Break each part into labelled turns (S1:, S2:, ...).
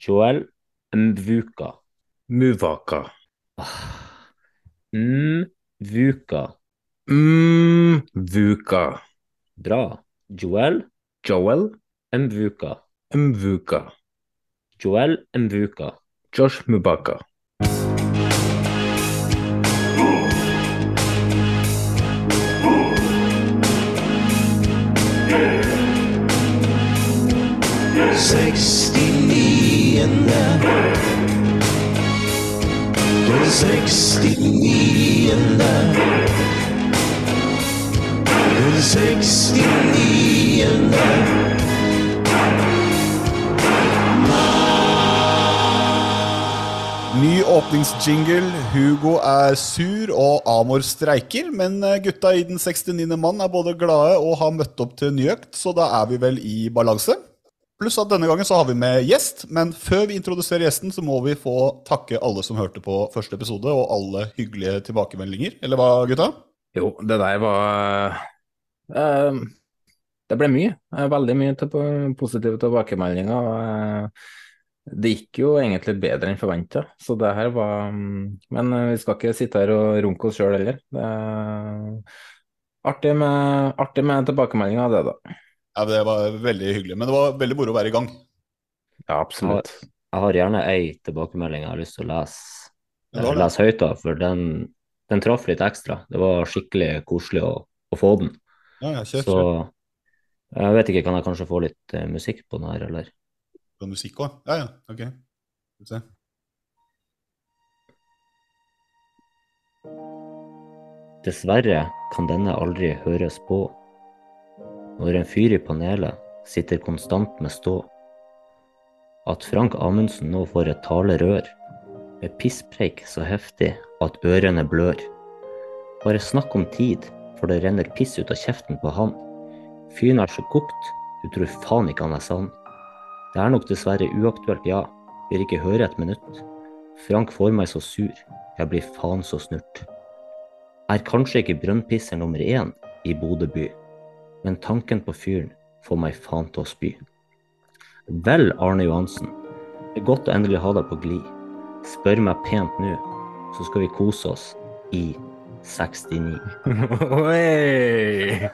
S1: Joel Mvuka.
S2: Muvaka.
S1: Mvuka.
S2: Mvuka.
S1: Bra. Joel
S2: Joel
S1: Mvuka.
S2: Mvuka.
S1: Joel Mvuka.
S2: Josh Mubaka.
S3: Ny åpningsjingle. Hugo er sur, og Amor streiker. Men eh, gutta i Den 69. mann er både glade og har møtt opp til ny økt, så da er vi vel i balanse. Pluss at denne gangen så har vi med gjest, men før vi introduserer gjesten, så må vi få takke alle som hørte på første episode, og alle hyggelige tilbakemeldinger. Eller hva, gutta?
S2: Jo, det der var uh, Det ble mye. Veldig mye til positive tilbakemeldinger. eh, det gikk jo egentlig bedre enn forventa, så det her var mm, Men eh, vi skal ikke sitte her og runke oss sjøl heller. Det er artig med, artig med tilbakemeldinger, det, da.
S3: Ja, Det var veldig hyggelig. Men det var veldig moro å være i gang.
S2: Ja, absolutt.
S1: Jeg har gjerne ei tilbakemelding jeg har lyst til å lese, lese høyt av, for den, den traff litt ekstra. Det var skikkelig koselig å, å få den.
S3: Ja, ja, kjør,
S1: Så
S3: kjør.
S1: jeg vet ikke, kan jeg kanskje få litt uh, musikk på den her, eller?
S3: På musikk òg? Ja, ja. Ok. Skal vi se.
S1: Dessverre kan denne aldri høres på. Når en fyr i panelet sitter konstant med stå. At Frank Amundsen nå får et talerør, med pisspreik så heftig at ørene blør. Bare snakk om tid, for det renner piss ut av kjeften på han. Fyren er så kokt, du tror faen ikke han er sann. Det er nok dessverre uaktuelt, ja, vil ikke høre et minutt. Frank får meg så sur, jeg blir faen så snurt er kanskje ikke brønnpisser nummer én i Bodø by, men tanken på fyren får meg faen til å spy. Vel, Arne Johansen, det er godt å endelig ha deg på glid. Spør meg pent nå, så skal vi kose oss i 69.
S2: Oi!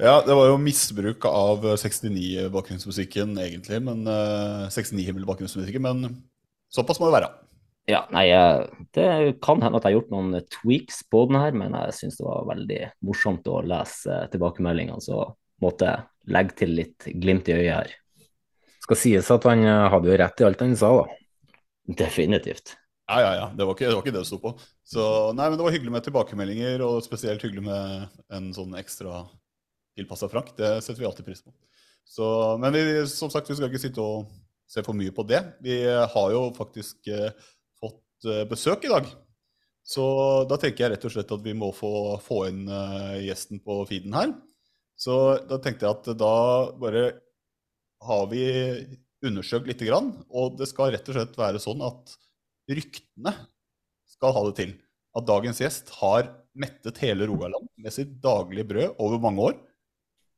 S3: Ja, det var jo misbruk av 69-bakgrunnsmusikken, egentlig. Men eh, 69-himmel-bakgrunnsmusikken, men såpass må det være.
S1: Ja, nei, det kan hende at jeg har gjort noen tweaks på den her, men jeg syns det var veldig morsomt å lese tilbakemeldingene, så måtte jeg legge til litt glimt i øyet her.
S2: Skal sies at han eh, hadde jo rett i alt han sa, da.
S1: Definitivt.
S3: Ja, ja, ja. Det var ikke det, var ikke det det sto på. Så nei, men det var hyggelig med tilbakemeldinger, og spesielt hyggelig med en sånn ekstra tilpassa Frank. Det setter vi alltid pris på. Så, men vi, som sagt, vi skal ikke sitte og se for mye på det. Vi har jo faktisk eh, eh, besøk i dag. Så da tenker jeg rett og slett at vi må få, få inn uh, gjesten på feeden her. Så da tenkte jeg at da bare har vi undersøkt lite grann, og det skal rett og slett være sånn at ryktene skal ha det til at dagens gjest har mettet hele Rogaland med sitt daglige brød over mange år.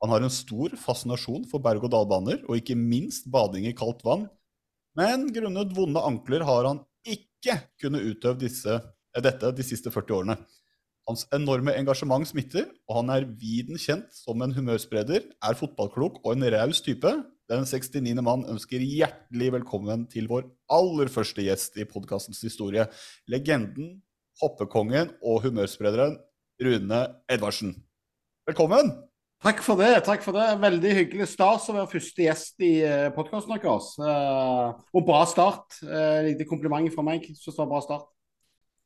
S3: Han har en stor fascinasjon for berg-og-dal-baner, og ikke minst bading i kaldt vann. Men grunnet vonde ankler har han ikke kunne utøve disse, eh, dette de siste 40 årene. Hans enorme engasjement smitter, og han er viden kjent som en humørspreder, er fotballklok og en raus type. Den 69. mann ønsker hjertelig velkommen til vår aller første gjest i podkastens historie. Legenden, hoppekongen og humørsprederen Rune Edvardsen. Velkommen!
S4: Takk for det. takk for det. Veldig hyggelig stas å være første gjest i podkasten deres. Eh, og bra start. Eh, Lite kompliment fra meg. Syns det var bra start.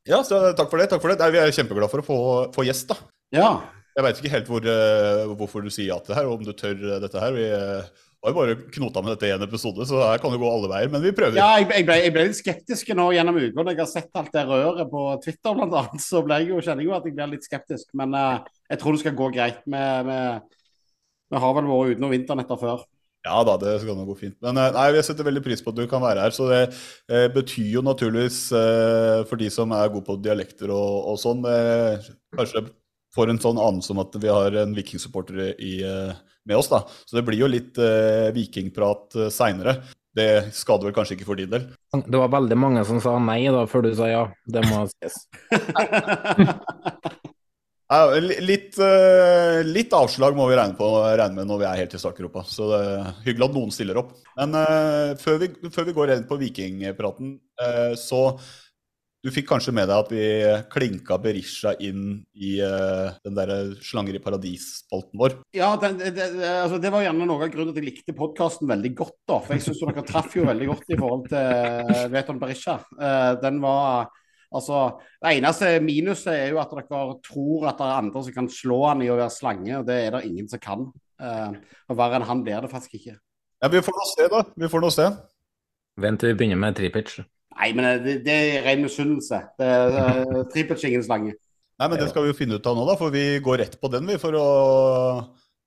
S3: Ja, så takk for det. takk for det. Nei, vi er kjempeglade for å få, få gjest, da.
S4: Ja.
S3: Jeg veit ikke helt hvor, eh, hvorfor du sier ja til det her, og om du tør eh, dette her. Vi eh, har jo bare knota med dette i en episode, så her kan det gå alle veier. Men vi prøver.
S4: Ja, jeg, jeg, ble, jeg ble litt skeptisk nå gjennom uka. Når jeg har sett alt det røret på Twitter blant annet, så ble jeg jo, kjenner jeg jo at jeg blir litt skeptisk. Men eh, jeg tror det skal gå greit. Vi, har vel vært utenom vinternetter før.
S3: Ja da, det skal nå gå fint. Men eh, nei, jeg setter veldig pris på at du kan være her. Så det eh, betyr jo naturligvis, eh, for de som er gode på dialekter og, og sånn, eh, kanskje får en sånn anelse om at vi har en vikingsupporter eh, med oss. da. Så det blir jo litt eh, vikingprat eh, seinere. Det skader vel kanskje ikke for din del?
S2: Det var veldig mange som sa nei da, før du sa ja. Det må sies.
S3: Litt, uh, litt, avslag må vi regne, på, regne, med når vi er helt i startgropa. Så det er hyggelig at noen stiller opp. Men uh, før, vi, før, vi, går inn på vikingpraten, uh, så du fikk kanskje med deg at vi klinka Berisha inn i den der Slanger i paradis-spalten vår?
S4: Ja, det, det, altså det, var gjerne noe av grunnen til at jeg likte podkasten veldig godt. da, For jeg syns dere traff jo veldig godt i forhold til Veton Berisha. den var Altså, Det eneste minuset er jo at dere tror at det er andre som kan slå han i å være slange, og det er det ingen som kan. Uh, og Verre enn han blir det faktisk ikke.
S3: Ja, Vi får nå se, da. Vi får nå se.
S2: Vent til vi begynner med tripitch.
S4: Nei, men det, det er ren misunnelse. Tripitch er ingen slange.
S3: Nei, men Det skal vi jo finne ut av nå, da, for vi går rett på den vi for å,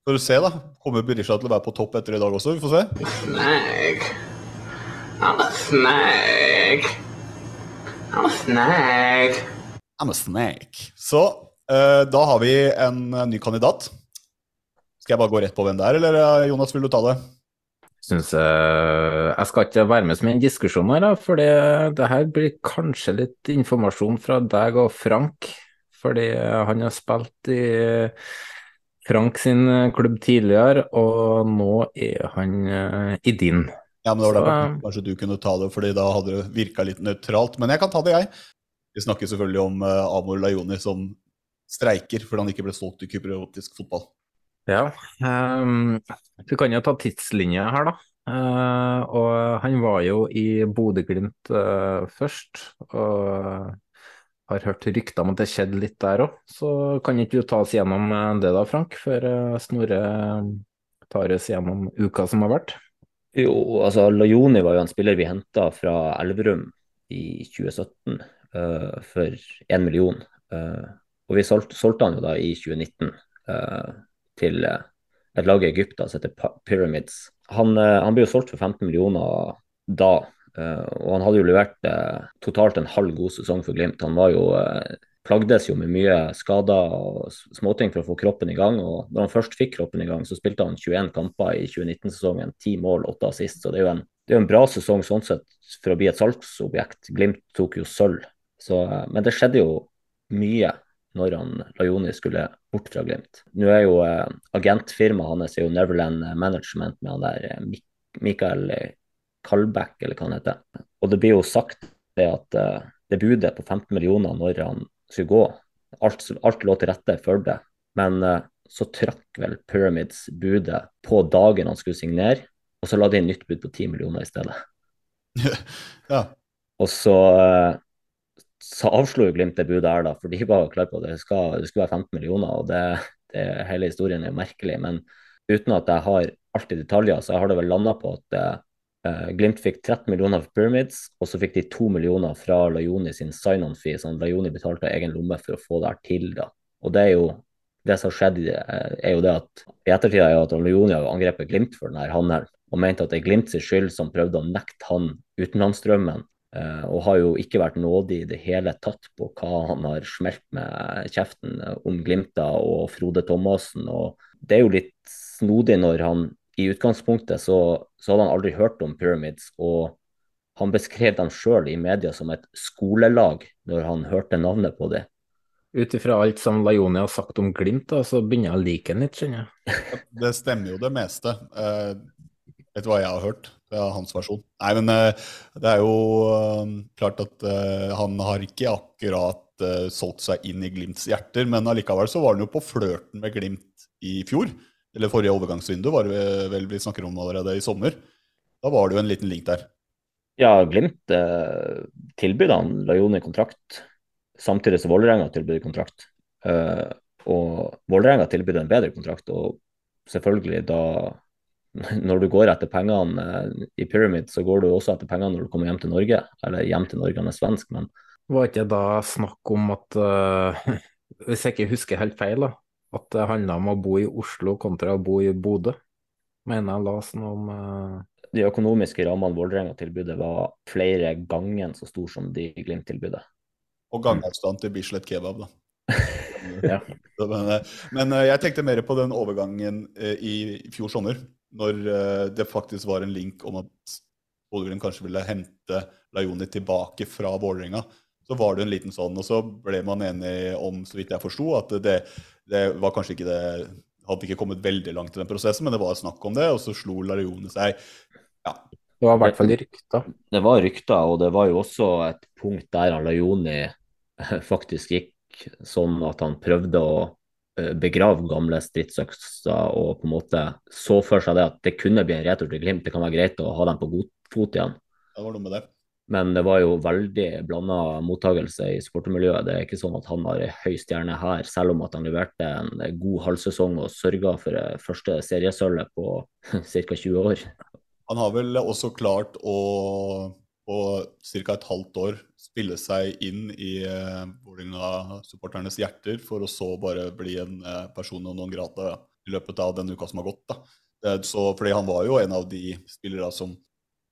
S3: for å se. da. Kommer Berisha til å være på topp etter i dag også? Vi får se.
S5: Snag. Han er snag. I'm a snake.
S3: I'm a snake. Så uh, da har vi en, en, ny kandidat. Skal jeg bare gå rett på hvem det er, eller eh, Jonas, vil du ta det?
S2: Synes, uh, jeg skal ikke være med som en diskusjon her, for det, det her blir kanskje litt informasjon fra deg og Frank. Fordi han har spilt i Frank sin klubb tidligere, og nå er han uh, i din.
S3: Ja, men det var da kanskje du kunne ta det, fordi da hadde det virka litt nøytralt. Men jeg kan ta det, jeg. Vi snakker selvfølgelig om uh, Amor Lajoni som streiker fordi han ikke ble solgt til kypriotisk fotball.
S2: Ja, um, vi kan jo ta tidslinja her, da. Uh, og han var jo i Bodø-Glimt uh, først, og har hørt rykter om at det skjedde litt der òg. Så kan ikke du ta oss gjennom det da, Frank, før Snorre tar oss gjennom uka som har vært?
S1: Jo, altså Lajoni var jo en spiller vi henta fra Elverum i 2017 uh, eh, for én million. Uh, og vi solgte, solgte, han jo da i 2019 uh, eh, til et lag i Egypt som heter Pyramids. Han, han ble jo solgt for 15 millioner da, og han hadde jo levert totalt en halv god sesong for Glimt. Han var jo plagdes jo med mye skader og småting for å få kroppen i gang. og Når han først fikk kroppen i gang, så spilte han 21 kamper i 2019-sesongen. 10 mål, 8 assist. Så det er jo en, er en bra sesong sånn sett for å bli et salgsobjekt. Glimt tok jo sølv. Men det skjedde jo mye når han Lajoni skulle bort fra Glimt. Nå er jo eh, agentfirmaet hans er jo Neverland Management med han der eh, Mikael Kalbæk, eller hva han heter. Og det blir jo sagt det at eh, det budet på 15 millioner når han skulle gå. Alt, alt lå til rette for det. Men uh, så trakk vel Pyramids budet på dagen han skulle signere, og så la de inn nytt bud på 10 millioner i stedet.
S3: ja.
S1: Og så, uh, så avslo jo Glimt det budet her, da, for de var klar på at det, skal, det skulle være 15 millioner. og det, det, Hele historien er jo merkelig. Men uten at jeg har alt i detaljer, så har det vel landa på at Uh, Glimt fikk 13 millioner for Pyramids, og så fikk de 2 millioner fra Lajoni sin sign-on-fee, som Lajoni betalte av egen lomme for å få det her til. da. Og det er jo det som skjedde, eh, er jo det at i ettertid er jo at Lajoni har angrepet Glimt for denne handelen, og mente at det er Glimt sin skyld som prøvde å nekte han utenlandsstrømmen. Uh, og har jo ikke vært nådig i det hele tatt på hva han har smelt med kjeften om Glimta og Frode Thomassen. og Det er jo litt snodig når han i utgangspunktet så, så, hadde han aldri hørt om Pyramids, og han beskrev dem sjøl i media som et skolelag når han hørte navnet på det.
S2: Ut ifra alt som Lajoni har sagt om Glimt, da, så begynner jeg å like ham litt, skjønner jeg.
S3: det stemmer jo det meste. eh, Etter hva jeg har hørt. Det er hans versjon. Nei, men eh, det er jo eh, klart at eh, han har ikke akkurat eh, solgt seg inn i Glimts hjerter, men allikevel så var han jo på flørten med Glimt i fjor. Eller forrige overgangsvindu, var det vel vi snakker om allerede i sommer. Da var det jo en liten link der.
S1: Ja, Glimt eh, tilbød han Lajone kontrakt, samtidig som Vålerenga tilbød kontrakt. Eh, og Vålerenga tilbød en bedre kontrakt, og selvfølgelig da når du går etter pengene eh, i Pyramid, så går du også etter pengene når du kommer hjem til Norge. Eller hjem til Norge, han er svensk, men
S2: Var ikke da snakk om at, uh, hvis jeg ikke husker helt feil, da, at det handla om å bo i Oslo kontra å bo i Bodø? Mener jeg las noe om eh,
S1: de økonomiske rammene Vålerenga tilbudet var flere ganger så stor som de Glimt-tilbudet.
S3: Og gangavstand til Bislett kebab, da.
S2: Ja.
S3: men, eh, men eh, jeg tenkte mer på den overgangen i fjor sommer, når det faktisk var en link om at Bodø-Glimt kanskje ville hente Lajoni tilbake fra Vålerenga. Så var det en liten sånn, og så ble man enig om, så vidt jeg forsto, at det, det var kanskje ikke det Hadde ikke kommet veldig langt i den prosessen, men det var snakk om det, og så slo Lajoni seg. Ja,
S2: Det var i hvert fall rykter.
S1: Det var rykter, og det var jo også et punkt der Lajoni faktisk gikk sånn at han prøvde å eh, begrave gamle stridsøkser og på en måte så for seg det at det kunne bli en retur til Glimt. Det kan være greit å ha dem på god fot igjen.
S3: det var noe med det.
S1: Men det var jo veldig blanda mottakelse i supportermiljøet. Det er ikke sånn at han har høy stjerne her, selv om at han leverte en god halvsesong og sørga for det første seriesølvet på ca. 20 år.
S3: Han har vel også klart å på ca. et halvt år spille seg inn i eh, Vålerenga-supporternes hjerter, for å så bare bli en person og noen grata i løpet av den uka som har gått. da. Så, fordi han var jo en av de spillere som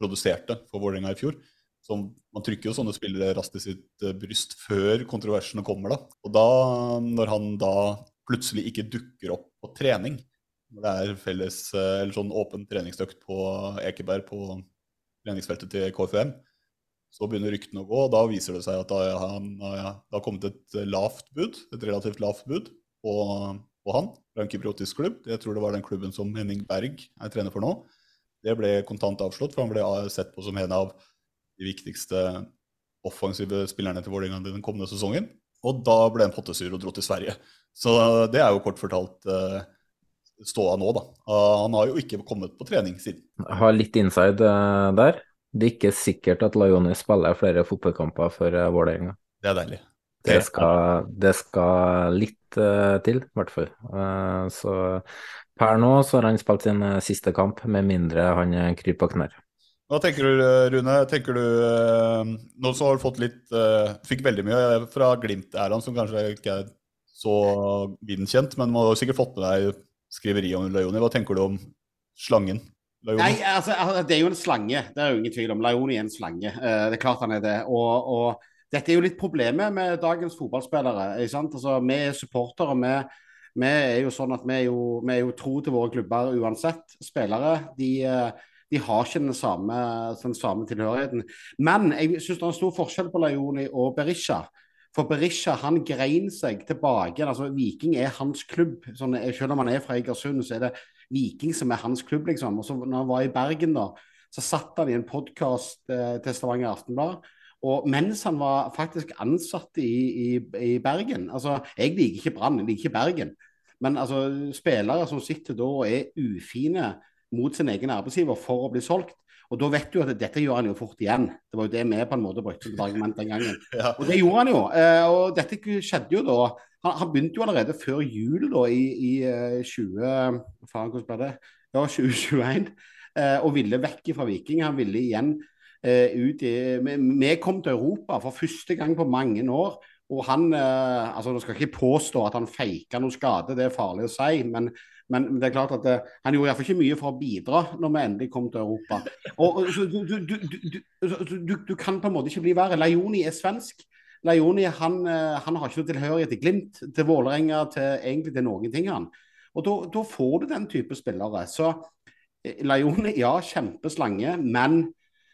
S3: produserte for Vålerenga i fjor. Så man trykker jo sånne spillere raskt i sitt eh, bryst før kontroversene kommer. da. Og da, når han da plutselig ikke dukker opp på trening, når det er felles, eh, eller sånn åpen treningsøkt på Ekeberg på treningsfeltet til KFUM, så begynner ryktene å gå, og da viser det seg at han, det har kommet et lavt bud, et relativt lavt bud på, på han fra en kypriotisk klubb. Jeg tror det var den klubben som Henning Berg er trener for nå. Det ble kontant avslått, for han ble sett på som en av de viktigste offensive spillerne til Vålerenga den kommende sesongen. Og da ble han pottesur og dro til Sverige. Så det er jo kort fortalt uh, ståa nå, da. Uh, han har jo ikke kommet på trening siden.
S2: Jeg har litt inside eh, der. Det er ikke sikkert at Lajoni spiller flere fotballkamper for uh, Vålerenga.
S3: Det er deilig.
S2: Det skal, det skal litt til, i hvert fall. Så per nå så har han spilt sin siste kamp, med mindre han kryper på knær.
S3: Hva tenker du, Rune? Tenker du, eh, Nå som har du fått litt eh, Fikk veldig mye fra Glimt-æraen, som kanskje ikke er så videnkjent, men må har sikkert fått med deg skriveriet om Lajoni. Hva tenker du om slangen?
S4: Nei, altså, altså, det er jo en slange. Det er jo ingen tvil om. Lajoni er en slange. Eh, det er klart han er det. Og, og dette er jo litt problemet med dagens fotballspillere. Altså, Vi er supportere. Vi, vi er jo sånn at vi er jo, vi er jo tro til våre klubber uansett. Spillere de, de har ikke den samme, den samme tilhørigheten. Men jeg syns det er en stor forskjell på Lajoni og Berisha. For Berisha han grein seg tilbake. altså Viking er hans klubb. Sånn, selv om han er fra Egersund, så er det Viking som er hans klubb. liksom. Og så når han var i Bergen, da, så satt han i en podkast eh, til Stavanger Aftenblad. Og mens han var faktisk ansatt i, i, i Bergen altså Jeg liker ikke Brann, jeg liker ikke Bergen. Men altså, spillere som sitter da og er ufine mot sin egen arbeidsgiver for å bli solgt. Og da vet du at dette gjør han jo fort igjen. Det var jo det vi på en måte brukte som argument den gangen.
S3: Ja.
S4: Og det gjorde han jo. Eh, og dette skjedde jo da. Han, han begynte jo allerede før jul da i, i eh, 20... Faen, hvordan ble det? Ja, 2021. Eh, og ville vekk fra Viking. Han ville igjen eh, ut i vi, kom til Europa for første gang på mange år. Og han eh, altså Nå skal jeg ikke påstå at han feika noe skade, det er farlig å si. Men, men det er klart at det, han gjorde iallfall ikke mye for å bidra når vi endelig kom til Europa. Og, du, du, du, du, du kan på en måte ikke bli verre. Lajoni er svensk. Lajoni han, eh, han har ikke noe tilhørighet til Glimt, til Vålerenga, til egentlig til noen ting. han. Og da, får du den type spillere. Så Leoni, Lajoni, ja, kjempeslange, men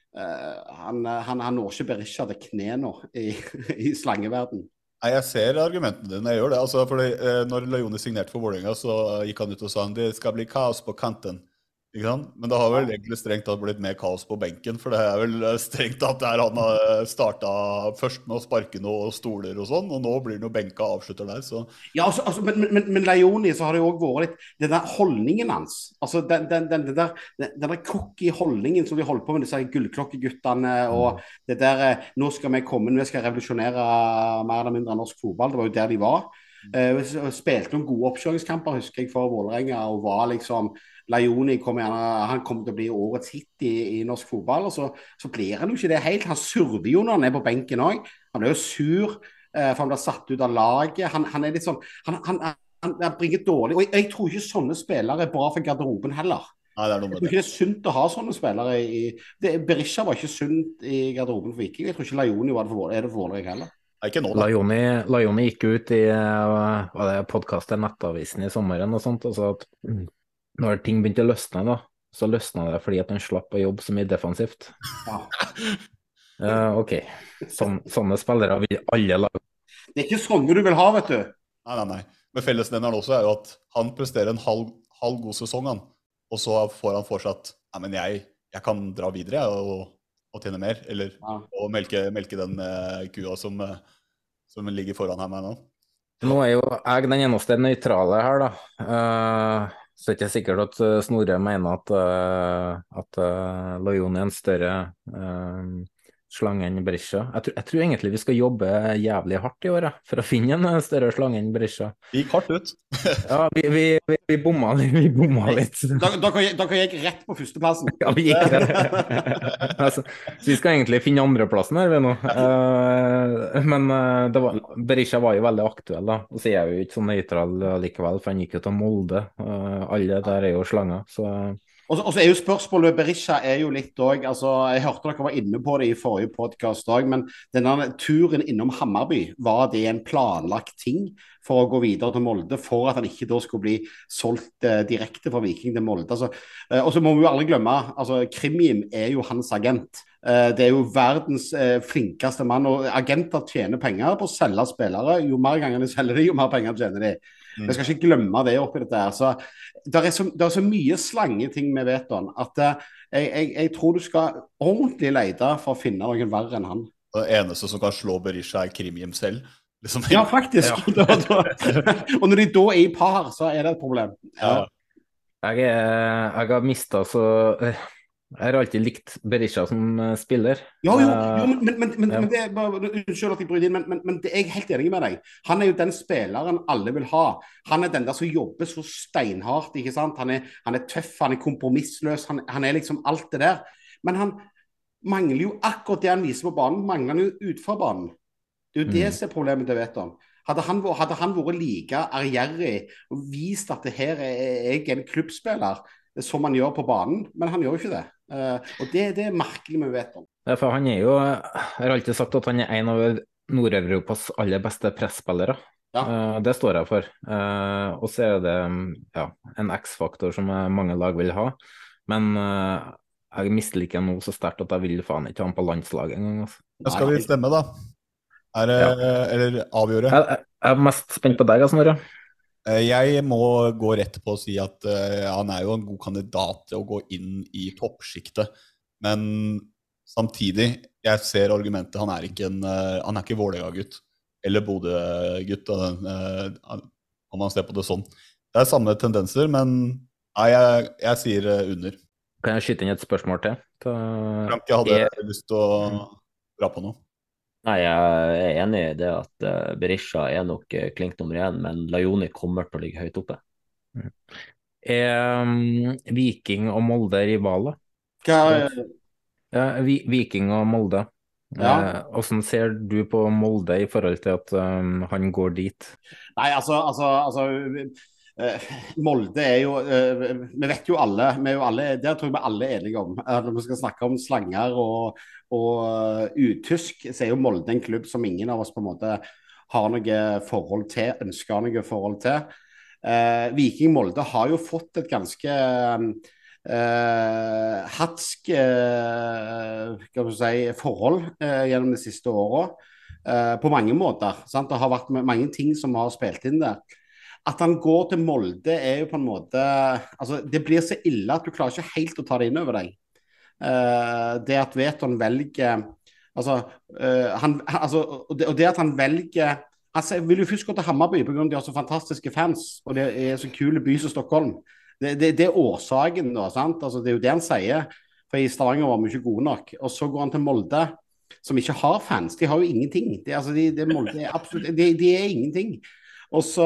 S4: Uh, han, han, han når ikke Berisha til kne nå i, i slangeverden.
S3: Nei, Jeg ser argumentene dine. jeg gjør det. Altså, fordi, eh, når Leone signerte for Vålerenga, så gikk han ut og sa at det skal bli kaos på kanten. Men det har vel egentlig strengt tatt blitt mer kaos på benken, for det er vel eh, strengt tatt der han har starta først med å sparke noen stoler og sånn, og nå blir han jo benka og avslutter der, så
S4: Ja, altså, altså, men, men, men Leoni så har det jo òg vært litt Den der holdningen hans. altså Den, den, den, den der, den, der cocky holdningen som de holder på med, disse gullklokkeguttene og det der eh, Nå skal vi komme, vi skal revolusjonere mer eller mindre norsk fotball. Det var jo der de var. Uh, spilte noen gode oppkjøringskamper, husker jeg, for Vålerenga. Og var liksom Laioni kom gjerne, han kommer til å bli årets hit i, i norsk fotball. og så, så, blir han jo ikke det helt. Han surver jo når han er på benken òg. Han blir jo sur eh, for han blir satt ut av laget. Han, han er litt sånn han, han, han, han bringer dårlig Og jeg, jeg, tror ikke sånne spillere er bra for garderoben heller.
S3: Nei, det er noe med
S4: jeg tror ikke det er sunt å ha sånne spillere i det, Berisha var ikke sunt i garderoben for Viking. Jeg tror ikke Laioni var det for, er det for Vålerenga heller.
S2: Laioni, Laioni gikk ut i podkasten Nettavisen i sommeren og sånt, og sa at når ting begynte å løsne, da, så løsna det fordi at han slapp å jobbe så mye defensivt.
S4: Ja.
S2: Uh, OK. Sån, sånne spillere vil alle lage.
S4: Det er ikke sånne du vil ha, vet du.
S3: Nei, nei, nei. Men fellesnevneren også er jo at han presterer en halv, halv god sesong, han. Og så får han fortsatt at nei, men jeg, jeg kan dra videre og, og tjene mer. Eller
S4: Ja.
S3: og melke, melke den uh, kua som, uh, som ligger foran her meg nå.
S2: Nå er jo jeg den eneste nøytrale her, da. Uh, så det er ikke sikkert at uh, Snorre mener at, uh, at uh, er en større slange enn Berisha. Jeg, tror- jeg tror egentlig vi skal jobbe jævlig hardt i år jeg, for å finne en uh, større slange enn Berisha.
S3: Vi gikk hardt ut.
S2: Ja, vi, vi, vi, vi bomma. Vi bomma litt.
S4: Dere, gikk rett på førsteplassen.
S2: Ja, vi gikk det. altså, så vi skal egentlig finne andreplassen her, vi nå. Uh, men uh, det var, Berisha var jo veldig aktuell, da. Og så er jeg jo ikke så nøytral eh, likevel, for han gikk jo til Molde. Uh, alle der er jo slanger, så
S4: Og så er jo spørsmålet Berisha er jo litt òg altså, Jeg hørte dere var inne på det i forrige podkast òg, men denne turen innom Hammarby, var det en planlagt ting for å gå videre til Molde, for at han ikke da skulle bli solgt eh, direkte fra Viking til Molde? Altså, eh, og så må vi jo aldri glemme altså, Krimjim er jo hans agent. Eh, det er jo verdens eh, flinkeste mann, og agenter tjener penger på å selge spillere. Jo mer ganger de selger de, jo mer penger tjener de. Vi skal ikke glemme det oppi dette. her. Så det er så, det er så mye slangeting med Veton at uh, jeg, jeg, jeg tror du skal ordentlig lete for å finne noen verre enn han.
S3: Det eneste som kan slå Berisha, er Krimhjem selv. Liksom.
S4: Ja, faktisk. Da, da. Og når de da er i par, så er det et problem.
S3: Ja.
S2: jeg, er, jeg har mista så eh, Jeg har alltid likt Berisha som eh, spiller.
S4: Jo, jo,
S2: Eh,
S4: jo men, men, men,
S2: ja.
S4: men det bare, Unnskyld at jeg bryter inn, men, det er jeg helt enig med deg. Han er jo den spilleren alle vil ha. Han er den der som jobber så steinhardt. ikke sant? Han er, han er tøff, han er kompromissløs. Han, han er liksom alt det der. Men han mangler jo akkurat det han viser på banen, mangler han jo utenfor banen. Det er jo det
S2: Mm.
S4: som er problemet til Veton. Hadde han, hadde han vært like ærgjerrig og vist at det her er jeg en klubbspiller, som han gjør på banen, men han gjør jo ikke det. Eh, og det, det er merkelig vet om.
S2: Ja, for han er jo Jeg har alltid sagt at han er en av Nord-Europas aller beste presspillere. Eh, det står jeg for. Eh, og så er det ja, en X-faktor som mange lag vil ha. Men jeg misliker ham nå så sterkt at jeg vil faen ikke ha han på landslaget engang. Altså.
S3: Da skal vi stemme, da. Er det, Eller avgjøre?
S2: Jeg, jeg, er mest spent på deg, Snorre.
S3: Eh, Jeg må gå rett på å si at uh, han er jo en god kandidat til å gå inn i toppsjiktet. Men samtidig, jeg ser argumentet. Han er ikke en eh, Han er ikke Vålerenga-gutt. Eller Bodø-gutt, eh, om man ser på det sånn. Det er samme tendenser, men nei, jeg, jeg sier eh, under.
S2: Kan jeg skyte inn et spørsmål til
S3: Frank, jeg hadde
S2: jeg...
S3: lyst til å dra på noe.
S1: Nei, jeg er enig i det at eh, Berisha er nok eh, klink nummer én, men Lajoni kommer til å ligge høyt oppe.
S2: Er um, Viking og Molde rivaler?
S4: Hva,
S2: Ja, Vi- Viking og Molde.
S4: Ja.
S2: Eh, Hvordan ser du på Molde i forhold til at um, han går dit?
S4: Nei, altså, altså, altså Molde er jo eh, Vi vet jo alle, jo alle Der tror jeg vi alle er enige om. at Når vi skal snakke om slanger og, og eh, utysk, så er jo Molde en klubb som ingen av oss på en måte har noe forhold til, ønsker noe forhold til. Eh, Viking Molde har jo fått et ganske eh, hatsk eh, si, forhold eh, gjennom de siste åra. Eh, på mange måter. Sant? Det har vært mange ting som har spilt inn der. At han går til Molde, er jo på en måte altså Det blir så ille at du klarer ikke helt å ta det inn over deg. Uh, det at Veton velger Altså, uh, han, altså og, det, og det at han velger altså, Jeg vil jo først gå til Hammarby pga. de har så fantastiske fans, og det er så kule by som Stockholm. Det, det, det er årsaken, da. sant? Altså, det er jo det han sier. For i Stavanger var vi ikke gode nok. Og så går han til Molde, som ikke har fans. De har jo ingenting. Det, altså, de, de, Molde er absolutt, de, de er ingenting. Og, så,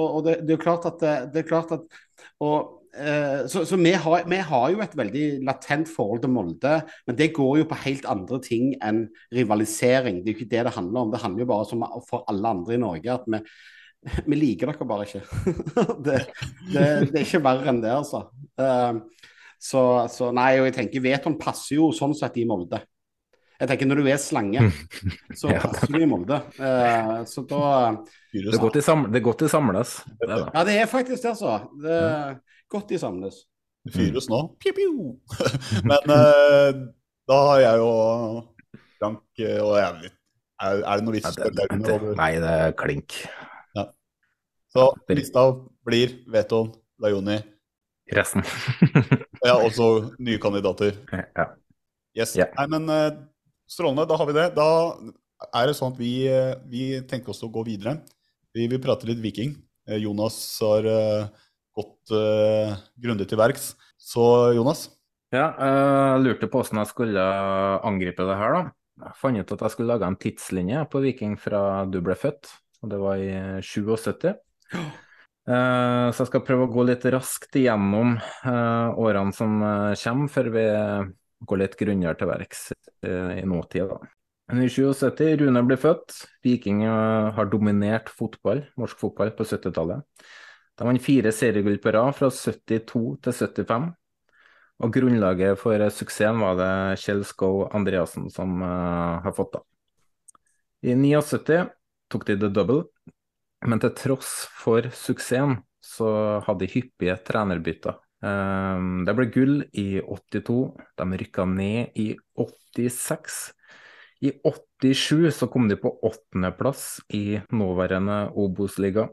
S4: og, det, det er klart at det, er klart at og, eh, Så, så vi, har, vi har jo et veldig latent forhold til Molde, men det går jo på helt andre ting enn rivalisering. Det er jo ikke det det handler om. Det handler jo bare som for alle andre i Norge at vi, vi liker dere bare ikke. det, det, det er ikke verre enn det, altså. Eh, så, så nei, og jeg tenker Veton passer jo sånn sett i Molde. Jeg tenker når du er slange, så
S2: Ja.
S4: passer du i Molde. Eh, så da
S2: Det er godt de, sam det er godt de samles. Det er det.
S4: Ja, det er faktisk det, altså. Det er godt de samles.
S3: Det fyres nå. Piu, piu. Men eh, da har jeg jo Frank eh, og jeg litt Er, er det noe vits?
S2: i å spørre det, nei, det er klink.
S3: Ja. Så lista blir Veton, Lajoni
S2: Resten.
S3: Ja, også nye kandidater.
S2: Ja.
S3: Yes.
S2: Yeah.
S3: Nei, men eh, strålende. Da har vi det. Da er det sånn at vi, eh, vi tenker oss å gå videre. Vi vil prate litt Viking. Eh, Jonas har eh, gått uh, grundig til verks. Så Jonas,
S2: Ja, jeg lurte på hvordan jeg skulle angripe det her, da. Jeg fant ut at jeg skulle lage en tidslinje på Viking fra du ble født, og det var i 77. Eh, Så jeg skal prøve å gå litt raskt igjennom årene som kommer, før vi går litt grundigere til verks eh, i nåtid. da. Men I 77, Rune ble født. Viking eh, har dominert fotball, norsk fotball på 70-tallet. De vant fire seriegull på rad fra 72 til 75. Og grunnlaget for eh, suksessen var det Kjell Skou Andreassen som eh, har fått. da. I 79 tok de the double, men til tross for suksessen så hadde de hyppige trenerbytter. Eh, det ble gull i 82, de rykka ned i 86. I 87 så kom de på åttendeplass i nåværende Obos-liga.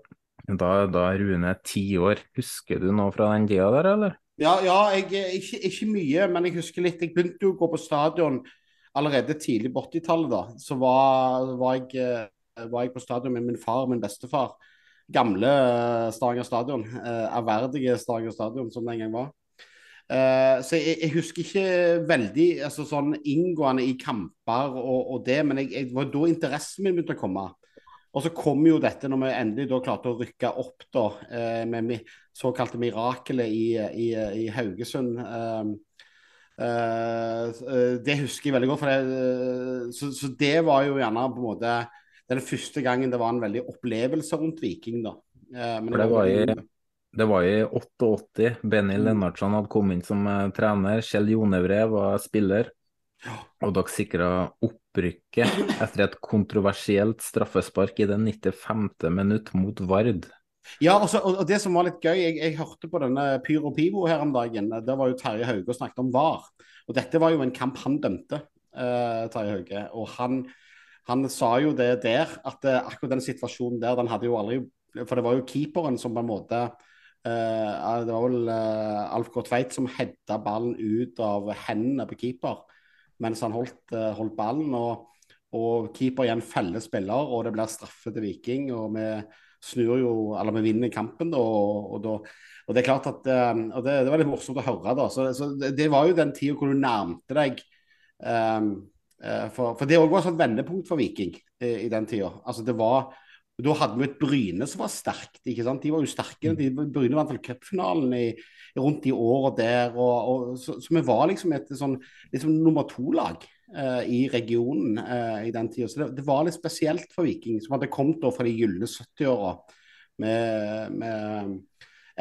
S2: Da, da Rune ti år. Husker du noe fra den tida der, eller?
S4: Ja, ja jeg, ikke, ikke mye, men jeg husker litt. Jeg begynte jo å gå på stadion allerede tidlig på 80-tallet. da. Så var, var, jeg, eh, var jeg på stadion med min far og min bestefar. Gamle eh, Stavanger stadion. Eh, ærverdige Stavanger stadion, som det en gang var. Eh, så jeg, jeg husker ikke veldig altså, sånn inngående i kamper og, og det, men jeg, det var da interessen min begynte å komme. Og så kom jo dette når vi endelig da klarte å rykke opp da, med såkalte mirakelet i, i, i Haugesund. Det husker jeg veldig godt. Det, så, så det var jo gjerne på en måte den første gangen det var en veldig opplevelse rundt Viking. da. Eh, men
S2: det var i, det var i 88. Benny Lennartson hadde kommet inn som eh, trener. Kjell Jonevre var spiller. Og dere sikra opprykket etter et kontroversielt straffespark i det 95. minutt mot Vard.
S4: Ja, og, så, og og det som var litt gøy, jeg, jeg hørte på denne Pyro Pivo her om dagen. Der var jo Terje Hauge og snakket om VAR. Og dette var jo en kamp han dømte, eh, Terje Hauge. Og han, han sa jo det der, at eh, akkurat den situasjonen der, den hadde jo aldri For det var jo keeperen som på en måte Uh, Det var vel uh, Alf K. Tveit som hedda ballen ut av hendene på keeper mens han holdt, uh, holdt ballen. Og, og keeper igjen feller spiller, og det blir straffe til Viking. og vi snur jo, eller vi vinner kampen. da, og, og, da, og det er klart at, og det, det var litt morsomt å høre. da, så, så det, det var jo den tida hvor du nærmte deg um, for, for det òg var et vendepunkt for Viking i, i den tida. Altså det var, Da hadde vi et Bryne som var sterkt. ikke sant? De var jo sterke. De, Bryne vant vel cupfinalen rundt de åra der. og, og så, så vi var liksom et sånn liksom nummer to-lag eh, i regionen eh, i den tida. Så det, det var litt spesielt for Viking, som hadde kommet da fra de gylne 70-åra med, med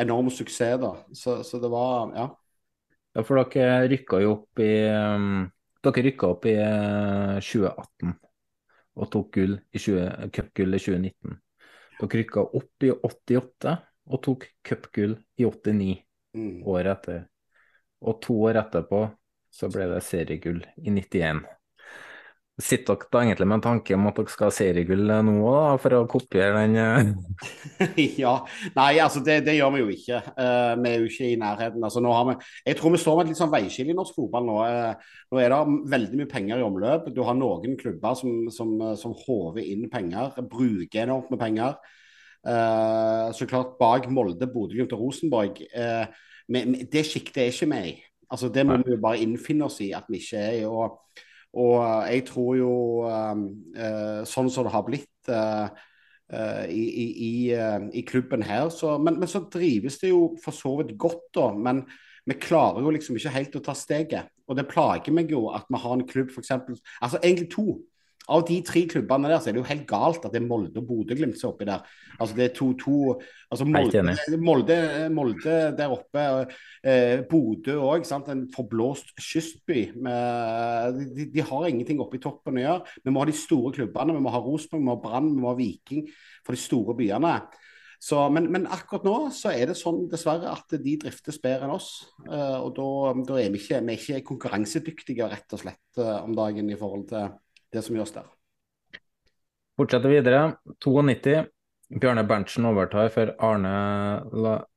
S4: enorm suksess. da. Så, så det var Ja.
S2: Ja, for dere rykka jo opp i um, Dere rykka opp i eh, 2018 og tok gull i 20 cupgull i 2019. Dere rykka opp i 88 og tok cupgull i 89
S4: Mm.
S2: året etter. Og to år etterpå så ble det seriegull i 91. Sitter dere da egentlig med en tanke om at dere skal ha seriegull nå òg, for å kopiere den eh?
S4: ja. Nei, altså det, det, gjør vi jo ikke. Uh, vi er jo ikke i nærheten. Altså, vi, jeg tror vi står med et litt sånn veiskille i norsk fotball nå. Uh, nå er det veldig mye penger i omløp. Du har noen klubber som, som, som håver inn penger, bruker enormt med penger. Uh, så klart bak Molde, Bodø-Glimt og Rosenborg. Men, det sjiktet er ikke vi i. Altså, det må vi jo bare innfinne oss i at vi ikke er og og eh, jeg tror jo, um, uh, sånn som det har blitt i, i, i, klubben her, så, men, men, så drives det jo for så vidt godt, da. Men vi klarer jo liksom ikke helt å ta steget. Og det plager meg jo at vi har en klubb, f.eks. Altså egentlig to av de tre klubbene der, så er det jo helt galt at det er Molde og Bodø-Glimt som er oppi der. Altså det er to, to altså Molde, Molde, Molde der oppe, eh, Bodø òg, en forblåst kystby. Med, de, de, har ingenting oppe i toppen å gjøre. Vi må ha de store klubbene. Vi må ha Rosenborg, vi må ha Brann, vi må ha Viking for de store byene. Så, men, men, akkurat nå så er det sånn dessverre at de driftes bedre enn oss. Uh, og da, da, er vi ikke, vi er ikke konkurransedyktige rett og slett uh, om dagen i forhold til det som gjøres der.
S2: Fortsetter videre. 92. Bjørne Berntsen overtar for Arne,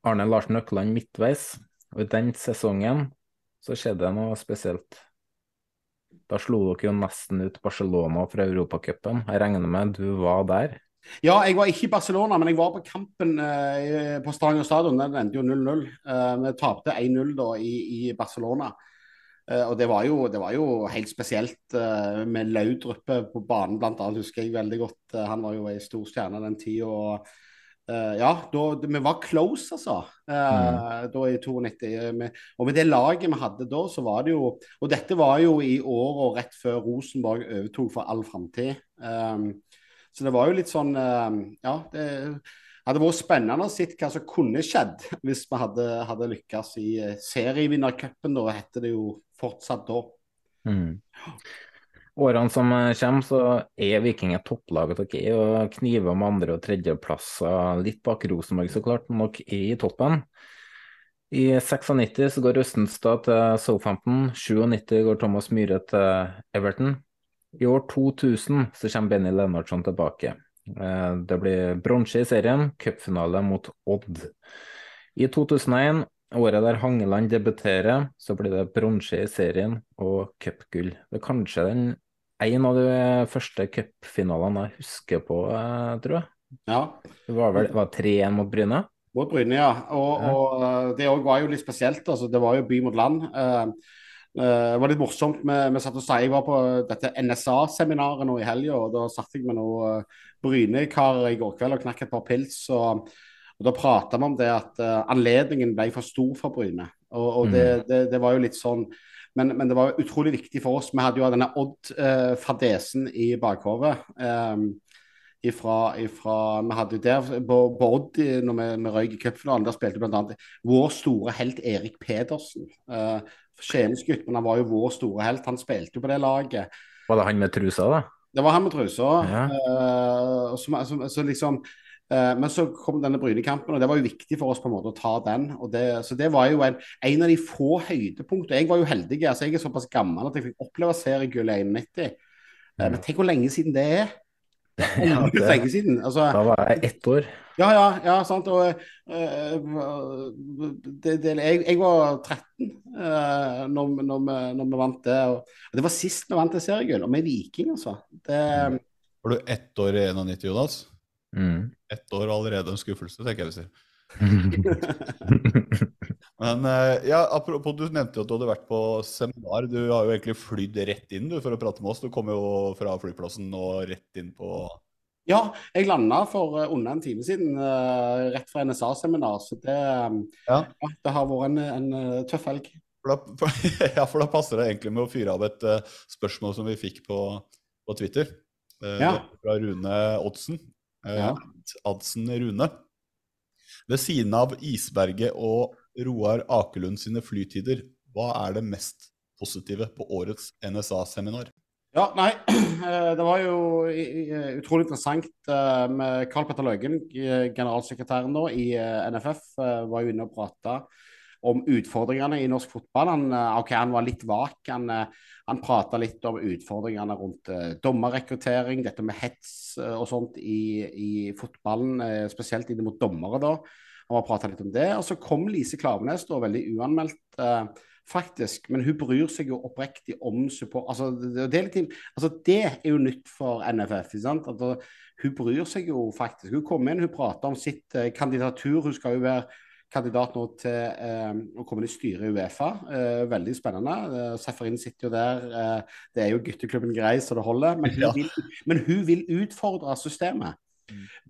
S2: Arne Larsen Økland midtveis. Og I den sesongen så skjedde det noe spesielt. Da slo dere jo nesten ut Barcelona fra Europacupen. Jeg regner med du var der?
S4: Ja, jeg var ikke i Barcelona, men jeg var på kampen eh, på Stavanger stadion. Den endte jo 0-0. Eh, vi tapte 1-0 da i, i Barcelona. Uh, og det var, jo, det var, jo, helt spesielt uh, med Laudrup på banen, annet, husker jeg veldig godt. Uh, han var jo ei stor stjerne den tida. ja, da, vi var close, altså. Mm. Da i 92. Og med det laget vi hadde da, så var det jo Og dette var jo i åra rett før Rosenborg overtok for all framtid. Så det var jo litt sånn Ja. det hadde vært spennende å se hva som kunne skjedd hvis vi hadde, hadde lykkes i serievinnercupen. Da heter det jo fortsatt da.
S2: Mm. Årene som kommer, så er Viking et topplaget dere er, og kniver om andre- og tredjeplasser litt bak Rosenborg, så klart, men dere er i toppen. I 96 så går Østenstad til Southampton, 97 går Thomas Myhre til Everton. I år 2000 så kommer Benny Lennartson tilbake. Eh, det blir bronse i serien, cupfinale mot Odd. I 2001 Året der Hangeland debuterer, så blir det bronse i serien og cupgull. Det er kanskje den en av de første cupfinalene jeg husker på, eh, tror jeg.
S4: Ja.
S2: Det var vel 3-1 mot Bryne?
S4: Mot Bryne, ja. Og, og det det var jo litt spesielt. Altså, det var jo by mot land. Uh, det var litt morsomt. Vi, vi satt og sa, Jeg var på dette NSA-seminaret nå i helga, og da satt jeg med noen uh, Bryne-karer i går kveld og knakk et par pils. og og Da prata vi om det at uh, anledningen ble for stor for Bryne. Og, og det, mm. det, det, var jo litt sånn men, men, det var utrolig viktig for oss. Vi hadde jo denne Odd-fadesen i bakhodet. Um, ifra, ifra, vi hadde jo der på, på Odd når vi, vi røyk i cupfinalen, der spilte bl.a. vår store helt Erik Pedersen. Uh, Skiensgutt, men han var jo vår store helt. Han spilte jo på det laget.
S2: Var det han med trusa, da?
S4: Det var han med trusa. Ja. Uh, så, så, så, liksom uh, men så kom denne Brynekampen, og det var jo viktig for oss på en måte å ta den. Det, så det var jo en, en, av de få høydepunktene. Jeg var jo heldig. altså Jeg er såpass gammel at jeg fikk oppleve seriegullet i 91. Mm. Men tenk hvor lenge siden det er.
S2: Ja, det, lenge siden. Altså, da var jeg ett år.
S4: Ja, ja, ja sant. Og uh, det, det, jeg, jeg, var 13 uh, når, når, vi, når, vi, vant det. Og, og det var sist vi vant det seriegull, og med Viking, altså. Det,
S3: mm. Var du ett år i 91, Jonas?
S2: Mm.
S3: Ett år allerede en skuffelse, tenker jeg vi sier. Men eh, ja, apropos, du nevnte jo at du hadde vært på seminar. Du har jo egentlig flydd rett inn du, for å prate med oss. Du kom jo fra flyplassen og rett inn på
S4: Ja, jeg landa for uh, under en time siden, uh, rett fra NSA-seminar. Så det, um, ja. Ja, det, har vært en, en tøff helg.
S3: For da, ja, for da passer det egentlig med å fyre av et uh, spørsmål som vi fikk på, på Twitter.
S4: ja.
S3: Fra Rune Oddsen. Uh, ja. Adsen Rune. Ved siden av Isberget og Roar Akelund sine flytider, hva er det mest positive på årets NSA-seminar?
S4: Ja, nei, eh, Det var jo utrolig interessant eh, med Karl Petter Løgen, generalsekretæren nå i NFF, var jo inne og prata. om utfordringene i norsk fotball. Han, okay, han var litt vak. Han, eh, han prata litt om utfordringene rundt eh, dommerrekruttering, dette med hets eh, og sånt i, i fotballen, eh, spesielt inn mot dommere. da. Han var prata litt om det. Og så kom Lise Klavenes, da, veldig uanmeldt. Eh, Faktisk, men hun bryr seg jo oppriktig om support. Altså, det, altså, det er jo nytt for NFF. uh, hun bryr seg jo faktisk. Hun kom inn, hun prater om sitt eh, kandidatur. Hun skal jo være kandidat nå til eh, å komme inn i styret i Uefa. Eh, veldig spennende. Eh, Seferin sitter jo der. Uh, det er jo gutteklubben grei så det holder. Men hun,
S3: Ja.
S4: vil, men hun vil utfordre systemet.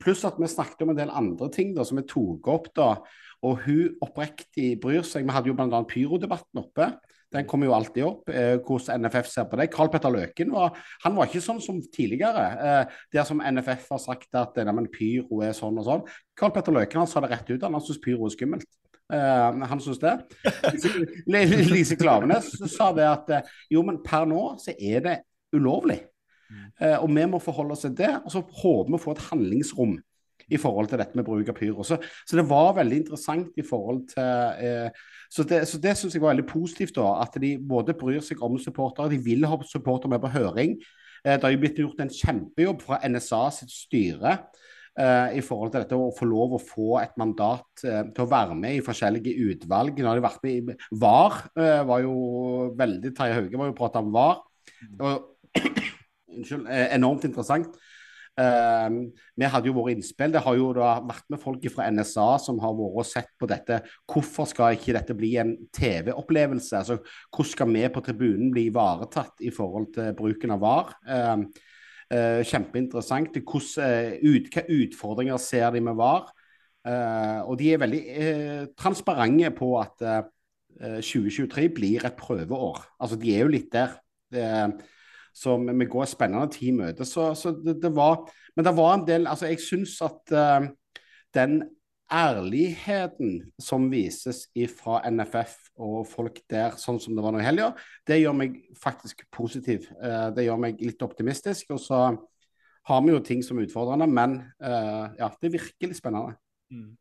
S4: Pluss at vi snakket om en del andre ting da, som vi tok opp. da, Og hun oppriktig bryr seg. Vi hadde jo bl.a. pyrodebatten oppe. Den kommer jo alltid opp, eh, hvordan NFF ser på det. Karl Petter Løken var, han var ikke sånn som tidligere. Eh, der som NFF har sagt at eh, nei, pyro er sånn og sånn. Karl Petter Løken han sa det rett ut. Han, han syns pyro er skummelt. Eh, han syns det. Lise, Lise Klavenes sa det at eh, jo, men per nå så er det ulovlig. Eh, og vi må forholde oss til det. Og så håper vi å få et handlingsrom i forhold til dette med bruk av pyro. Så, så det var veldig interessant i forhold til eh, Så det, så det syns jeg var veldig positivt, da. At de både bryr seg om supportere, de vil ha supportere med på høring. Eh, det har jo blitt gjort en kjempejobb fra NSA sitt styre. eh, I forhold til dette å få lov å få et mandat eh, til å være med i forskjellige utvalg. Nå har de vært med i VAR. eh, var jo veldig Terje Hauge var jo prata om VAR. Og, unnskyld, eh, enormt interessant. Uh, vi hadde jo våre innspill. Det har jo da vært med folk fra NSA som har vært og sett på dette. Hvorfor skal ikke dette bli en TV-opplevelse? Altså, hvordan skal vi på tribunen bli ivaretatt i forhold til bruken av VAR? Uh, uh, kjempeinteressant. Hvordan, eh, ut, utfordringer ser de med VAR? Og de er veldig transparente på at eh, 2023 blir et prøveår. Altså, de er jo litt der. Det, så vi går spennende tid i møte. Så, så det, det var Men det var en del Altså, jeg syns at uh, den ærligheten som vises fra NFF og folk der, sånn som det var nå i helga, det gjør meg faktisk positiv. Uh, det gjør meg litt optimistisk. Og så har vi jo ting som er utfordrende, men uh, ja, det er virkelig spennende.
S3: Mm.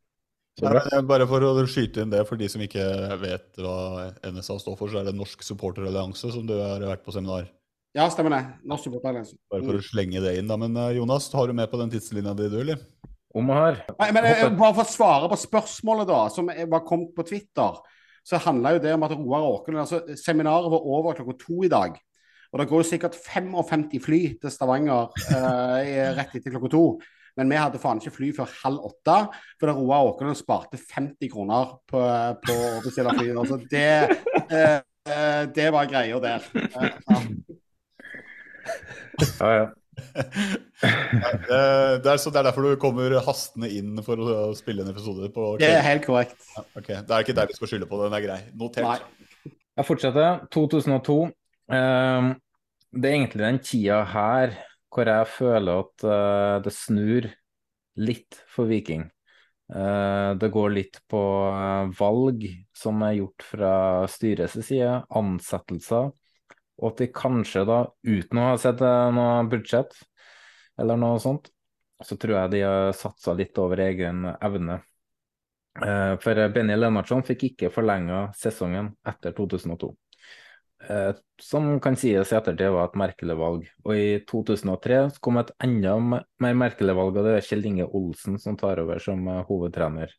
S3: bare for å skyte inn det, for de som ikke vet hva NSA står for, så er det Norsk supporterallianse, som du har vært på seminar.
S4: Ja, stemmer det. Norsk supporterallianse.
S3: Bare for å slenge det inn, da. Men eh, Jonas, har du med på den tidslinja di, du, eller?
S2: Om og her
S4: Nei, men jeg, Bare for å svare på spørsmålet da, som er- var kommet på Twitter, så handla jo det om at Roar Åkerlund altså Seminaret var over klokka to i dag. Og det går jo sikkert 55 fly til Stavanger eh, rett etter klokka to. Men vi hadde faen ikke fly før halv åtte, fordi Roar Åkerlund sparte 50 kroner på, på å bestille fly. Altså det, eh, eh, det var greia der. Eh, ja.
S2: Ja, ja.
S3: Nei, det, det er, så det er derfor du kommer hastende inn for å spille en episode på
S4: Det er helt korrekt.
S3: Ja, okay. Det er ikke deg vi skal skylde på, den er grei. Notert.
S2: Jeg fortsetter. 2002. Ehm, det er egentlig den tida her hvor jeg føler at uh, det snur litt for Viking. Uh, det går litt på eh, valg som er gjort fra styrets side, ansettelser, og at de kanskje da, uten å ha sett eh, noe budsjett eller noe sånt, så tror jeg de har satsa litt over egen evne. Eh, For Benny Lennartson fikk ikke forlenga sesongen etter 2002. Eh, Som kan sies i ettertid var et merkelig valg. Og i 2003 så kom et enda mer merkelig valg, og det er Kjell Inge Olsen som tar over som eh, hovedtrener.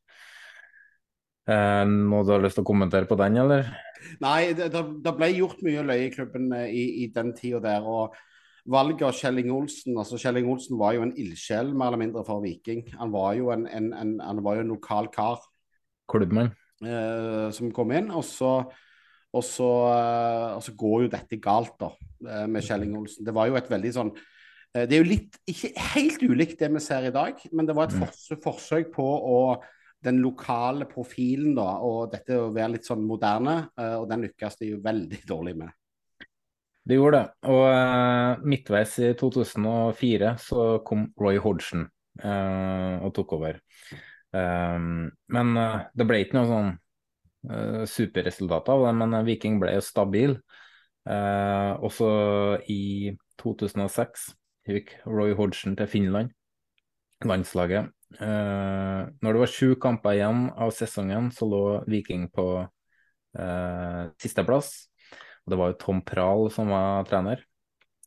S2: Eh, Noe du har lyst til å kommentere på den, eller?
S4: Nei, det, det, ble gjort mye løye i klubben eh, i, i den tida der. og Valget av Kjell Inge Olsen altså Kjell Inge Olsen var jo en ildsjel mer eller mindre for Viking. Han var jo en, en, en, han var jo en lokal kar
S2: Klubbmann.
S4: eh, som kom inn. Og så, og, så, eh, og så går jo dette galt da, med Kjell Inge Olsen. Det var jo et veldig sånn Det er jo litt, ikke helt ulikt det vi ser i dag, men det var et forsøk, forsøk på å den lokale profilen da, og dette å være litt sånn moderne, eh, og den lykkes de jo veldig dårlig med.
S2: Det gjorde det. Og uh, midtveis i 2004 så kom Roy Hodgson uh, og tok over. Um, men uh, det ble ikke noe sånn superresultat av det, men Viking ble jo stabil. Også i 2006 gikk Roy Hodgson til Finland, landslaget. Eh, når det var sju kamper igjen av sesongen, så lå Viking på eh, sisteplass. Og det var jo Tom Prahl som var trener.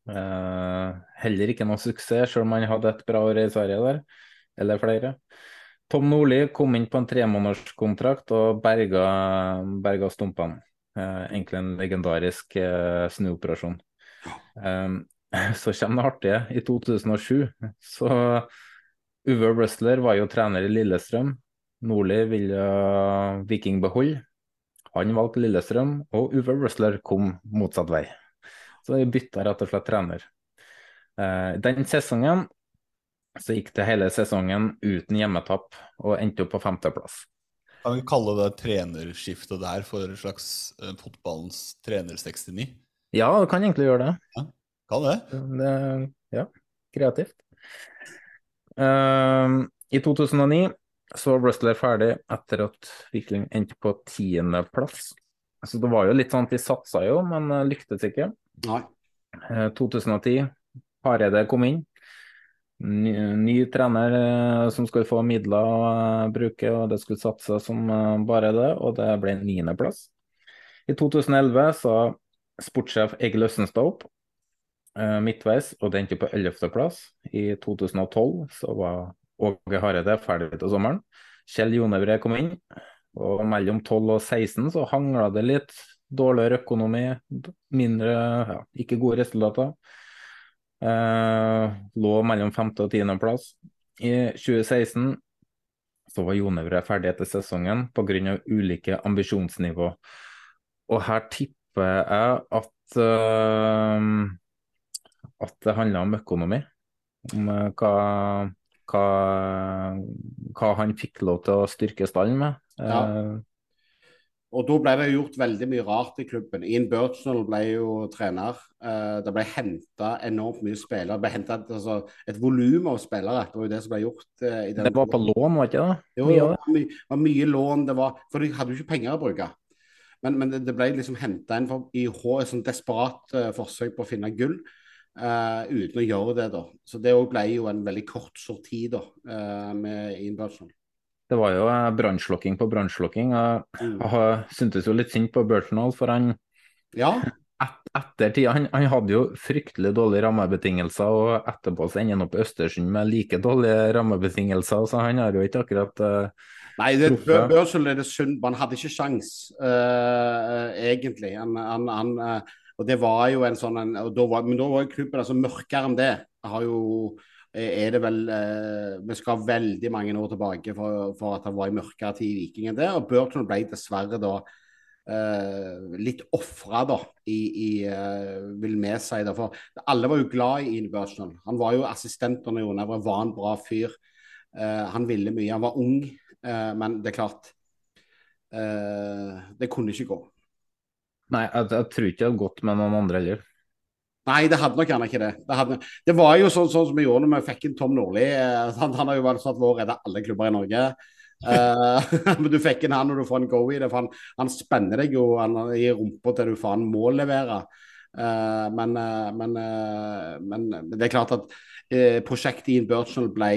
S2: Eh, heller ikke noe suksess, selv om han hadde et bra år i Sverige der, eller flere. Tom Nordli kom inn på en tremånederskontrakt og berga, berga stumpene. Eh, egentlig en legendarisk eh, snuoperasjon. Eh, så kommer det artige. I 2007 så Uwe Rustler var jo trener i Lillestrøm. Nordli ville Viking beholde. Han valgte Lillestrøm, og Uwe Rustler kom motsatt vei. Så vi bytta rett og slett trener. Eh, den sesongen så gikk det hele sesongen uten hjemmetapp, og endte opp på femteplass.
S3: Kan vi kalle det trenerskiftet der for en slags eh, fotballens trener 69?
S2: Ja, du kan egentlig gjøre det.
S3: Kan det?
S2: det ja, kreativt. Eh, I 2009 så var Rustler ferdig etter at Viking endte på tiendeplass. Så det var jo litt sånn at de satsa jo, men eh, lyktes ikke.
S4: Nei.
S2: Eh, 2010, Hareide kom inn. Ny, ny trener eh, som skulle få midler å eh, bruke, og det skulle satse som eh, bare det, og det ble niendeplass. I 2011 sa sportssjef Egil Østenstad opp eh, midtveis, og det endte på 11.-plass. I 2012 så var Åge Hareide ferdig til sommeren. Kjell Jonevre kom inn, og mellom 12 og 16 så hangla det litt. Dårligere økonomi, mindre, ja, ikke gode resultater. Eh, lå mellom 5. og 10. plass. I 2016 så var Jonevre ferdig etter sesongen pga. ulike ambisjonsnivå. Og her tipper jeg at eh, at det handla om økonomi. Om eh, hva, hva, hva han fikk lov til å styrke stallen med.
S4: Ja. Og da ble det gjort veldig mye rart i klubben. Ian Birchnell ble jo trener. Eh, det ble henta enormt mye spillere. Det ble hentet altså, et volum av spillere. Det var jo det som ble gjort. eh, i den
S2: det var på lån, var ikke det?
S4: Jo, det var mye, var mye lån. Det var, for de hadde jo ikke penger å bruke. Men, men det, det ble liksom henta inn for, i H, et sånn desperat uh, forsøk på å finne gull. Eh, uten å gjøre det, da. Så det òg ble jo en veldig kort sorti da, uh, med Ian
S2: Det var jo eh, brannslukking på brannslukking. og
S4: Mm.
S2: Jeg syntes jo litt synd på Burtonall, for han
S4: Ja.
S2: et, etter tida, han, han hadde jo fryktelig dårlige rammebetingelser, og etterpå så ender han opp i Østersund med like dårlige rammebetingelser, så han har jo ikke akkurat uh,
S4: Nei, det, Børsel er det synd Man hadde ikke sjans, uh, egentlig. Han, han, han, eh, og det var jo en sånn en, da var, Men da var klubben altså mørkere enn det. Har jo, er det vel eh, Vi skal veldig mange år tilbake for, for at han var i mørkere tid i Viking enn det. Og Burton ble dessverre da eh, litt ofra, da, i, i eh, vil vi si. Da, for alle var jo glad i Ian Burton. Han var jo assistent under Jon Evre, var en bra fyr. Eh, han ville mye. Han var ung, eh, men det er klart eh, Det kunne ikke gå.
S2: Nei, jeg, jeg tror ikke det hadde gått med noen andre heller.
S4: Nei, det hadde nok gjerne ikke det. Det, hadde, det var jo sånn, sånn som vi gjorde når vi fikk inn Tom Nordli. Eh, han, han har jo vært satt vår redde alle klubber i Norge. Eh, men du fikk inn han når du får en go i det, for han, han spenner deg jo han, i rumpa til du faen må levere. Uh, men, uh, men, men det er klart at prosjektet i Birchnell ble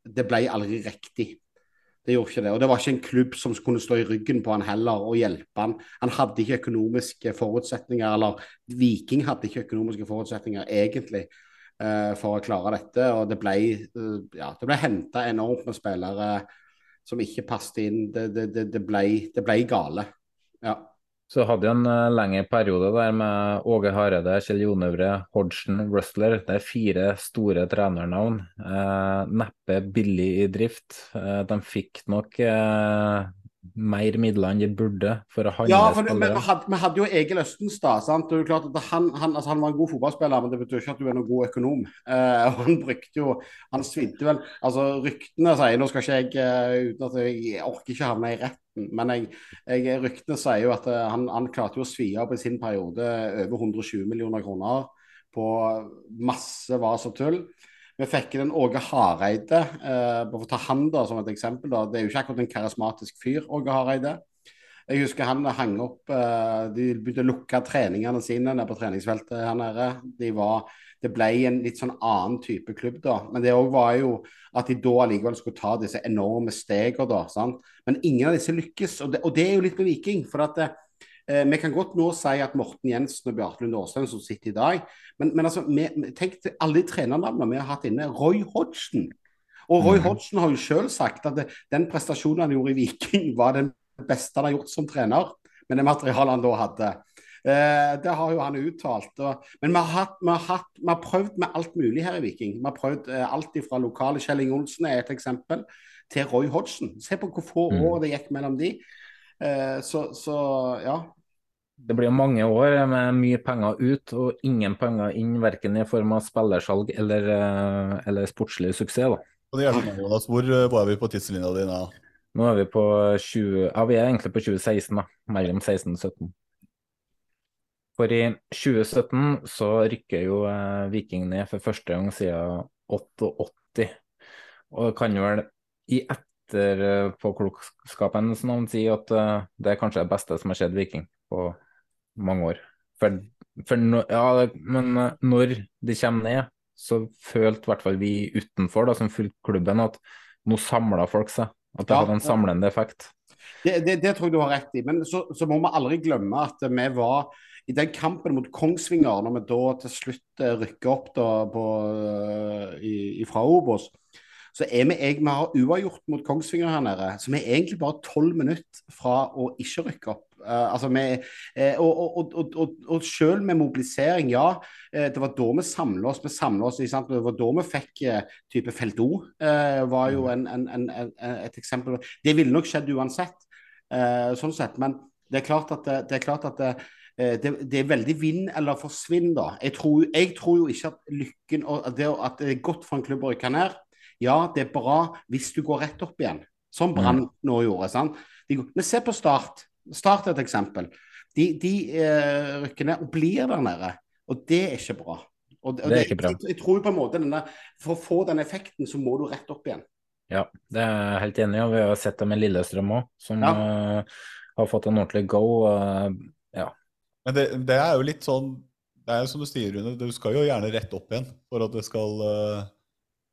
S4: Det ble aldri riktig. Det gjorde ikke det. Og det var ikke en klubb som kunne stå i ryggen på han heller og hjelpe han. Han hadde ikke økonomiske forutsetninger, eller Viking hadde ikke økonomiske forutsetninger egentlig uh, for å klare dette. Og det ble, uh, ja, ble henta enormt med spillere som ikke passet inn. Det, det, det, det, ble, det ble gale. Ja.
S2: Så hadde jo en uh, lengre periode der med Åge Hareide, Kjell Jonøvre, Hodgson, Rustler. Det er fire store trenernavn. Eh, neppe billig i drift. Eh, de fikk nok eh, mer midler enn de burde for å handle
S4: Ja, for det, men vi hadde, vi hadde jo Egil Østenstad. sant? Det er jo klart at han, han, altså han var en god fotballspiller, men det betyr ikke at du er noen god økonom. Uh, og Han brukte jo Han svidde vel altså Ryktene sier Nå skal ikke jeg uh, uten at jeg, jeg orker ikke havne i retten, men jeg, jeg, ryktene sier jo at uh, han, han klarte jo å svi opp i sin periode over 120 millioner kroner på masse vas og tull. Vi fikk inn Åge Hareide, eh, for å ta han da som et eksempel. da, Det er jo ikke akkurat en karismatisk fyr, Åge Hareide. Jeg husker han hang opp eh, De begynte å lukke treningene sine nede på treningsfeltet her nede. De var, det ble en litt sånn annen type klubb da. Men det òg var jo at de da allikevel skulle ta disse enorme stegene, da. sant? Men ingen av disse lykkes. Og det, og det er jo litt med Viking. For at det, Eh, vi kan godt nå si at Morten Jensen og Bjarte Lund Aasland som sitter i dag, men, men altså, vi, tenk til alle de trenernavnene vi har hatt inne. Roy Hodgson. Og Roy
S2: Mhm.
S4: Hodgson har jo selv sagt at det, den prestasjonen han gjorde i Viking, var den beste han har gjort som trener, med det materialet han da hadde. Eh, det har jo han uttalt. Og, men vi har, hatt, vi, har hatt, vi har prøvd med alt mulig her i Viking. Vi har prøvd eh, alt fra lokale Kjell Inge Olsen er et eksempel, til Roy Hodgson. Se på hvor få
S2: Mm.
S4: år det gikk mellom de. Eh, så, så ja.
S2: Det blir jo mange år med mye penger ut og ingen penger inn, verken i form av spillersalg eller, eh, eller sportslig suksess. da.
S3: Og det hjelper meg, Jonas. Hvor, eh, er vi på tidslinja di nå?
S2: Nå er vi på 20, ja, vi er egentlig på 2016, da. Mellom 16 og 17. For i 2017 så rykker jo eh, Viking ned for første gang siden 88. Og det kan vel i etterpåklokskapens navn si at eh, det er kanskje det beste som har skjedd Viking på mange år. For, for no, ja, men eh, når de kommer ned, så følte i hvert fall vi utenfor, da, som fulgte klubben, at nå samla folk seg. At det
S4: Ja,
S2: hadde en samlende effekt.
S4: Det, det, det tror jeg du har rett i. Men så, så må vi aldri glemme at vi var i den kampen mot Kongsvinger, når vi da til slutt eh, rykker opp da på, eh, i, i fra Obos, så er vi, jeg, vi har uavgjort mot Kongsvinger her nede. Så vi er egentlig bare tolv minutter fra å ikke rykke opp. Eh, altså med, eh, og, og, og, og, selv med mobilisering, ja. eh, det var da vi samla oss. Vi samlet oss, sant? Det var da vi fikk type felt O. var jo en, en, en, en, et eksempel. Det ville nok skjedd uansett. sånn sett. Men det er klart at det, er, klart at det, det, det er veldig vinn eller forsvinn, da. Jeg tror, jeg tror jo ikke at lykken og det, at det er godt for en klubb å rykke ned. Ja, det er bra hvis du går rett opp igjen, som Brann nå gjorde. sant? De, men se på Start. Start et eksempel. De, de uh, rykker ned og blir der nede, og det er ikke bra. Og, og
S2: Det er ikke bra.
S4: Jeg, jeg tror på en måte denne, For å få den effekten, så må du rett opp igjen.
S2: Ja, det er jeg helt enig i. og Vi har sett det med Lillestrøm òg, som
S4: Ja.
S2: uh, har fått en ordentlig go. Uh, ja.
S3: Men det, det er jo litt sånn Det er jo som du sier, Rune. Du skal jo gjerne rett opp igjen for at det skal eh,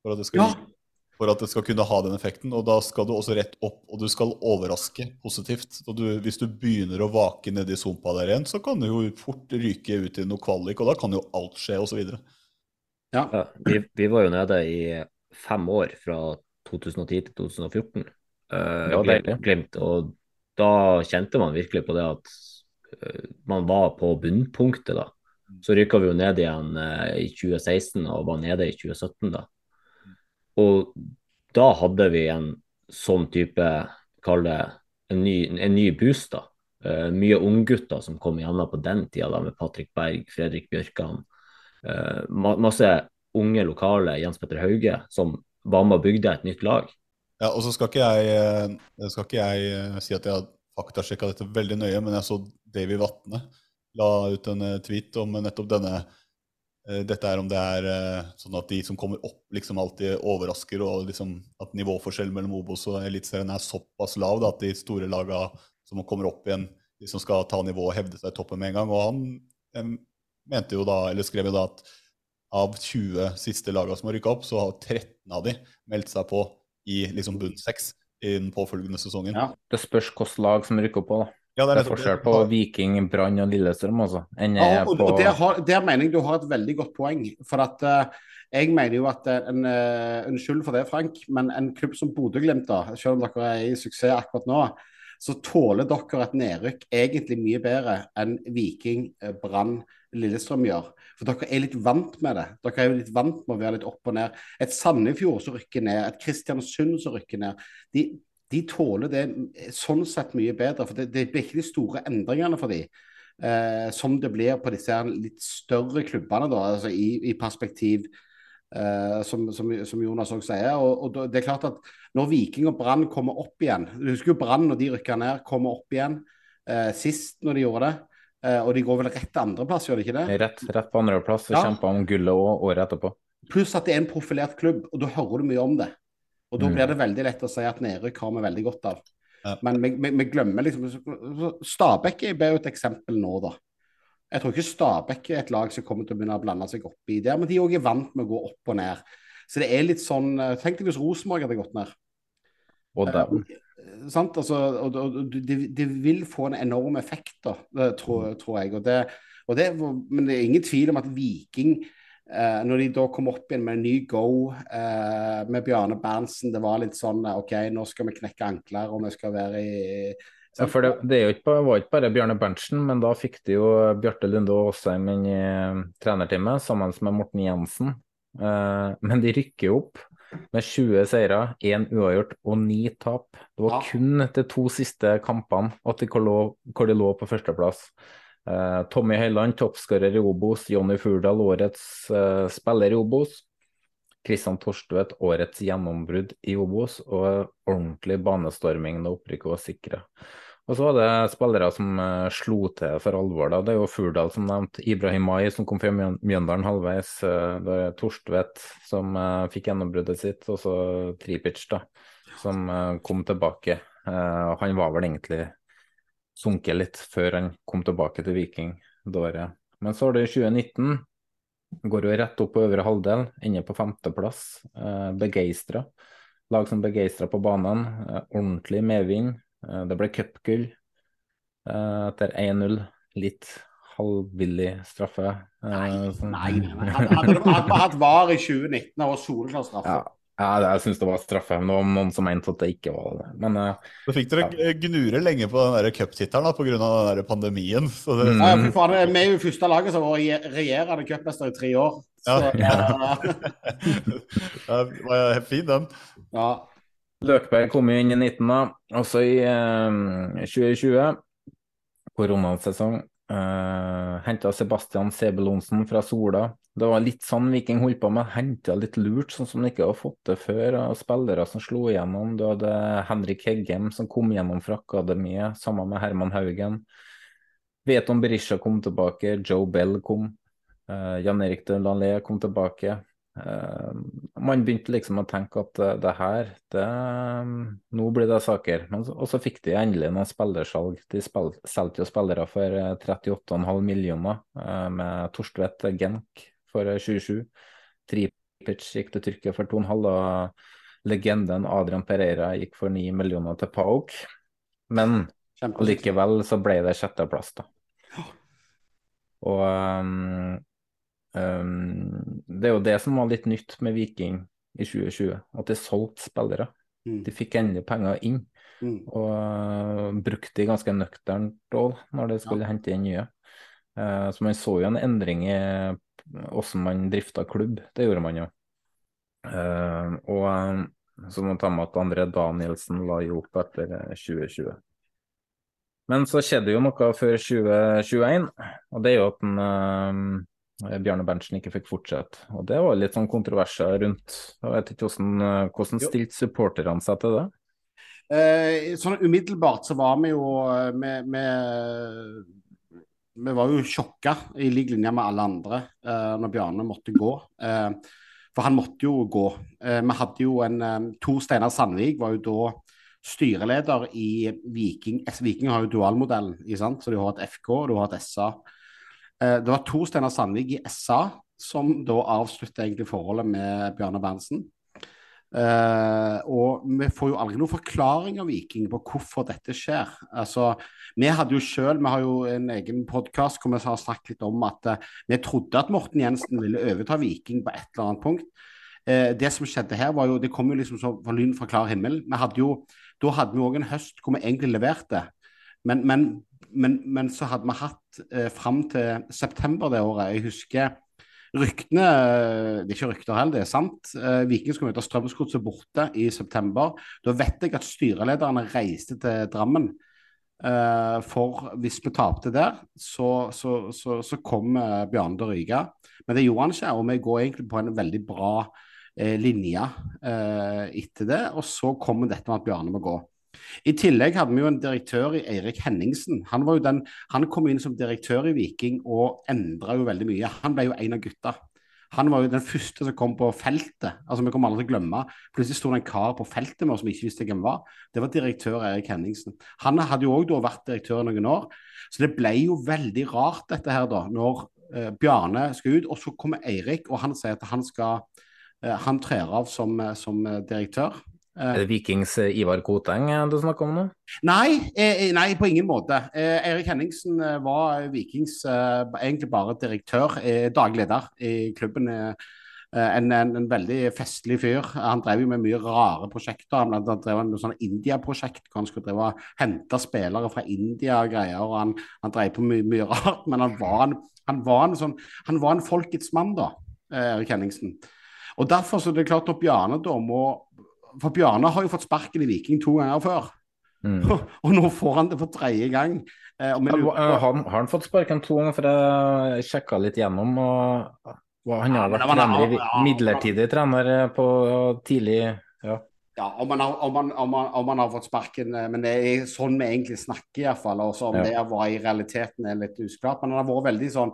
S3: For at det skal,
S4: Ja.
S3: For at det skal kunne ha den effekten. Og da skal du også rett opp, og du skal overraske positivt. Og du, hvis du begynner å vake nedi sumpa der igjen, så kan du jo fort ryke ut i noe kvalik, og da kan jo alt skje, osv.
S4: Ja.
S1: Ja, vi, vi var jo nede i fem år, fra 2010 til 2014.
S2: Uh, var
S1: Glimt- Glimt, og da kjente man virkelig på det at uh, man var på bunnpunktet, da. Så rykka vi jo ned igjen uh, i 2016 og var nede i 2017, da. Og da hadde vi en sånn type, kall det en ny, en ny boost, da. Uh, mye unggutter som kom igjennom på den tida, da, med Patrick Berg, Fredrik Bjørkan. Uh, masse unge lokale, Jens Petter Hauge, som var med og bygde et nytt lag.
S3: Ja, og så skal ikke jeg, eh, skal ikke jeg si at jeg har faktasjekka dette veldig nøye, men jeg så Davy Vatne la ut en tweet om nettopp denne Dette er om det er eh, sånn at de som kommer opp, liksom alltid overrasker, og liksom at nivåforskjellen mellom Obos og Eliteserien er såpass lav da, at de store laga som kommer opp igjen, de som skal ta nivået og hevde seg i toppen med en gang. Og han eh, mente jo da, eller skrev jo da at av 20 siste laga som har rykka opp, så har 13 av de meldt seg på i liksom bunn seks i den påfølgende sesongen.
S4: Ja.
S2: Det spørs hvilket lag som rykker opp òg, da.
S3: Ja,
S2: Det er
S3: nettopp
S2: forskjell på Viking, Brann og Lillestrøm, altså.
S4: Ja,
S2: er
S4: og,
S2: på
S4: og der, har, der mener jeg du har et veldig godt poeng. For at uh, jeg mener jo at eh, en, uh, Unnskyld for det, Frank, men en klubb som Bodø-Glimt, da, selv om dere er i suksess akkurat nå, så tåler dere et nedrykk egentlig mye bedre enn Viking, Brann, Lillestrøm gjør. For dere er litt vant med det. Dere er jo litt vant med å være litt opp og ned. Et Sandefjord som rykker ned, et Kristiansund som rykker ned. De, de tåler det sånn sett mye bedre. For det, det blir ikke de store endringene for de. Eh, som det blir på disse litt større klubbene, da, altså i, i perspektiv, eh, som, som, som Jonas òg sier. Og, og det er klart at Når Viking og Brann kommer opp igjen Du husker jo Brann når de rykka ned, kommer opp igjen eh, sist når de gjorde det. Eh, og de går vel rett til andreplass, gjør de ikke det?
S2: rett, rett på andreplass
S4: Ja.
S2: kjemper om gullet òg året etterpå.
S4: Pluss at det er en profilert klubb, og da hører du mye om det. Og da
S2: Mm.
S4: blir det veldig lett å si at nedrykk har vi veldig godt av.
S3: Ja.
S4: Men vi, vi, vi glemmer liksom Stabæk er jo et eksempel nå, da. Jeg tror ikke Stabæk er et lag som kommer til å begynne å blande seg opp i det, men de òg er vant med å gå opp og ned. Så det er litt sånn eh, Tenk deg hvis Rosenborg hadde gått ned.
S2: Og der.
S4: sant? Altså, og, og, og det, de vil få en enorm effekt, da, tror, tror jeg. Og det, og det, men det er ingen tvil om at Viking eh, når de da kom opp igjen med en ny go uh, med Bjarne Berntsen, det var litt sånn OK, nå skal vi knekke ankler, og vi skal være i
S2: Ja, for det, det ikke, var ikke bare Bjarne Berntsen, men da fikk de jo Bjarte Lunde Aasheim inn i eh, trenerteamet sammen med Morten Jensen. Uh, men de rykker opp med 20 seire, én uavgjort og ni tap. Det var
S4: Ja.
S2: kun de to siste kampene at de lå, hvor de lå på førsteplass. Eh, Tommy Høiland, toppskårer i Obos. Jonny Furdal, årets eh, spiller i Obos. Kristian Torstvedt, årets gjennombrudd i Obos. Og ordentlig banestorming da opprykket var sikra. Og så var det spillere som eh, slo til for alvor. da. Det er jo Furdal som nevnt. Ibrahim Mai som kom fra Mjøndalen halvveis. eh, Det er Torstvedt som eh, fikk gjennombruddet sitt. Og så Tripic, da, som eh, kom tilbake. Eh, Han var vel egentlig sunket litt før han kom tilbake til Viking det året. Men så har det 2019. Går jo rett opp på øvre halvdel, inne på femteplass. Eh, begeistra. Lag som begeistra på banen. Eh, ordentlig medvind. Eh, det ble cupgull eh, etter 1-0. Litt halvbillig straffe. eh,
S4: Nei, nei, nei. Hadde, hadde, hadde hatt VAR i 2019 og soleklar straffe
S2: Ja, ja det- jeg syns det var straffe. Men det var noen som mente at det ikke var det. Men uh,
S3: Så fikk dere ja. gnure lenge på den cuptittelen pga. pandemien. Så det,
S2: Mm.
S4: Ja, for faen, Vi er jo første laget som har vært regjerende cupmester i tre år. Så,
S3: Ja.
S4: eh,
S3: ja, det var fin, den.
S4: ja.
S2: Løkberg kom jo inn i 19, da. Også i eh, 2020, koronasesong. Uh, Henta Sebastian Sebelonsen fra Sola. Det var litt sånn Viking holdt på med. Henta litt lurt, sånn som de ikke har fått det før. Og spillere som slo igjennom. Du hadde Henrik Heggem som kom gjennom fra akademiet, sammen med Herman Haugen. Veton Berisha kom tilbake, Joe Bell kom. Uh, Jan Erik Delanlé kom tilbake. Eh, man begynte liksom å tenke at eh, det her, det, nå blir det saker. Men, og så fikk de endelig noen spillersalg. De spil, solgte jo spillere for eh, 38,5 millioner, eh, med Torstvedt Genk for eh, 27. Tripic gikk til Tyrkia for 2,5, og legenden Adrian Pereira gikk for 9 millioner til PAOK. Men likevel så ble det sjetteplass, da. Og um, um, det er jo det som var litt nytt med Viking i 2020, at de solgte spillere.
S4: Mm.
S2: De fikk endelig penger inn,
S4: Mm.
S2: og uh, brukte de ganske nøkternt òg når de skulle hente inn nye. Uh, så man så jo en endring i hvordan man drifta klubb, det gjorde man jo. Uh, og um, så må man ta med at André Danielsen la jo opp etter uh, 2020. Men så skjedde jo noe før 2021, og det er jo at en, eh, Bjarne Berntsen ikke fikk fortsette. Og det var litt sånn kontroverser rundt. Jeg vet ikke hvordan, eh, hvordan stilte supporterne seg til det?
S4: Eh, sånn umiddelbart så var vi jo eh, med, med, Vi var jo sjokka i lik linje med alle andre eh, når Bjarne måtte gå. Eh, for han måtte jo gå. Eh, vi hadde jo en eh, Tor Steinar Sandvik var jo da styreleder i Viking. Viking har jo dualmodellen, så du har et FK og du har et SA. Eh, det var to Steinar Sandvik i SA som da avslutta egentlig forholdet med Bjarne Berntsen. Uh, og vi får jo aldri noen forklaring av Viking på hvorfor dette skjer. Altså, vi hadde jo selv, vi har jo en egen podkast hvor vi har snakket litt om at uh, vi trodde at Morten Jensen ville overta Viking på et eller annet punkt. Uh, det som skjedde her, var jo Det kom jo liksom fra lyn fra klar himmel. Vi hadde jo, da hadde vi òg en høst hvor vi egentlig leverte. Men, men, men, men så hadde vi hatt eh, fram til september det året. Jeg husker Ryktene Det er ikke rykter heller, det er sant. Eh, Viking skulle møte Strømsgodset borte i september. Da vet jeg at styrelederne reiste til Drammen. Eh, for hvis vi tapte der, så, så, så, så kom eh, Bjarne til ryke. Men det gjorde han ikke, og vi går egentlig på en veldig bra eh, linje eh, etter det. Og så kommer dette med at Bjarne må gå. I tillegg hadde vi jo en direktør i Eirik Henningsen. Han, var jo den, han kom inn som direktør i Viking og endra jo veldig mye. Han ble jo en av gutta. Han var jo den første som kom på feltet. altså Vi kommer aldri til å glemme. Plutselig sto det en kar på feltet med oss som ikke visste hvem var. Det var direktør Erik Henningsen. Han hadde jo òg vært direktør i noen år. Så det ble jo veldig rart dette her, da. Når eh, Bjarne skal ut, og så kommer Eirik, og han sier at han skal eh, Han trer av som, eh, som eh, direktør.
S2: Er det Vikings eh, Ivar Koteng eh, du snakker om nå?
S4: Nei, eh, nei, på ingen måte. Erik Henningsen var Vikings egentlig bare direktør, daglig leder i klubben. en, en, en veldig festlig fyr. Han drev jo med mye rare prosjekter. Han, han drev med sånn India-prosjekt hvor han skulle drive og hente spillere fra India og greier. og Han, han drev på mye, mye rart, men han var en, han var en, sånn, han var en folkets mann, da, Erik Henningsen. Og derfor så er det klart at Bjarne da må For Bjarne har jo fått sparken i Viking to ganger før.
S2: Mm.
S4: Og nå får han det for tredje gang. Eh, og
S2: Ja,
S4: lurer
S2: har, han- har han fått sparken to ganger, for jeg sjekka litt gjennom. og Han har
S4: Ja,
S2: vært trener,
S4: ja,
S2: midlertidig trener eh, på tidlig ja.
S4: Ja, om han, har, om, han, om, om han har fått sparken, eh, men det er sånn vi egentlig snakker iallfall. Også om
S2: Ja.
S4: det var i realiteten er litt usklart. Men han har vært veldig sånn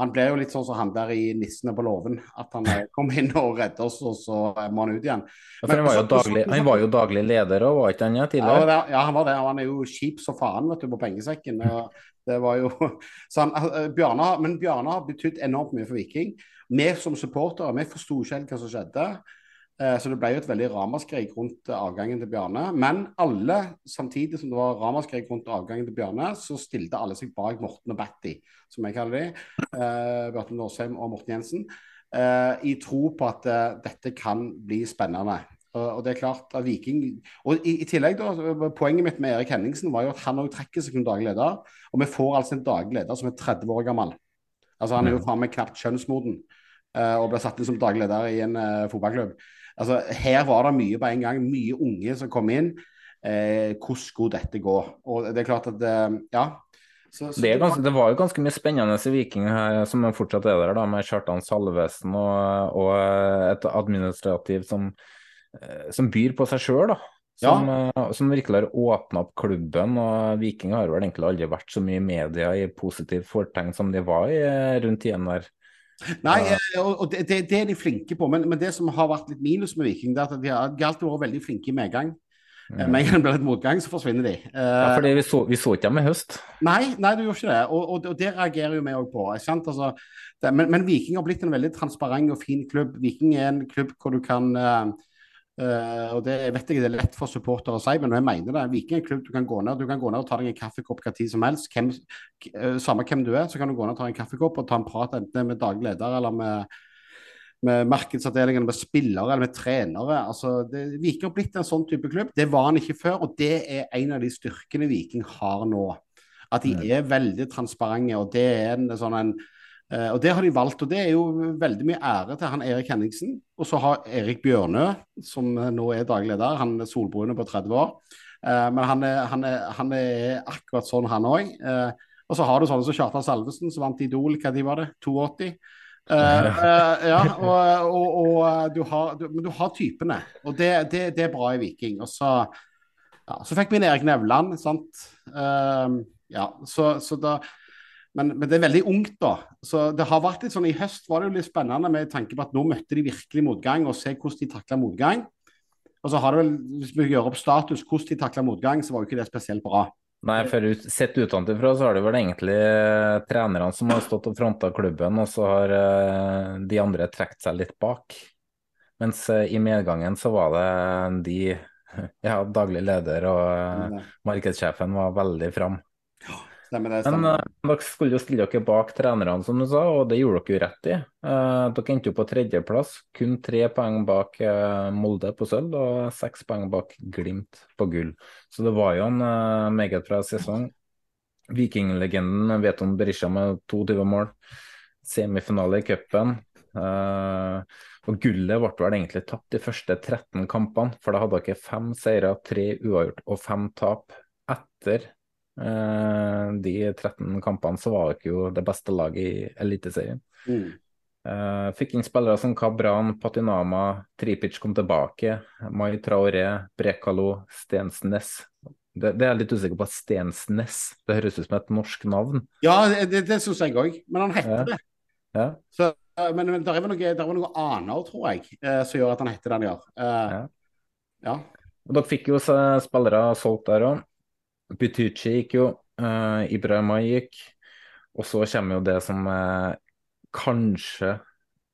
S4: Han ble jo litt sånn som han der i 'Nissene på låven'. At han kommer kom inn og redder oss, og så eh, må han ut igjen.
S2: Ja, for han var
S4: så-
S2: daglig, han var jo daglig leder òg, var ikke han ja, tidligere?
S4: ja, han var det. Han er jo kjip som faen vet du, på pengesekken. Det var jo, så han, eh, Bjarne, men Bjarne har betydd enormt mye for Viking. Vi som supportere vi forsto ikke helt hva som skjedde. Eh, Så det ble jo et veldig ramaskrik rundt eh, avgangen til Bjarne. Men alle, samtidig som det var ramaskrik rundt avgangen til Bjarne, så stilte alle seg bak Morten og Batty, som jeg kaller de. Eh, Bjarte Nåsheim og Morten Jensen. eh, I tro på at eh, dette kan bli spennende. Og og det er klart at Viking Og i, i tillegg da, Poenget mitt med Erik Henningsen var jo at han òg trekker seg som daglig leder. Og vi får altså en daglig leder som er 30 år gammel. Altså Han er jo faen meg knapt kjønnsmoden og ble satt inn som daglig leder i en fotballklubb. Altså Her var det mye på en gang. Mye unge som kom inn. Eh, hvordan skulle dette gå? Og det er klart at eh, Ja. Så, så
S2: Det, ganske, det var jo ganske mye spennende i Viking her, som fortsatt er der, da, med Kjartan Salvesen og, og et administrativ som, eh, som byr på seg sjøl. Som, ja. som virkelig har åpna opp klubben. og Viking har vel egentlig aldri vært så mye i media i positivt fortegn som de var i eh, rundt tiden der.
S4: Nei, eh, og det, det, det er de flinke på. Men, men det som har vært litt minus med Viking, det er at de har, de har alltid vært veldig flinke i medgang. Mm. Med en gang det blir litt motgang, så forsvinner de. Eh,
S2: Ja, fordi vi så, vi så ikke dem i høst.
S4: Nei, nei, du gjorde ikke det. Og, og, og det reagerer jo vi òg på. Altså, det, men, men Viking har blitt en veldig transparent og fin klubb. Viking er en klubb hvor du kan eh, eh, og det vet jeg det er lett for supportere å si, men jeg mener det. Viking er en klubb du kan gå ned Du kan gå ned og ta deg en kaffekopp hva tid som helst. Hvem, uh, samme hvem du er, så kan du gå ned og ta en kaffekopp og ta en prat enten med daglig leder eller med med markedsavdelingen, med spillere eller med trenere. Altså, det, Viking har blitt en sånn type klubb. Det var han ikke før, og det er en av de styrkene Viking har nå. At de er veldig transparente, og det er en sånn en og det har de valgt, og det er jo veldig mye ære til han Erik Henningsen. Og så har Erik Bjørnø, som nå er daglig leder, han er solbrune på 30 år. Eh, men han er, han, er, han er akkurat sånn, han òg. og så har du sånne som Kjartan Salvesen, som vant Idol, hva de var det? 82? Uh, uh, ja, og, og, og du har, du, men du har typene, og det, det, det er bra i Viking. Og så, ja, så fikk vi inn Erik Nevland, sant. Uh, ja, så, så da men, men det er veldig ungt, da. Så det har vært litt sånn, I høst var det jo litt spennende med tanke på at nå møtte de virkelig motgang, og se hvordan de takla motgang. Og så har det vel, Hvis vi gjør opp status hvordan de takla motgang, så var jo ikke det spesielt bra.
S2: Nei, for ut, sett utenfra så har det vel egentlig eh, trenerne som har stått og fronta klubben, og så har eh, de andre trukket seg litt bak. Mens eh, i medgangen så var det de, ja, daglig leder og markedssjefen var veldig fram.
S4: Stemmer
S2: Men eh, dere skulle jo stille dere bak trenerne, som du sa, og det gjorde dere jo rett i. Eh, dere endte jo på tredjeplass, kun tre poeng bak eh, Molde på sølv og seks poeng bak Glimt på gull. Så det var jo en meget bra sesong. Vikinglegenden Veton Berisha med 22 mål. Semifinale i cupen. Eh, og gullet ble vel egentlig tatt de første 13 kampene, for da hadde dere fem seire, tre uavgjort og fem tap. Etter de 13 kampene så var dere jo det beste laget i Eliteserien.
S4: Mm.
S2: Eh, fikk inn spillere som Kabran, Patinama, Tripic kom tilbake, Mai Traoré, Brekalo, Stensnes. Det, det er jeg litt usikker på. Stensnes, det høres ut som et norsk navn.
S4: Ja, det, det, syns jeg òg, men han heter
S2: Ja.
S4: det.
S2: Ja.
S4: Så, eh, men, men det er vel noe, der noe annet, tror jeg, eh, som gjør at han heter det han gjør. Uh, ja.
S2: Og dere fikk jo spillere solgt der òg. Butucci gikk jo, uh, Ibrahima gikk. Og så kommer jo det som eh, kanskje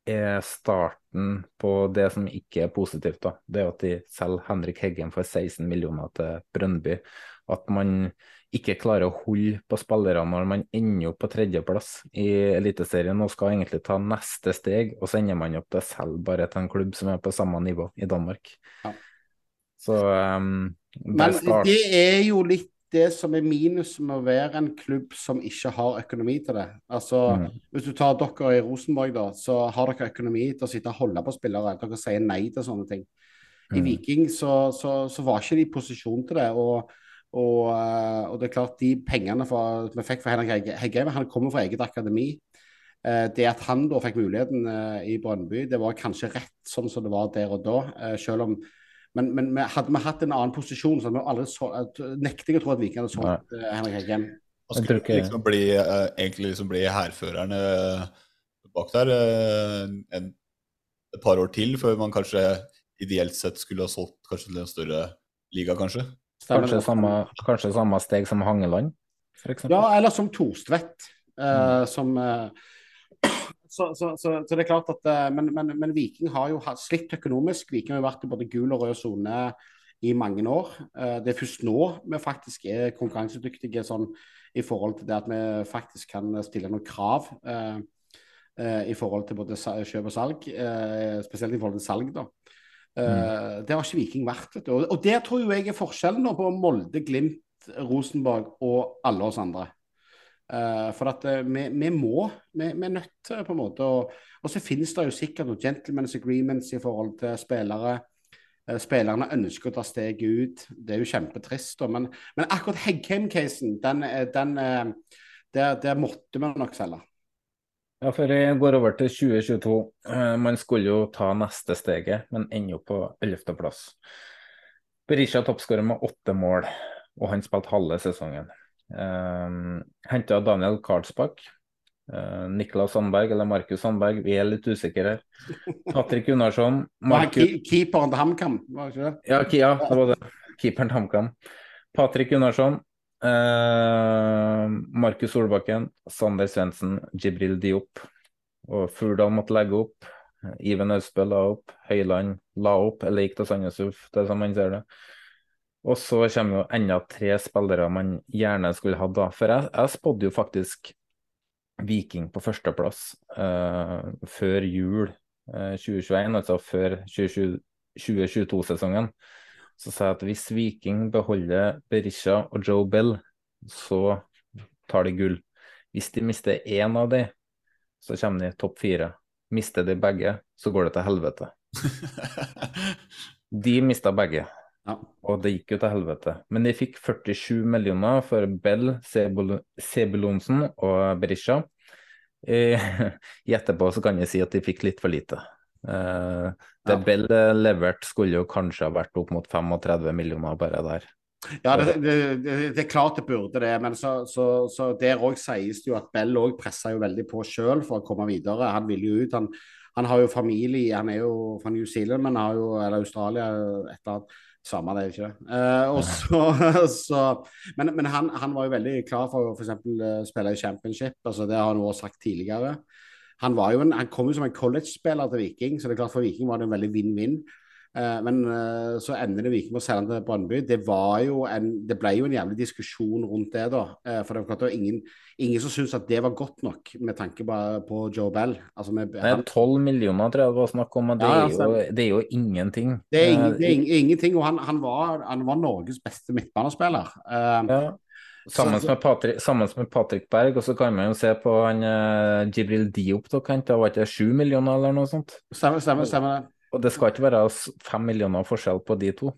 S2: er starten på det som ikke er positivt. da. Det er at de selger Henrik Heggen for 16 millioner til Brøndby. At man ikke klarer å holde på spillere når man ender opp på tredjeplass i Eliteserien og skal egentlig ta neste steg, og så ender man opp til å selge bare til en klubb som er på samme nivå i Danmark.
S4: Ja.
S2: Så um,
S4: Men det er jo litt det som er minus med å være en klubb som ikke har økonomi til det. Altså,
S2: Mm.
S4: Hvis du tar dere i Rosenborg, da, så har dere økonomi til å sitte og holde på spillere. Dere sier nei til sånne ting. I
S2: Mm.
S4: Viking så, så, så var ikke de i posisjon til det. og og, eh, og det er klart de pengene for, vi fikk fra Henrik Heggheim, han kommer fra eget akademi. Eh, Det at han da fikk muligheten eh, i Brønnby, det var kanskje rett sånn som det var der og da. Selv om Men, men vi- hadde vi hatt en annen posisjon, så hadde vi aldri så, nekter jeg å tro at Viking hadde solgt eh, Henrik Heggen.
S3: Han skulle liksom bli, uh, egentlig liksom bli hærføreren eh, bak der en, et par år til, før man kanskje ideelt sett skulle ha solgt kanskje til en større liga, kanskje.
S2: Kanskje samme, kanskje samme steg som Hangeland, f.eks.
S4: Ja, eller som Torstvedt. eh,
S2: Mm.
S4: som, så, så, så, så det er klart at eh, men, men, men Viking har jo slitt økonomisk. Viking har jo vært i både gul og rød sone i mange år. Eh, det er først nå vi faktisk er konkurransedyktige sånn, i forhold til det at vi faktisk kan stille noen krav. eh, eh, I forhold til både kjøp og salg, eh, spesielt i forhold til salg. da. Eh, Det har ikke Viking vært. vet du. Og, og der tror jeg er forskjellen nå på Molde, Glimt, Rosenborg og alle oss andre. Eh, for at uh, vi, vi må, vi, vi er nødt til på en måte å Og så finnes det jo sikkert noen gentlemen's agreements i forhold til spillere. Uh, Spillerne ønsker å ta steget ut. Det er jo kjempetrist. Men, men akkurat Heggheim-casen, der, der måtte vi nok selge.
S2: Ja, for jeg går over til 2022. Eh, Man skulle jo ta neste steget, men ender jo på 11. plass. Berisha toppskårer med åtte mål, og han spilte halve sesongen. Um, Henta Daniel Karlsbakk, uh, Niklas Sandberg eller Markus Sandberg, vi er litt usikre her. Patrick Gunnarsson Markus
S4: Keeperen til HamKam, var det ikke det?
S2: ja, ja, det var det. Keeperen til HamKam. Patrick Gunnarsson, eh, Markus Solbakken, Sander Svendsen, Jibril Diop. Og Furdal måtte legge opp. Iven Østbø la opp. Høyland la opp, eller gikk til Sandnes Ulf, det er som man ser det. Og så kommer jo enda tre spillere man gjerne skulle hatt, da. For jeg, jeg spådde jo faktisk Viking på førsteplass uh, før jul uh, 2021, altså før 2022-sesongen. Så sa jeg at hvis Viking beholder Berisha og Joe Bell, så tar de gull. Hvis de mister én av de, så kommer de topp fire. Mister de begge, så går det til helvete. De mista begge, og det gikk jo til helvete. Men de fikk 47 millioner for Bell, Sebulonsen og Berisha. I, I etterpå så kan jeg si at de fikk litt for lite. Eh, det Bell leverte skulle jo kanskje ha vært opp mot 35 millioner bare der.
S4: Ja, det, det, det, det er klart det burde det, men så, så, så der òg sies det jo at Bell òg pressa jo veldig på sjøl for å komme videre. Han ville jo ut. Han, han har jo familie, han er jo fra New Zealand, men har jo, eller Australia, et eller annet. Samme det, ikke det? Eh, og så, så, men men han, han var jo veldig klar for å eksempel, eh, spille i championship. altså Det har han også sagt tidligere. Han, en, han kom jo som en college-spiller til Viking, så det er klart for Viking var det en veldig vinn-vinn. Eh, men eh, så ender det Viking med å selge den til Brøndby. Det, var jo en, det ble jo en jævlig diskusjon rundt det, da. Eh, for det var klart det ingen, ingen som syntes at det var godt nok med tanke på, på Joe Bell. Altså, med,
S2: Det er 12 millioner, tror jeg det var snakk om, og det,
S4: Ja, altså,
S2: er, jo, det er jo ingenting.
S4: Det er, ingen, det er ing- ingenting, og han, han, var, han var Norges beste midtbanespiller. Eh,
S2: Ja. Sammen med, Patrick, sammen med Patrick Berg, og så kan man jo se på han Jibril Diop, kan det var ikke det sju millioner eller noe sånt?
S4: Stemmer, stemmer, stemmer det.
S2: Og det skal ikke være fem millioner forskjell på de to.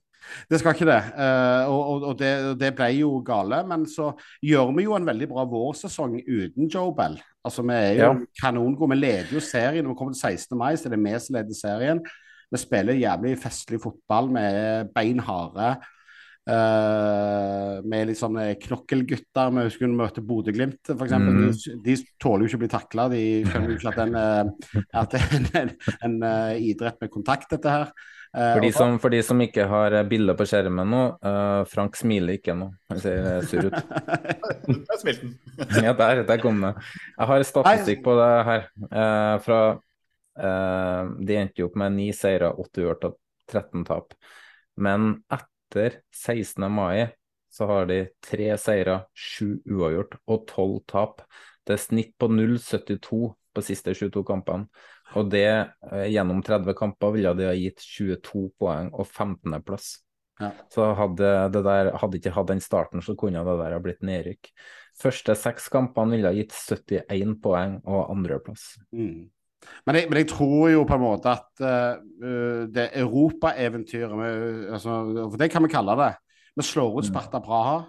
S4: Det skal ikke det. eh, og det, det ble jo gale. Men så gjør vi jo en veldig bra vårsesong uten Joe Bell. Altså, Vi er jo
S2: Ja.
S4: kanongode. Vi leder jo serien. Når vi kommer til 16. mai, så er det vi som leder serien. Vi spiller jævlig festlig fotball. Vi er bein harde. Uh, med litt sånne knokkelgutter. Vi husker møte møter Bodø-Glimt, f.eks.
S2: Mm.
S4: De, de tåler jo ikke å bli takla. De skjønner jo ikke at, den, eh, at det er en, en, en eh, idrett med kontakt, dette her. Eh,
S2: For de som, for de som ikke har eh, bilder på skjermen nå, uh, Frank smiler ikke nå. Han ser eh, sur ut.
S3: Der smilte den.
S2: Ja, der, der kom det. Jeg har statistikk på det her. eh, fra Eh, de endte jo opp med ni seire, åtte uavgjort og 13 tap. Men etter 16. mai så har de tre seire, sju uavgjort og tolv tap. Det er snitt på 0,72 på siste 22 kampene. Og det eh, gjennom 30 kamper ville de ha gitt 22 poeng og 15.-plass.
S4: Ja.
S2: Så hadde det der, hadde ikke hatt den starten, så kunne det der ha blitt nedrykk. Første seks kampene ville ha gitt 71 poeng og andreplass.
S4: Mm. Men, jeg, men jeg tror jo på en måte at uh, det europaeventyret altså, For det kan vi kalle det. Vi slår ut Sparta Praha.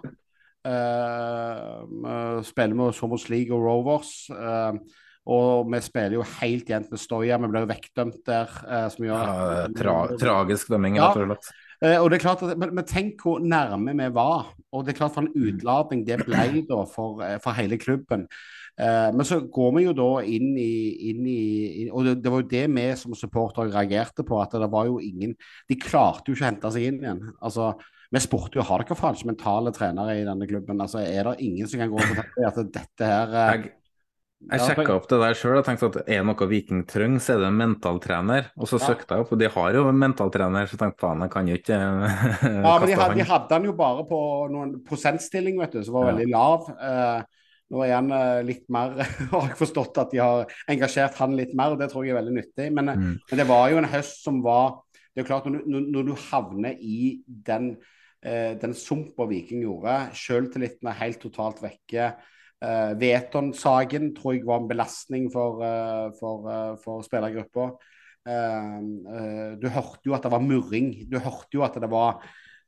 S4: Uh, spiller med Somos League og Rovers. uh, og vi spiller jo helt jevnt med Stoya. Vi ble jo vekkdømt der. uh,
S2: Ja, tra tragisk dømming,
S4: Ja.
S2: rett og
S4: det er klart at, men, men tenk hvor nærme vi var. Og det er klart for en utladning det ble da for, for hele klubben. Eh, men så går vi jo da inn i, inn i, Og det, det var jo det vi som supportere reagerte på, at det var jo ingen De klarte jo ikke å hente seg inn igjen. Altså, vi spurte jo har dere faen ikke mentale trenere i denne klubben. Altså, Er det ingen som kan gå og fortelle at dette her eh,
S2: Jeg, jeg sjekka opp det der sjøl og tenkte at er noe Viking trenger, så er det en mentaltrener. Og så
S4: Ja.
S2: søkte jeg opp, og de har jo en mentaltrener, så jeg tenkte faen, jeg kan jo ikke
S4: Ja, men de hadde, de hadde han jo bare på noen prosentstilling, vet du, som var veldig lav. Eh, nå er han eh, litt mer Har jeg forstått at de har engasjert han litt mer, og det tror jeg er veldig nyttig. Men, eh,
S2: Mm.
S4: men det var jo en høst som var Det er jo klart, når, du- når, du havner i den, eh, den sumpa Viking gjorde, sjøltilliten er helt totalt vekke. Uh, Veton-saken tror jeg var en belastning for, eh, for, eh, for spillergruppa. Eh, eh, du hørte jo at det var murring. Du hørte jo at det var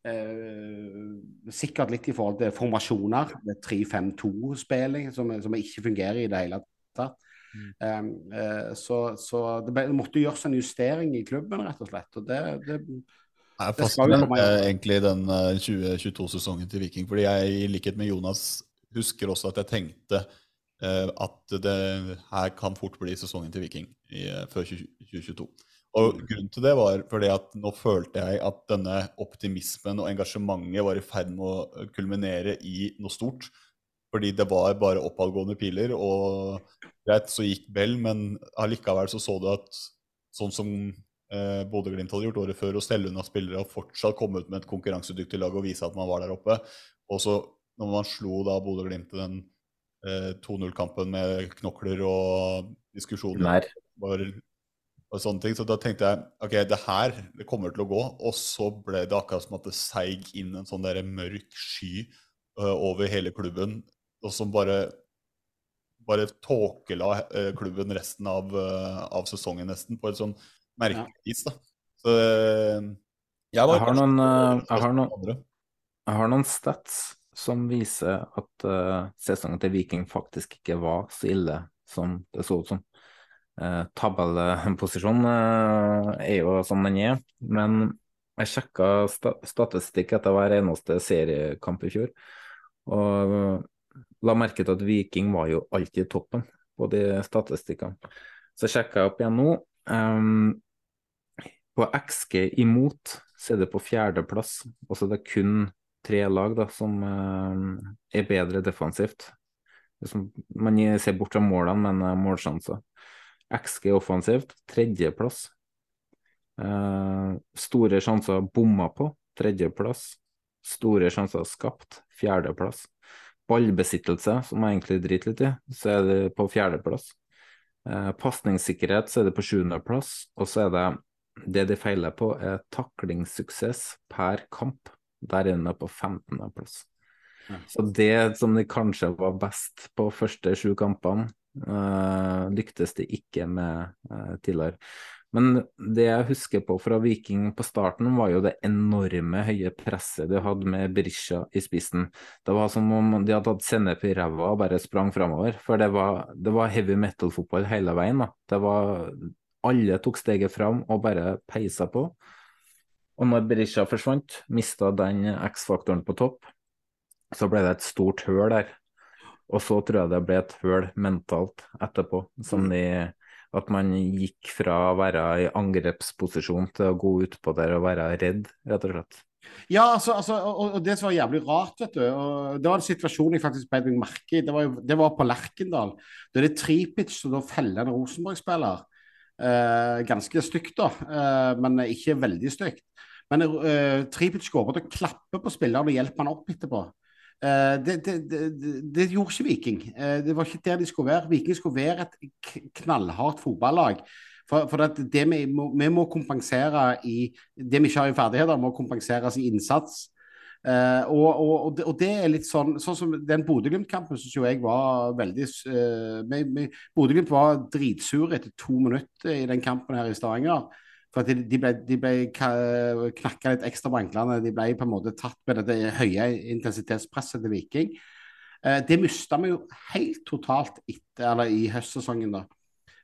S4: eh, sikkert litt i forhold til formasjoner. Det 3-5-2-spilling som, som ikke fungerer i det hele tatt. Mm. eh, så så det, ble, det måtte gjøres en justering i klubben, rett og slett. Og det, det,
S3: Jeg er fascinert med egentlig den eh, 2022-sesongen til Viking. Fordi jeg, i likhet med Jonas, husker også at jeg tenkte eh, at det her kan fort bli sesongen til Viking i, eh, før 20, 2022. Og grunnen til det var fordi at nå følte jeg at denne optimismen og engasjementet var i ferd med å kulminere i noe stort. Fordi det var bare oppadgående piler, og greit, så gikk Bell, men allikevel så så du at sånn som eh, Bodø-Glimt hadde gjort året før, å stelle unna spillere og fortsatt komme ut med et konkurransedyktig lag og vise at man var der oppe. Og så når man slo da Bodø-Glimt i den eh, 2-0-kampen med knokler og diskusjoner
S2: Nær.
S3: var, og sånne ting, så da tenkte jeg ok, det her det kommer til å gå. Og så ble det akkurat som at det seig inn en sånn der mørk sky uh, over hele klubben, og som bare bare tåkela uh, klubben resten av, uh, av sesongen nesten, på et sånn merkelig vis. da. Så jeg var
S2: Jeg har noen, jeg har noen, jeg har noen stats som viser at sesongen til Viking faktisk ikke var så ille som det så ut som. Uh, er jo som den er, men jeg sjekka sta statistikk etter hver eneste seriekamp i fjor, og la merke til at Viking var jo alltid i toppen på de statistikkene. Så sjekka jeg opp igjen nå. Um, på XG imot så er det på fjerdeplass, og så er det kun tre lag da, som eh, er bedre defensivt. Man ser bort fra målene, men eh, målsjanser. XG offensivt, tredjeplass. Eh, store sjanser bomma på, tredjeplass. Store sjanser skapt, fjerdeplass. Ballbesittelse, som jeg egentlig driter litt i, så er det på fjerdeplass. Eh, Pasningssikkerhet så er det på sjuendeplass, og så er det det de feiler på, er taklingssuksess per kamp. Der er den på 15.-plass. Så det som de kanskje var best på første sju kampene, eh, lyktes det ikke med uh, tidligere. Men det jeg husker på fra Viking på starten, var jo det enorme høye presset de hadde med Berisha i spissen. Det var som om de hadde hatt sennep i ræva og bare sprang framover. For det var, det var heavy metal-fotball hele veien. da. Det var Alle tok steget fram og bare peisa på. Og når Berisha forsvant, mista den X-faktoren på topp, så ble det et stort høl der. Og så tror jeg det ble et høl mentalt etterpå, som de At man gikk fra å være i angrepsposisjon til å gå utpå der og være redd, rett og slett.
S4: Ja, altså, altså og, og det som var jævlig rart, vet du og Det var en situasjon jeg faktisk beit meg merke i. Det var, det var på Lerkendal. Da er det Tripic som da feller en Rosenborg-spiller. Eh, ganske stygt, da, eh, men ikke veldig stygt. Men eh, Tripic går bort og klapper på spilleren og hjelper han opp etterpå. Uh, det, det, det, det, gjorde ikke Viking. Uh, det var ikke der de skulle være. Viking skulle være et knallhardt fotballag. For, for det vi må, vi må, kompensere i Det vi ikke har i ferdigheter, må kompenseres i innsats. Uh, og, og, og, det, er litt sånn Sånn som den Bodø-Glimt-kampen syns jeg var veldig uh, Bodø-Glimt var dritsure etter to minutter i den kampen her i Stavanger. For de, de ble, de ble knakka litt ekstra på anklene. De ble på en måte tatt med det høye intensitetspresset til Viking. Uh, det mista vi jo helt totalt etter, eller i høstsesongen. da.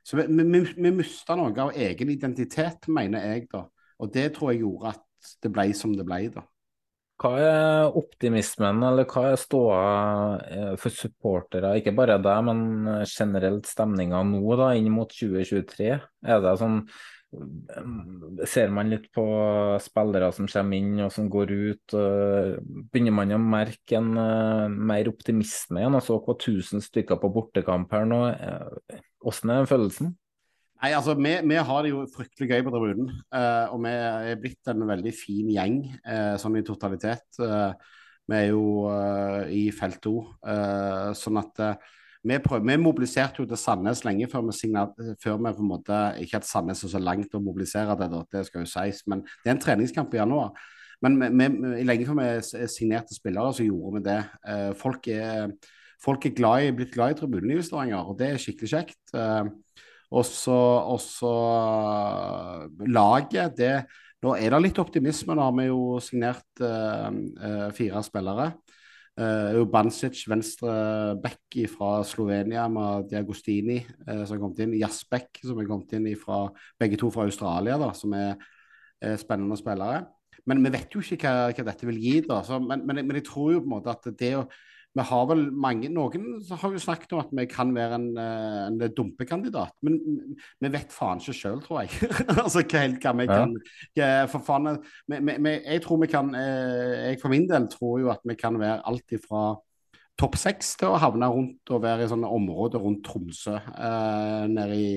S4: Så vi, vi, vi mista noe av egen identitet, mener jeg. da. Og det tror jeg gjorde at det ble som det ble. da.
S2: Hva er optimismen, eller hva er ståa eh, for supportere, ikke bare deg, men generelt stemninga nå da, inn mot 2023? Er det sånn eh, Ser man litt på spillere som kommer inn og som går ut? Begynner man å merke en uh, mer optimisme igjen? Jeg så på 1000 stykker på bortekamp her nå. Hvordan er følelsen?
S4: Nei, altså, vi, vi, har det jo fryktelig gøy på tribunen. Og vi er blitt en veldig fin gjeng, uh, sånn i totalitet. Vi er jo i felt to. sånn at vi, prøv, vi, mobiliserte jo til Sandnes lenge før vi, signet, før vi på en måte Ikke at Sandnes så langt å mobilisere det, det skal jo sies, men det er en treningskamp i januar. Men vi, lenge før vi signerte spillere, så gjorde vi det. folk er folk er glad i, blitt glad i Stavanger, og det er skikkelig kjekt. Og så laget det, Nå er det litt optimisme. Nå har vi jo signert fire spillere. Uh, Bancic, venstre back fra Slovenia, med Diagostini uh, som har kommet inn. Jasbek som er kommet inn fra begge to fra Australia, da, som er, er spennende spillere. Men vi vet jo ikke hva, hva dette vil gi. da, så, men, men, men, jeg tror jo på en måte at det å vi har vel mange, Noen har jo snakket om at vi kan være en, eh, en dumpekandidat, men vi vet faen ikke sjøl, tror jeg. altså hva helt hva vi kan For faen, vi, vi, Jeg tror vi kan eh, Jeg for min del tror jo at vi kan være alt ifra topp seks til å havne rundt og være i sånne områder rundt Tromsø. Eh, nede i,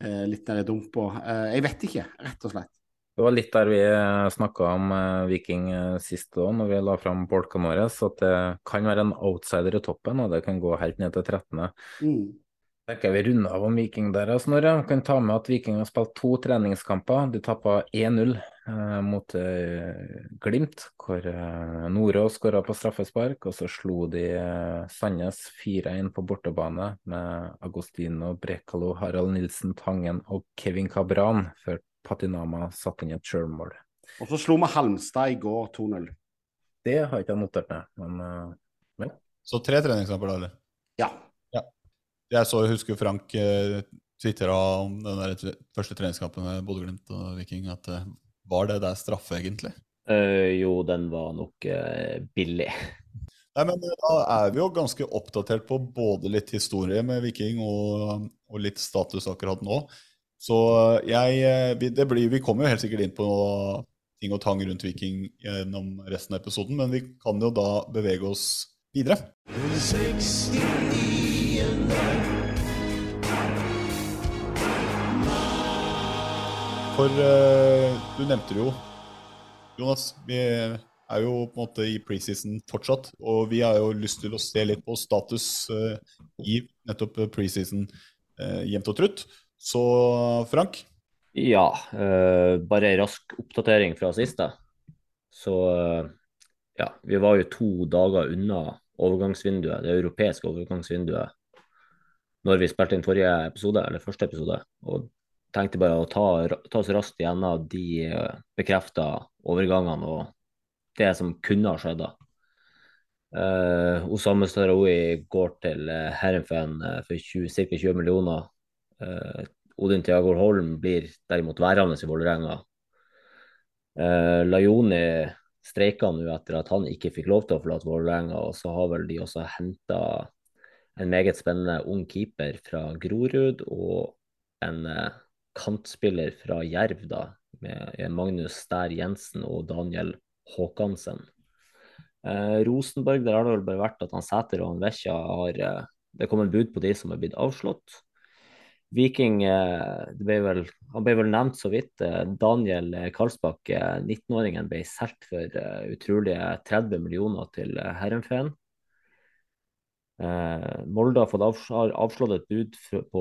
S4: eh, litt nede i dumpa. Eh, jeg vet ikke, rett og slett.
S2: Det var litt der vi snakka om eh, Viking eh, sist òg, når vi la fram polkene våre. Så at det kan være en outsider i toppen, og det kan gå helt ned til 13. Mm. tenker vi runder av om Viking der. Snorre, kan ta med at Viking har spilt to treningskamper. De tappa 1-0 eh, mot eh, Glimt, hvor eh, Nordås skåra på straffespark. Og så slo de eh, Sandnes 4-1 på bortebane med Agostino Brekalo, Harald Nilsen Tangen og Kevin Cabran før Patinama satte inn et sjølmål.
S4: Og så slo vi Halmstad i går 2-0.
S2: Det har ikke jeg notert ned, men men.
S3: Så tre treningskamper, da, eller?
S4: Ja.
S3: ja. Jeg så, husker Frank uh, twitra om den der første treningskampen med Bodø-Glimt og Viking, at uh, var det der straffe, egentlig?
S1: Uh, jo, den var nok uh, billig.
S3: Nei, men Da er vi jo ganske oppdatert på både litt historie med Viking og, og litt status akkurat nå. Så jeg det vi, blir, vi kommer jo helt sikkert inn på ting og tang rundt Viking gjennom resten av episoden, men vi kan jo da bevege oss videre. For uh, du nevnte det jo, Jonas. Vi er jo på en måte i preseason fortsatt. Og vi har jo lyst til å se litt på status uh, i nettopp preseason jevnt og trutt. Så Frank?
S1: Ja, uh, bare en rask oppdatering fra siste. Så uh, ja, vi var jo to dager unna overgangsvinduet, det europeiske overgangsvinduet når vi spilte inn forrige episode, eller første episode. Og tenkte bare å ta, ta oss raskt gjennom de eh, bekrefta overgangene og det som kunne ha skjedd. da. Uh, Osame Staraoui går til Herrenfen for ca. 20 millioner. Uh, Odin Tiago Holm blir derimot værende i Vålerenga. Uh, Lajoni streika nå etter at han ikke fikk lov til å forlate Vålerenga, og så har vel de også henta en meget spennende ung keeper fra Grorud og en uh, kantspiller fra Jerv, da, med Magnus Stær Jensen og Daniel Håkansen. Uh, Rosenborg, der har det vel bare vært at han Sæter og han Vekja har uh, Det kom en bud på de som er blitt avslått. Viking eh, ble vel, Han ble vel nevnt så vidt. eh, Daniel Karlsbakk, eh, 19-åringen, ble solgt for utrolige 30 millioner til Herrenfeen. Molde har fått avslått et bud på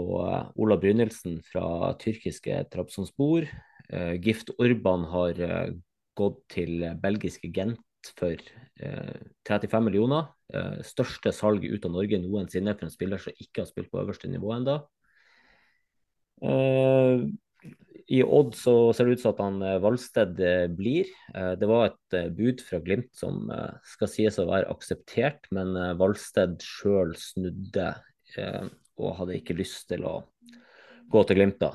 S1: Ola Brynildsen fra tyrkiske Trabzonspor. Gift Orban har gått til belgiske Gent for eh, 35 millioner. Største salg ut av Norge noensinne for en spiller som ikke har spilt på øverste nivå ennå. Eh, I Odd så ser det ut som at han eh, Valsted eh, blir. Det var et bud fra Glimt som skal sies å være akseptert, men Valsted sjøl snudde og hadde ikke lyst til å gå til Glimt da.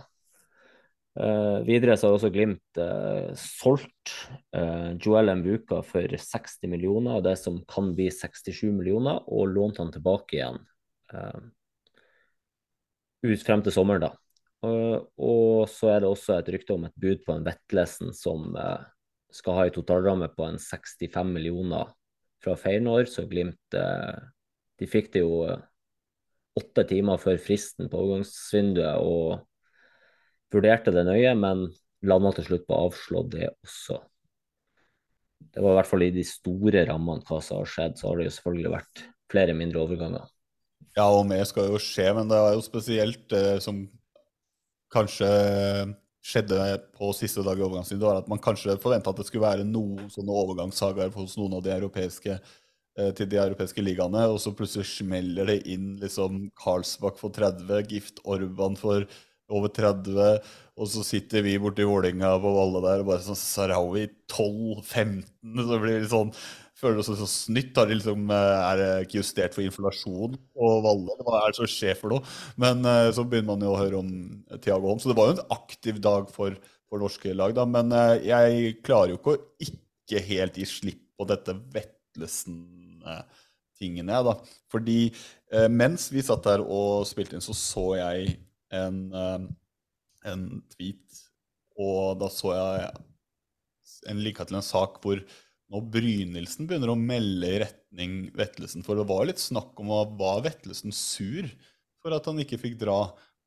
S1: Videre så har også Glimt solgt Joel Mbuka for 60 millioner, og det som kan bli 67 millioner, og lånt han tilbake igjen ut frem til sommeren, da. Eh, og så er det også et rykte om et bud på en Vetlesen som eh, skal ha en totalramme på en 65 millioner fra Feyenoord, så Glimt eh, De fikk det jo åtte timer før fristen på overgangsvinduet og vurderte det nøye, men landa til slutt på å avslå det også. Det var i hvert fall i de store rammene hva som har skjedd, så har det jo selvfølgelig vært flere mindre overganger.
S3: Ja, og mer skal jo skje, men det er jo spesielt eh, som kanskje skjedde på siste dag i overgangsvinduet, var at man kanskje forventa at det skulle være noen sånne overgangssagaer hos noen av de europeiske eh, til de europeiske ligaene, og så plutselig smeller det inn liksom Karlsbakk for 30, Gift Orban for over 30, og så sitter vi borti Vålerenga på Valle der og bare sånn Sarawi 12-15, så blir det sånn Føler det så snytt. Har de liksom, eh, er det ikke justert for inflasjon og Valle? Hva er det som skjer for noe? Men eh, så begynner man jo å høre om Thiago Holm. Så det var jo en aktiv dag for, for norske lag, da. Men eh, jeg klarer jo ikke å ikke helt gi slipp på dette Vetlesen-tingene, jeg, da. Fordi mens vi satt der og spilte inn, så så jeg en, en tweet, og da så jeg en linka til en sak hvor nå Brynildsen begynner å melde i retning Vettelsen. For det var litt snakk om at var Vettelsen sur for at han ikke fikk dra.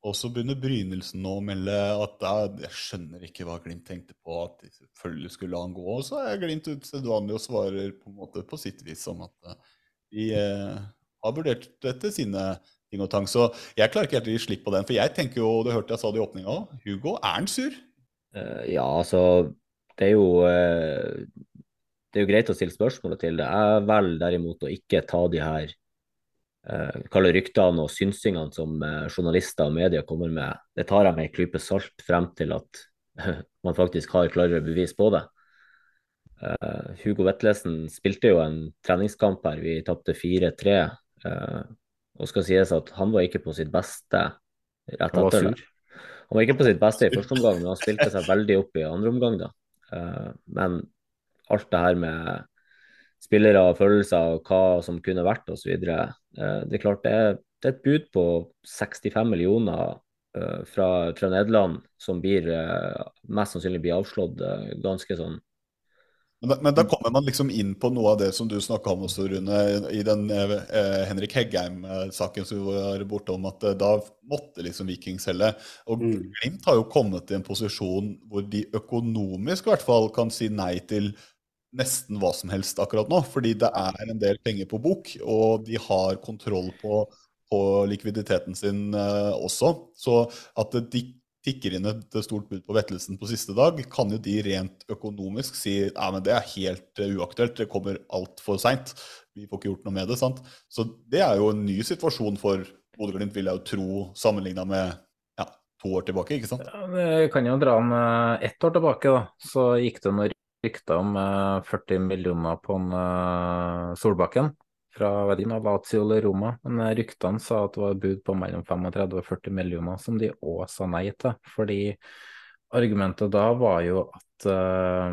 S3: Og så begynner Brynildsen nå å melde at jeg skjønner ikke hva Glimt tenkte på, at de selvfølgelig skulle la han gå. Og så er Glimt usedvanlig og svarer på en måte på sitt vis om at eh, de eh, har vurdert dette sine ting og tang. Så jeg klarer ikke helt å gi slipp på den. For jeg tenker jo, det hørte jeg sa det i åpninga òg, Hugo, er han sur?
S1: Uh, ja, altså Det er jo eh, det er jo greit å stille spørsmålet til det. Jeg velger derimot å ikke ta de her eh, kalle ryktene og synsingene som eh, journalister og medier kommer med. Det tar jeg med en klype salt frem til at man faktisk har klarere bevis på det. Uh, Hugo Vetlesen spilte jo en treningskamp her, vi tapte 4-3. Uh, og skal sies at han var ikke på sitt beste rett etter det. Han var ikke på sitt beste i første omgang, men han spilte seg veldig opp i andre omgang. da. Uh, men alt det her med spillere og følelser og hva som kunne vært osv. Uh, det er klart det er, det er et bud på 65 millioner eh, fra, fra Nederland som blir eh, mest sannsynlig blir avslått eh, ganske sånn
S3: Men da, men da kommer man liksom inn på noe av det som du snakka om også, Rune, i den eh, Henrik Heggheim-saken som vi var borte om, at eh, da måtte liksom Viking selge. Og Glimt har jo kommet i en posisjon hvor de økonomisk i hvert fall kan si nei til nesten hva som helst akkurat nå, fordi det er en del penger på bok, og de har kontroll på, på likviditeten sin eh, også. Så at de tikker inn et stort bud på Vettelsen på siste dag, kan jo de rent økonomisk si ja, men det er helt eh, uaktuelt, det kommer altfor seint. Vi får ikke gjort noe med det. sant? Så det er jo en ny situasjon for Bodø-Glimt, vil jeg jo tro, sammenligna med ja, to år tilbake, ikke sant?
S2: Ja, Vi kan jo dra den eh, ett år tilbake, da. Så gikk det noen rykter om eh, 40 millioner på en, eh, Solbakken fra Verdina, Lazio eller Roma. Men eh, ryktene sa at det var bud på mellom 35 og 40 millioner, som de òg sa nei til. Fordi argumentet da var jo at uh,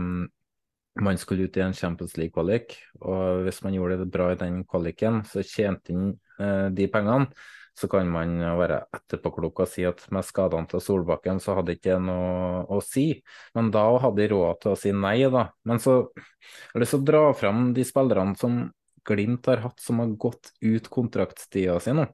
S2: man skulle ut i en Champions League-kvalik, og hvis man gjorde det bra i den kvaliken, så tjente man uh, de pengene. Så kan man være etterpåklok og si at med skadene til Solbakken så hadde ikke det noe å si. Men da hadde de råd til å si nei, da. Men så jeg har lyst til å dra frem de spillerne som Glimt har hatt som har gått ut kontraktstida si nå.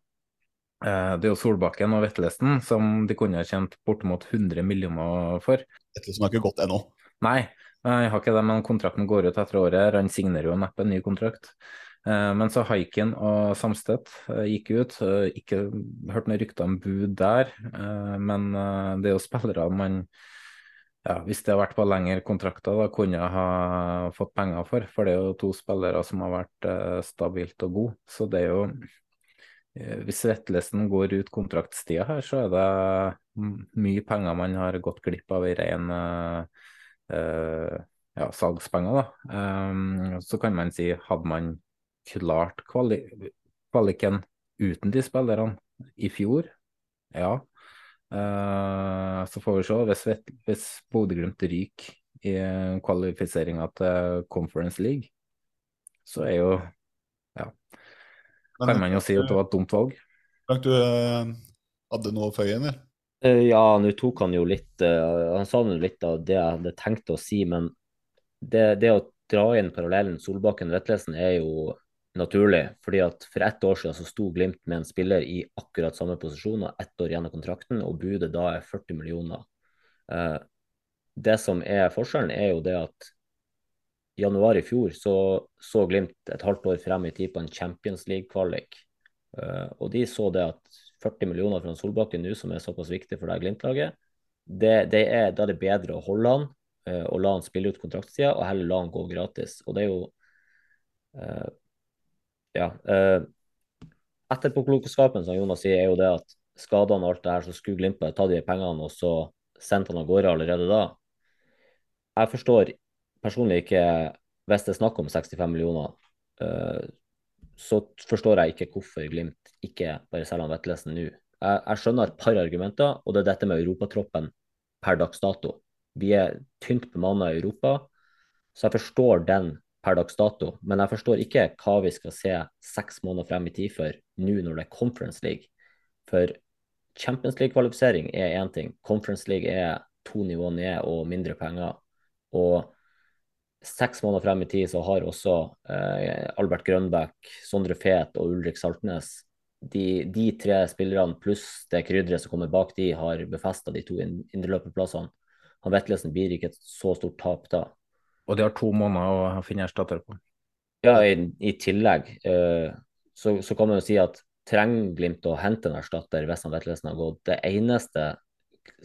S2: Eh, Det er jo Solbakken og Vetlesen som de kunne ha tjent bortimot 100 millioner for.
S3: Vetlesen har ikke gått ennå.
S2: Nei, jeg har ikke det, men kontrakten går ut etter året. Han signerer jo neppe en ny kontrakt. Eh, Men så Haiken og Samstedt eh, gikk ut. Eh, Ikke hørt noen rykter om bud der, men det er jo spillere man ja, Hvis det har vært på lengre kontrakter, da kunne jeg ha fått penger for. For det er jo to spillere som har vært stabilt og gode. Så det er jo Hvis Vetlesen går ut kontraktstida her, så er det mye penger man har gått glipp av i ren ja, salgspenger, da. Så kan man si, hadde man klart kvali kvaliken uten de spillerne i fjor? Ja. Uh, så får vi se. Hvis, hvis Bodø-Glimt ryker i kvalifiseringa til Conference League, så er jo Ja. Kan man jo si at det var et dumt valg.
S3: Frank, du eh, hadde noe å føye inn, eller?
S1: Eh, Ja, nå tok han jo litt Han sa nå litt av det jeg hadde tenkt å si, men det, det å dra inn parallellen Solbakken-Vetlesen er jo naturlig. fordi at For ett år siden så sto Glimt med en spiller i akkurat samme posisjon og ett år igjen av kontrakten, og budet da er 40 millioner. Eh, Det som er forskjellen, er jo det at i januar i fjor så så Glimt et halvt år frem i tid på en Champions League-kvalik. Eh, og de så det at 40 millioner fra Solbakken nå, som er såpass viktig for det Glimt-laget, det, er, da er det bedre å holde han eh, og la han spille ut kontraktstida, og heller la han gå gratis. Og det er jo eh, Ja. Uh, Etterpåklokskapen, som Jonas sier, er jo det at skadene og alt det her, så skulle Glimt ta de pengene og så sendt han av gårde allerede da. Jeg forstår personlig ikke, hvis det er snakk om 65 millioner, eh, så forstår jeg ikke hvorfor Glimt ikke bare selger han Vetlesen nå. Jeg, jeg skjønner et par argumenter, og det er dette med europatroppen per dags dato. Vi er tynt bemanna i Europa, så jeg forstår den per dags dato. Men jeg forstår ikke hva vi skal se seks måneder frem i tid for nå når det er Conference League. For Champions League-kvalifisering er én ting, Conference League er to nivåer ned og mindre penger. Og seks måneder frem i tid så har også eh, Albert Grønbæk, Sondre Fet og Ulrik Saltnes de, de tre spillerne pluss det krydderet som kommer bak de, har befesta de to indreløperplassene. Han Vetlesen blir ikke et så stort tap da.
S2: Og de har to måneder å finne erstatter på.
S1: Ja, i, i tillegg uh, så, så kan man jo si at trenger Glimt å hente en erstatter hvis han Vetlesen har gått? Det eneste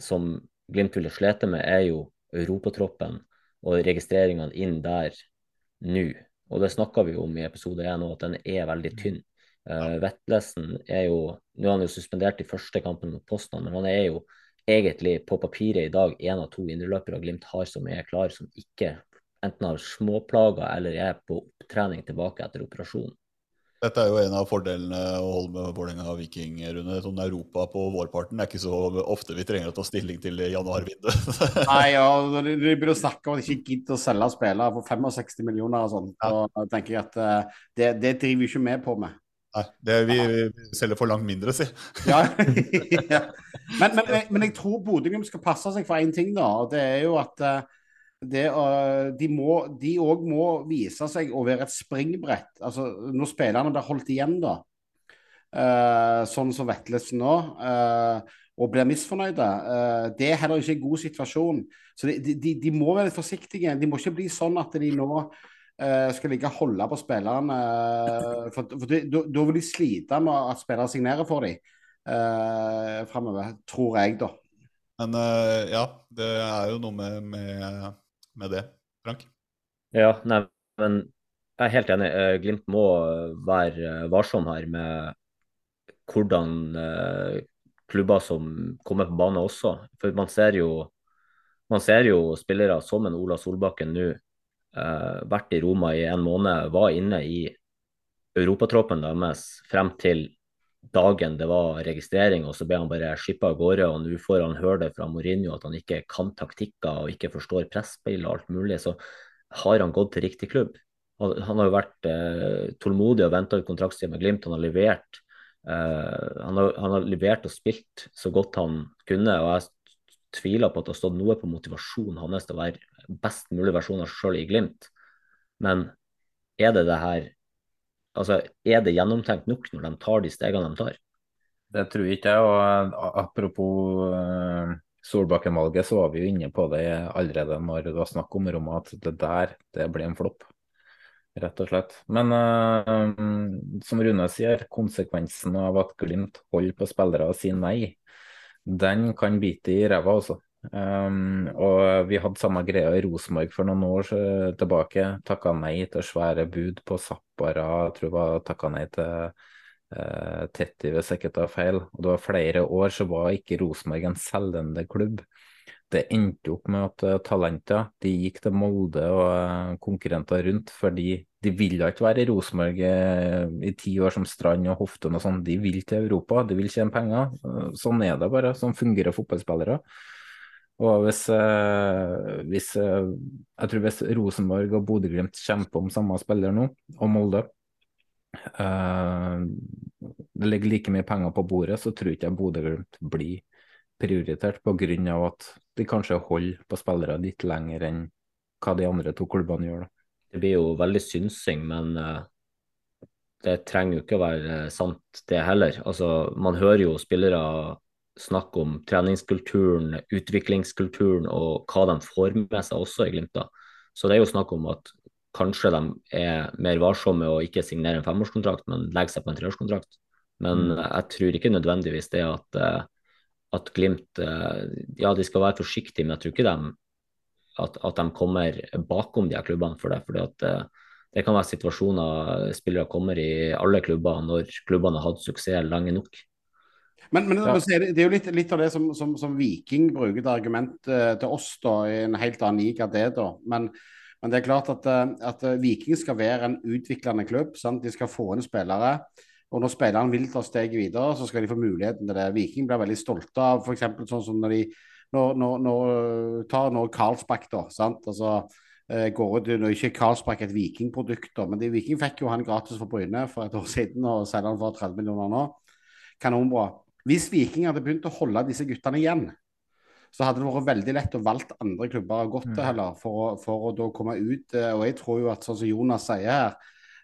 S1: som Glimt ville slete med, er jo europatroppen og registreringene inn der nå. Og det snakka vi om i episode 1 òg, at den er veldig tynn. Uh, Vetlesen er jo Nå er han jo suspendert i første kampen mot Poznan, men han er jo egentlig på papiret i dag en av to indreløpere Glimt har som er klar, som ikke enten har småplager eller er på opptrening tilbake etter operasjon.
S3: Dette er jo en av fordelene å holde med Vålerenga og Viking, Rune. Sånn Europa på vårparten er ikke så ofte vi trenger å ta stilling til januarvinduet.
S4: Nei, ja, de burde begynner å snakke om at de ikke gidder å selge spillere for 65 millioner og sånn. Da tenker jeg at eh, det, det driver vi ikke med på med.
S3: Nei, det vi, vi selger for langt mindre, si.
S4: Ja. ja. Men, men, men, men jeg tror Bodø-Glimt skal passe seg for én ting, da. og Det er jo at eh, det, må, de òg må vise seg å være et springbrett. Altså, når spillerne blir holdt igjen, da, uh, sånn som Vetlesen nå, uh, og blir misfornøyde, eh, det er heller ikke en god situasjon. Så de, de, de må være forsiktige. De må ikke bli sånn at de nå skal ligge og holde på spillerne. for for da vil de slite med at spillere signerer for dem uh, framover, tror jeg, da.
S3: Men ja, det er jo noe med, med, med det, Frank.
S1: Ja, nei, men jeg er helt enig. Eh, Glimt må være eh, varsom her med hvordan eh, klubber som kommer på banen også. For man ser jo, man ser jo spillere som en Ola Solbakken nå, eh, vært i Roma i en måned, var inne i europatroppen deres frem til dagen det var registrering, og så ble han bare skippa av gårde. og Nå får han høre det fra Mourinho at han ikke kan taktikker og ikke forstår presspill og alt mulig. Så har han gått til riktig klubb. Han, har jo vært eh, tålmodig og venta ut kontraktstida med Glimt. Han har levert. Eh, han, har, han har levert og spilt så godt han kunne. og jeg tviler på at det har stått noe på motivasjonen hans til å være best mulig versjon av seg sjøl i Glimt. Men er det det her Altså, er det gjennomtenkt nok når de tar de stegene de tar?
S2: Det tror ikke jeg. og Apropos uh, Solbakken-valget, så var vi jo inne på det allerede når det var snakk om Roma, at det der det blir en flopp. Rett og slett. Men uh, som Rune sier, konsekvensen av at Glimt holder på spillere og sier nei, den kan bite i ræva, altså. Um, og vi hadde samme greia i Rosenborg for noen år tilbake. Takka nei til svære bud på Zappara, jeg tror var takka nei til uh, Tetti, hvis jeg ikke tar. Og det var flere år så var ikke Rosenborg en selgende klubb. Det endte opp med at uh, talenter de gikk til Molde og uh, konkurrenter rundt, fordi de ville ikke være i Rosenborg i ti år som Strand og Hoften og sånn. De vil til Europa, de vil tjene penger. Sånn er det bare. Sånn fungerer fotballspillere. Og hvis, eh, hvis eh, Jeg tror hvis Rosenborg og Bodø-Glimt kjemper om samme spiller nå, og Molde eh, Det ligger like mye penger på bordet, så tror ikke jeg Bodø-Glimt blir prioritert pga. at de kanskje holder på spillere litt lenger enn hva de andre to klubbene gjør. Da.
S1: Det blir jo veldig synsing, men det trenger jo ikke å være sant, det heller. Altså, man hører jo spillere snakk om treningskulturen, utviklingskulturen og hva de får med seg også i Glimt. Så det er jo snakk om at kanskje de er mer varsomme og ikke signerer en femårskontrakt, men legger seg på en treårskontrakt. Men mm. jeg tror ikke nødvendigvis det at, eh, at Glimt eh, Ja, de skal være forsiktige, men jeg tror ikke de, at, at de kommer bakom de her klubbene for det. fordi at eh, det kan være situasjoner spillere kommer i alle klubber når klubbene har hatt suksess lenge nok.
S4: Men, men ja. det, er jo litt, litt av det som, som, som, Viking bruker til argument uh, til oss, da, i en helt annen liga det, da. Men, men det er klart at, uh, at, Viking skal være en utviklende klubb. Sant? De skal få inn spillere. Og når spilleren vil ta steget videre, så skal de få muligheten til det. Viking blir veldig stolte av f.eks. sånn som når de når, når, når, tar nå Karlsbakk, da. sant? Altså, uh, går ut, nå Ikke Karlsbakk et Viking-produkt, da, men de, Viking fikk jo han gratis for Bryne for et år siden og selger han for 30 millioner nå. Kanonbra. Hvis Viking hadde begynt å holde disse guttene igjen, så hadde det vært veldig lett å valgt andre klubber gått til mm. heller, for, for, å da komme ut. Eh, og jeg tror jo at sånn som Jonas sier her,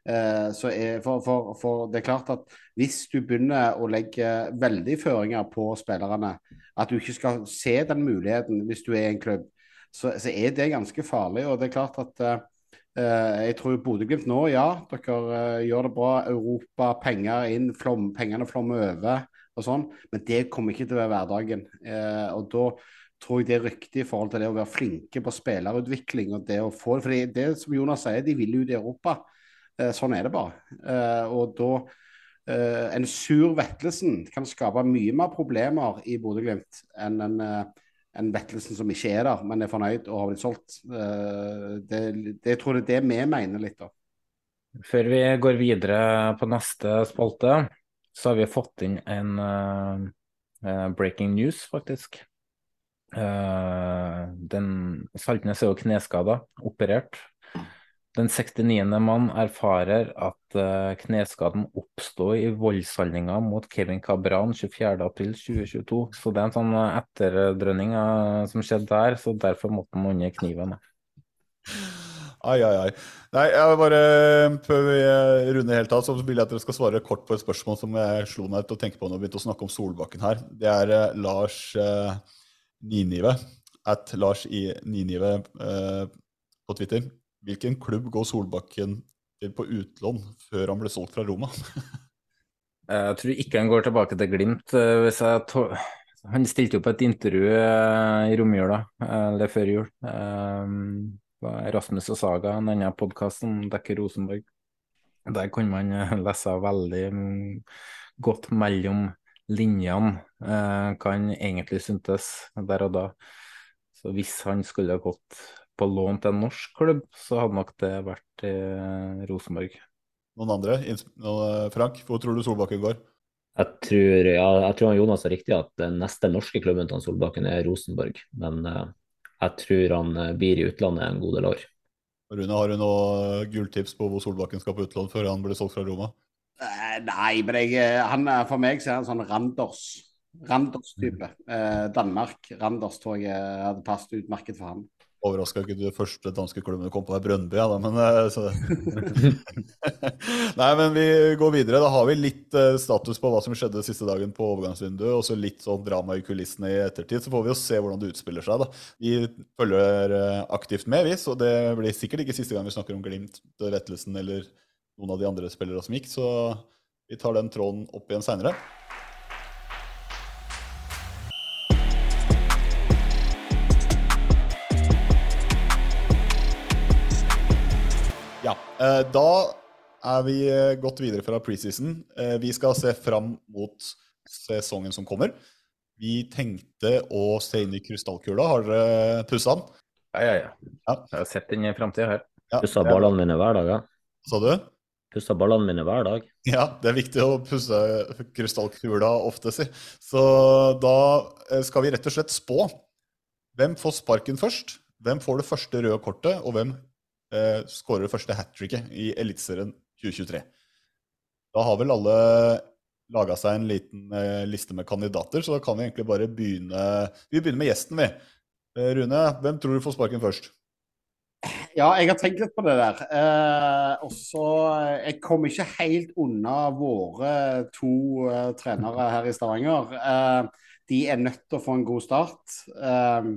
S4: eh, så er, for, for, for, det er klart at hvis du begynner å legge veldig føringer på spillerne, at du ikke skal se den muligheten hvis du er i en klubb, så, så er det ganske farlig. Og det er klart at Uh, jeg tror Bodø-Glimt nå, ja, dere uh, gjør det bra. Europa, penger inn, flom, pengene flommer over og sånn, men det kommer ikke til å være hverdagen. Eh, og da tror jeg det er riktig i forhold til det å være flinke på spillerutvikling og det å få. For det som Jonas sier, de vil ut i Europa. Eh, sånn er det bare. Eh, og da eh, En sur Vettelsen kan skape mye mer problemer i Bodø-Glimt enn en, eh, en Vettelsen som ikke er der, men er fornøyd og har blitt solgt. Det, det, tror jeg det er det vi mener litt, da.
S2: Før vi går videre på neste spalte, så har vi fått inn en uh, breaking news, faktisk. Uh, den Saltnes er jo kneskada, operert. Den 69. mann erfarer at uh, kneskaden oppstod i voldshandlinga mot Kevin Cabran 24.4.2022. Så det er en sånn etterdrønning som skjedde der, så derfor måtte han under kniven.
S3: Ai, ai, ai. Nei, jeg bare, Før vi runder helt av, så vil jeg at dere skal svare kort på et spørsmål som jeg slo meg til å tenke på når vi begynte å snakke om Solbakken her. Det er uh, Lars eh, Ninive, at Lars i Ninive eh, på Twitter. Hvilken klubb går Solbakken til på utlån før han ble solgt fra Roma?
S2: jeg tror ikke han går tilbake til Glimt. hvis jeg han stilte jo på et intervju i romjula, eller før jul. Um, Rasmus og Saga, en annen podkast som dekker Rosenborg. Der kan man eh, lese veldig mm, godt mellom linjene eh, hva han egentlig syntes der og da. Så hvis han skulle gått på lån til en norsk klubb, så hadde nok det vært eh, Rosenborg.
S3: Noen andre? Frank, hvor tror du Solbakken går?
S1: Jeg tror, ja, jeg tror Jonas er riktig at den neste norske klubben til Solbakken er Rosenborg. Men uh, jeg tror han eh, blir i utlandet en god del år.
S3: Rune, har du noe gulltips på hvor Solbakken skal på utlån før han blir solgt fra Roma?
S4: Eh, nei, men jeg, eh, han, for meg så er han sånn Randers. Randers-type. Eh, Danmark. Randers tror jeg hadde passet utmerket for han.
S3: Overraska ikke du første danske klubben du kom på, er Brøndby, ja, da, men eh. Nei, men vi går videre. Da har vi litt eh, status på hva som skjedde siste dagen på overgangsvinduet, og så litt sånn drama i kulissene i ettertid. Så får vi jo se hvordan det utspiller seg. da. Vi følger eh, aktivt med, vi, så det blir sikkert ikke siste gang vi snakker om Glimt, Vettelsen eller noen av de andre spillere som gikk. Så vi tar den tråden opp igjen seinere. Da er vi eh, gått videre fra preseason. Eh, Vi skal se fram mot sesongen som kommer. Vi tenkte å se inn i krystallkula. Har dere pussa den?
S2: Ja, ja, ja. Jeg har sett den i framtida her.
S3: Ja,
S1: Pussa ballene mine hver dag, ja.
S3: Sa du?
S1: Pussa ballene mine hver dag.
S3: Ja, det er viktig å pusse krystallkula ofte, si. Så da eh, skal vi rett og slett spå. Hvem får sparken først? Hvem får det første røde kortet? Og hvem eh, skårer det første hat tricket i Eliteserien 2023? Da har vel alle laga seg en liten eh, liste med kandidater, så da kan vi egentlig bare begynne Vi begynner med gjesten, vi. Eh, Rune, hvem tror du får sparken først?
S4: Ja, jeg har tenkt litt på det der. Eh, og så Jeg kom ikke helt unna våre to eh, trenere her i Stavanger. Eh, de er nødt til å få en god start. Eh,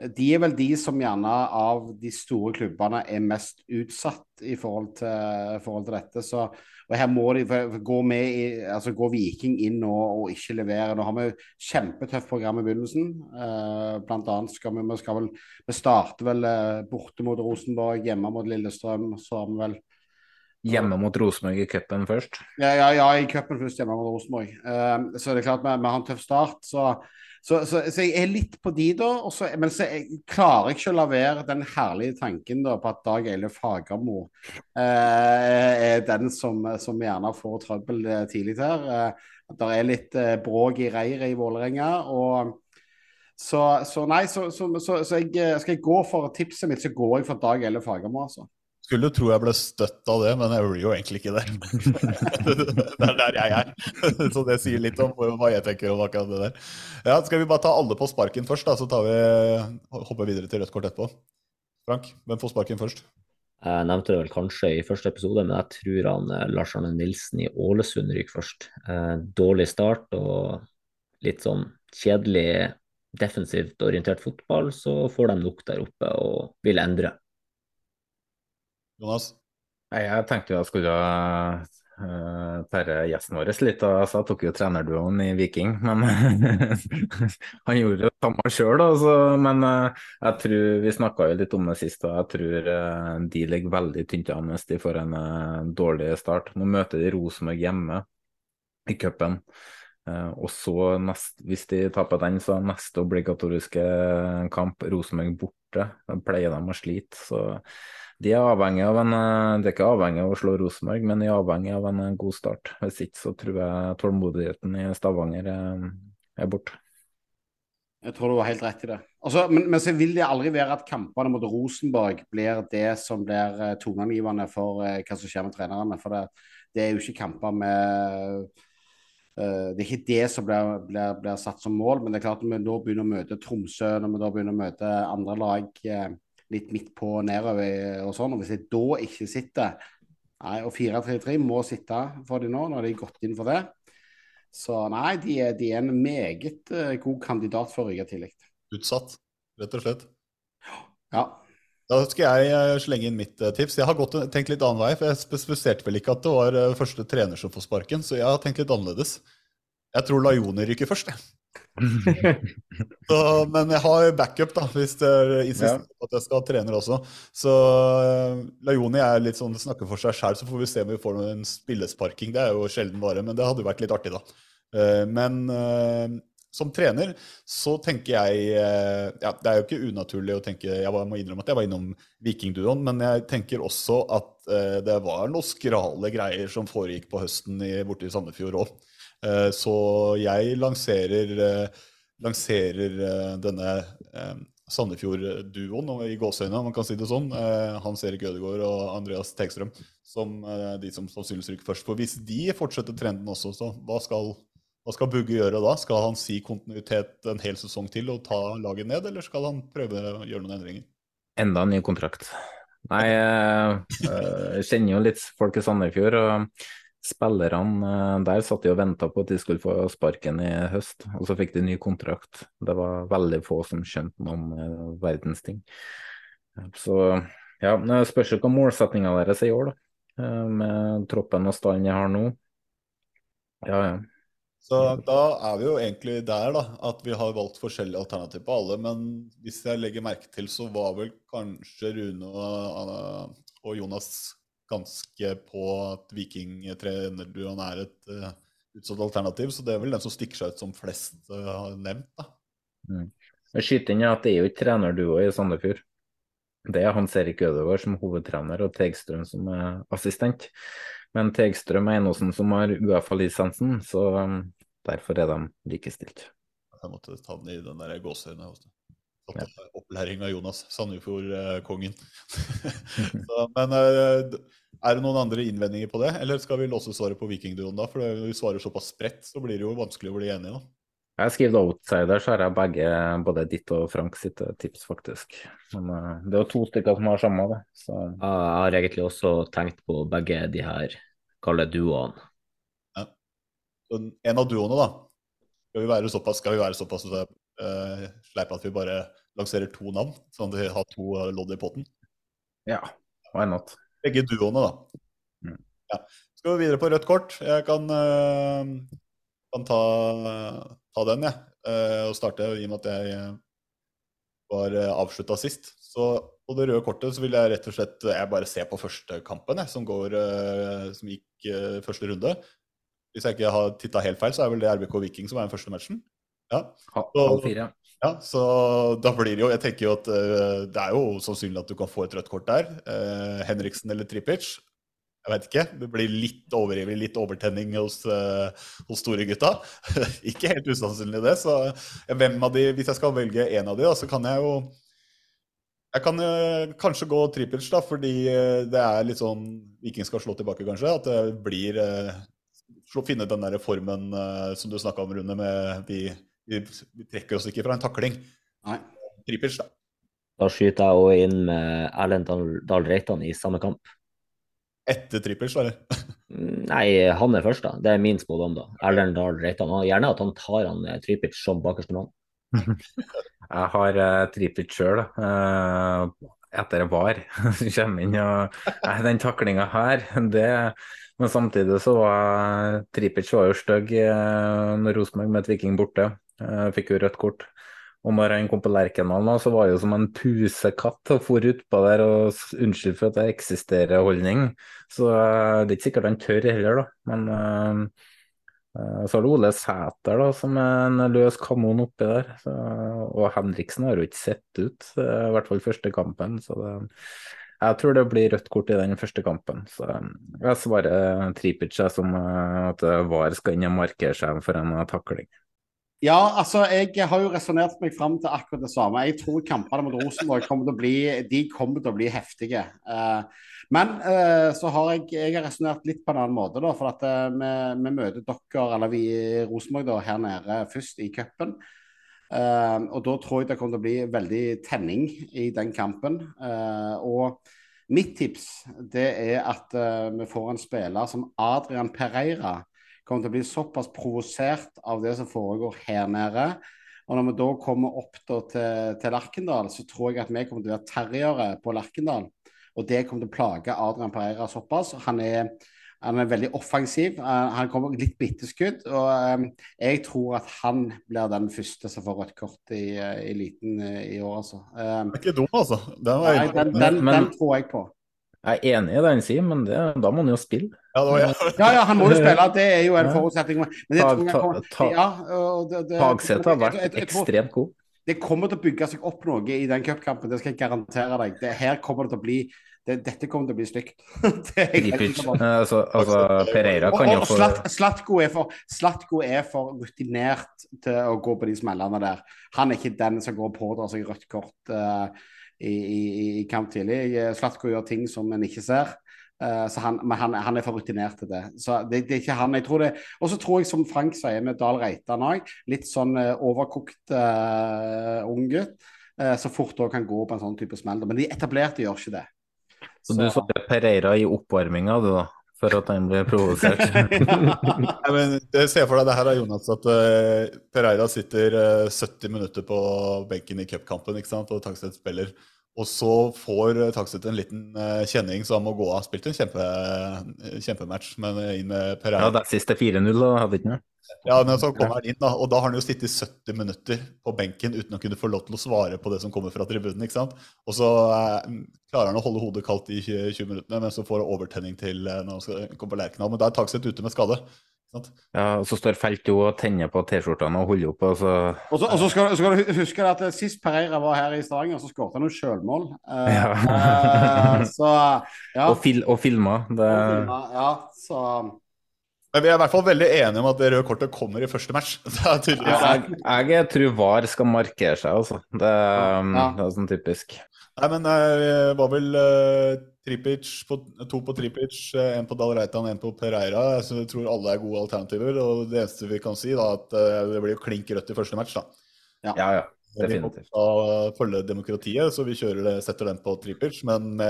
S4: de er vel de som gjerne av de store klubbene er mest utsatt i forhold til, forhold til dette. Så, og her må de gå, med i, altså gå Viking inn nå og ikke levere. Nå har vi kjempetøft program i begynnelsen. Eh, blant annet skal vi, vi skal vel Vi starter vel eh, borte mot Rosenborg, hjemme mot Lillestrøm. Så har vi vel
S2: Hjemme mot Rosenborg i cupen først.
S4: ja, ja, ja, i cupen først hjemme mot Rosenborg. Eh, så det er klart vi, vi har en tøff start. Så, så, så, så jeg er litt på de, da. Også, men så jeg klarer jeg ikke å la være den herlige tanken da, på at Dag Eilif Fagermo eh, er den som, som gjerne får trøbbel eh, tidlig her. Eh, at det er litt eh, bråk i reiret i Vålerenga. så, så nei, så jeg, eh, skal jeg gå for tipset mitt, så går jeg for Dag Eilif Fagermo, altså.
S3: Skulle tro jeg ble støtt av det, men jeg blir jo egentlig ikke det. det er der jeg er. Så det sier litt om hva jeg tenker om akkurat det der. Ja, Skal vi bare ta alle på sparken først, da, så tar vi, hopper videre til rødt kort etterpå. Frank, hvem får sparken først?
S1: Jeg nevnte det vel kanskje i første episode, men jeg tror han eh, Lars Arne Nilsen i Ålesund ryker først. Eh, dårlig start og litt sånn kjedelig defensivt orientert fotball, så får de nok der oppe og vil endre.
S3: Jonas?
S2: Nei, Jeg tenkte jeg skulle uh, gjesten vår litt, og så jeg tok jo trenerduoen i Viking. Men han gjorde det samme sjøl, men uh, jeg tror vi snakka jo litt om det sist, og jeg tror uh, de ligger veldig tynt an hvis de får en dårlig start. Nå møter de Rosenborg hjemme i cupen. Og så, nest, hvis de taper den, så er neste obligatoriske kamp Rosenborg borte. Da pleier de å slite. så de er avhengig av en eh, Det er ikke avhengig av å slå Rosenborg, men de er avhengig av en eh, god start. Hvis ikke så tror jeg tålmodigheten i Stavanger er, er borte.
S4: Jeg tror du har helt rett i det. Altså, men, men så vil det aldri være at kampene mot Rosenborg blir det som blir toneangivende for hva som skjer med trenerne. For det, det er jo ikke kamper med Det er ikke det som blir, blir, blir, satt som mål. Men det er klart når vi nå begynner å møte Tromsø, når vi da begynner å møte andre lag litt midt på nedover og sånn, og hvis jeg da ikke sitter Nei, og 4-3-3 må sitte for de nå, når de har gått inn for det. Så nei, de er, de er en meget uh, god kandidat for å ryke tidlig.
S3: Utsatt, rett og slett.
S4: Ja.
S3: Da skal jeg slenge inn mitt uh, tips. Jeg har gått, tenkt litt annen vei, for jeg spesifiserte vel ikke at det var første trener som får sparken, så jeg har tenkt litt annerledes. Jeg tror Lajoni ryker først, jeg. så, men jeg har backup, da, hvis dere insisterer på at jeg skal ha trener også. Så Lajoni er litt sånn snakker for seg sjæl, så får vi se om vi får en spillesparking. Det er jo sjelden bare, men det hadde vært litt artig, da. Men som trener så tenker jeg ja, Det er jo ikke unaturlig å tenke Jeg må innrømme at jeg var innom Vikingduoen, men jeg tenker også at det var noen skrale greier som foregikk på høsten i, borte i Sandefjord òg. Så jeg lanserer, lanserer denne Sandefjord-duoen i gåseøynene, om man kan si det sånn. Hans Erik Ødegaard og Andreas Tegstrøm som de som sannsynligvis ryker først. For hvis de fortsetter trenden også, så hva skal Hva skal Bugge gjøre da? Skal han si kontinuitet en hel sesong til og ta laget ned, eller skal han prøve å gjøre noen endringer?
S2: Enda en ny kontrakt. Nei, eh, eh, jeg kjenner jo litt folk i Sandefjord. og Spillerne eh, der satt de og venta på at de skulle få sparken i høst, og så fikk de ny kontrakt. Det var veldig få som skjønte noe om eh, verdens ting. Så ja, det spørs hva målsettinga deres er i år, da. Eh, Med troppen og stallen jeg har nå. Ja, ja.
S3: Så da er vi jo egentlig der, da, at vi har valgt forskjellige alternativer på alle. Men hvis jeg legger merke til, så var vel kanskje Rune og, og Jonas ganske på at Viking-trenerduoen er et uh, utsatt alternativ. Så det er vel den som stikker seg ut som flest uh, har nevnt, da.
S2: Mm. Jeg skyter inn at det er jo ikke trenerduo i Sandefjord. Det er Hans Erik Ødegaard som hovedtrener og Tegstrøm som er assistent. Men Tegstrøm er Einosen som har Uefa-lisensen, så um, derfor er de likestilt.
S3: Jeg måtte ta den i den der gåseøyne. Også. Ja. Opplæring av Jonas, Sandefjord-kongen. men uh, er det noen andre innvendinger på det, eller skal vi låse svaret på Vikingduoen da? For når vi svarer såpass spredt, så blir det jo vanskelig å bli enige, da.
S2: Jeg har skrevet outsider, så har jeg begge, både ditt og Frank sitt tips, faktisk. Men uh, det er jo to stykker som har samme, det. Så.
S1: Ja, jeg har egentlig også tenkt på begge de her kalde duoene.
S3: Ja. En av duoene, da. Skal vi være såpass, skal vi være såpass uh, sleipe at vi bare lanserer to navn, sånn at de har to lodd i potten?
S2: Ja, why not?
S3: Begge duoene, da. Mm. Ja. Skal vi videre på rødt kort? Jeg kan, uh, kan ta, ta, den, jeg. Uh, og starte i og med at jeg var avslutta sist. Så på det røde kortet så vil jeg rett og slett jeg bare se på første kampen, jeg, som, går, som gikk første runde. Hvis jeg ikke har titta helt feil, så er vel det RBK Viking som er den første matchen. Ja.
S2: Halv fire.
S3: Ja, så da blir det jo Jeg tenker jo at uh, det er jo sannsynlig at du kan få et rødt kort der. Uh, Henriksen eller Tripic. Jeg vet ikke. Det blir litt overivrig, litt overtenning hos, uh, hos store gutta. ikke helt usannsynlig det. Så hvem av de, hvis jeg skal velge en av de, da, så kan jeg jo Jeg kan kanskje gå trippels, da, fordi det er litt sånn Viking skal slå tilbake, kanskje. At det blir Finne den der formen som du snakka om, Rune, med de vi, vi, trekker oss ikke fra en takling.
S4: Nei.
S3: Tripic, da.
S1: Da skyter jeg òg inn med Erlend Dahl Reitan i samme kamp.
S3: Etter Tripic, eller?
S1: Nei, han er først, da. Det er min spådom, da. Erlend Dahl Reitan. Gjerne at han tar han Tripic som bakerste mann.
S2: jeg har uh, Tripic sjøl, uh, etter VAR. kommer inn og Nei, Den taklinga her, det men samtidig så var Tripic var jo stygg uh, når Rosenborg møtte Viking borte. Uh, fikk jo rødt kort. Og når han kom på Lerkendal så var det jo som en pusekatt og for utpå der og unnskyld for at det eksisterer holdning. Så uh, det er ikke sikkert han tør heller, da. Men så har du Ole Sæter da, som er en løs kanon oppi der. Så, og Henriksen har jo ikke sett ut, i hvert fall første kampen. Så det, jeg tror det blir rødt kort i den første kampen. Så jeg svarer Tripic som at VAR skal inn og markere seg for en takling.
S4: Ja, altså jeg har jo resonnert meg fram til akkurat det samme. Jeg tror kampene mot Rosenborg kommer til å bli, de kommer til å bli heftige. Men så har jeg, jeg har resonnert litt på en annen måte. da, For at vi, vi, møter dere, eller vi i Rosenborg, da, her nede først i cupen. Og da tror jeg det kommer til å bli veldig tenning i den kampen. og mitt tips det er at vi får en spiller som Adrian Pereira kommer til å bli såpass provosert av det som foregår her nede. Og når vi da kommer opp da, til, til, Lerkendal, så tror jeg at vi kommer til å være terriere på Lerkendal. Og det kommer til å plage Adrian Pereira såpass. Han er, han er veldig offensiv. Han kommer litt bitteskudd. Og um, jeg tror at han blir den første som får rødt kort i eliten i år, altså.
S3: Det er ikke dum, altså.
S4: Den, nei, den, den, den tror jeg på.
S2: Jeg er enig i det han sier, men det, da må han jo spille.
S4: Ja, ja. ja, ja, han må jo spille. Det er jo en forutsetning.
S2: Tagseth har vært ekstremt god.
S4: Det kommer til å bygge seg opp noe i den cupkampen, det skal jeg garantere deg. Det, her kommer det til å bli det, Dette kommer til å bli stygt.
S2: altså, altså, Pereira kan jo få
S4: Slatko er, for, er for rutinert til å gå på de smellene der. Han er ikke den som går og pådrar seg rødt kort. Uh, i, i, i kamp tidlig. Slatko gjør ting som en ikke ser. Uh, så han, men han, han er for rutinert til det. Så det, det er ikke han. jeg tror det, Og så tror jeg, som Frank sier med Dahl Reitan òg, litt sånn uh, overkokt uh, ung gutt. eh, så fort òg kan gå på en sånn type smell. Men de etablerte gjør ikke det.
S2: Så du så Pereira i oppvarminga, du, da? For at han blir provosert?
S3: ja, men det ser for deg det her er Jonas, at uh, Pereira sitter uh, 70 minutter på benken i cupkampen og Takstedt spiller. Og så får Takset en liten eh, kjenning, så han må gå av. Spilt en kjempe, kjempematch, men inn med Pereira.
S2: Ja, det er siste 4-0, og hadde ikke noe?
S3: Ja, men så kommer han inn, da, og da har han jo sittet 70 minutter på benken uten å kunne få lov til å svare på det som kommer fra tribunen. ikke sant? Og så eh, klarer han å holde hodet kaldt i 20, 20 minutter, men så får han overtenning til eh, når han skal komme på Lerkendal. Men da er Takset ute med skade.
S2: Ja, og så står Felto og tenner på T-skjortene og holder opp, og så
S4: Og så, og så skal, skal du huske at eh, sist Pereira var her i Stavanger, så skåret han jo sjølmål. Eh,
S2: Ja.
S4: eh, så ja.
S2: Og, fil, og filma. Det,
S4: ja, så
S3: Men vi er i hvert fall veldig enige om at det røde kortet kommer i første match. Det er
S2: jeg, jeg tror VAR skal markere seg, altså. Det, det er sånn typisk.
S3: Nei, men eh, det var vel uh, Tripic på, to på Tripic, én en på Dal Reitan, en på Pereira. Så jeg tror alle er gode alternativer. Og det eneste vi kan si, da, at eh, det blir jo klink rødt i første match, da.
S4: Ja,
S2: ja.
S3: Vi må følge demokratiet, så vi kjører det, setter den på Tripic. Men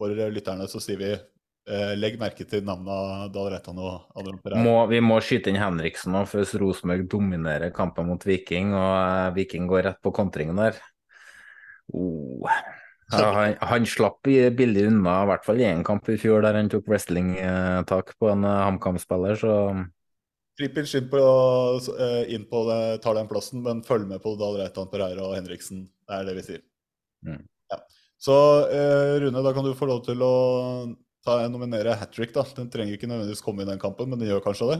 S3: for lytterne så sier vi eh, legg merke til navnene Dal Reitan og Adrian Pereira.
S2: Må, vi må skyte inn Henriksen nå, for hvis Rosenborg dominerer kampen mot Viking, og eh, Viking går rett på kontringen der oh. Ja, han, han slapp billig unna, i hvert fall i én kamp i fjor, der han tok wrestlingtak på en eh, HamKam-spiller, så
S3: Tripic inn på, eh, inn på det, tar den plassen, men følg med på Dahl Reitan, Pereira og Henriksen. Det er det vi sier.
S2: Mm.
S3: Ja. Så eh, Rune, da kan du få lov til å ta nominere hat trick. da. Den trenger ikke nødvendigvis komme i den kampen, men den gjør kanskje det?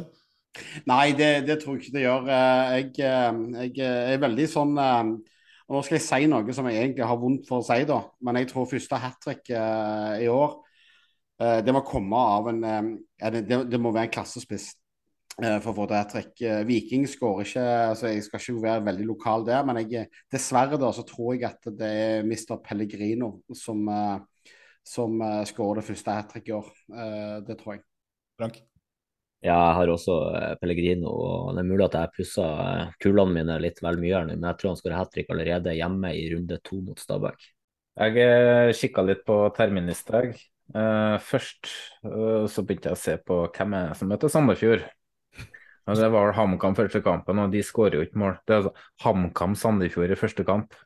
S4: Nei, det, det tror jeg ikke det gjør. Jeg, Jeg, jeg er veldig sånn og Nå skal jeg si noe som jeg egentlig har vondt for å si, da. Men jeg tror første hat trick i år uh, det må komme av en eh, det, det- må være en klassespiss uh, for å få til hat trick. Eh, Viking skårer ikke så Jeg skal ikke være veldig lokal der, men jeg, dessverre da så tror jeg at det er Mr. Pellegrino som, eh, som eh, skårer det første hat trick i år. Eh, Det tror jeg.
S3: Frank?
S1: Ja, jeg har også eh, Pellegrino, og det er mulig at jeg pussa eh, kulene mine litt vel mye men jeg tror han skårer hat trick allerede hjemme i runde to mot Stabæk.
S2: Jeg eh, kikka litt på terminlista. først så begynte jeg å se på hvem er som møter Sandefjord. Det var HamKam første kampen, og de skårer jo ikke mål. Det er altså HamKam-Sandefjord i første kamp.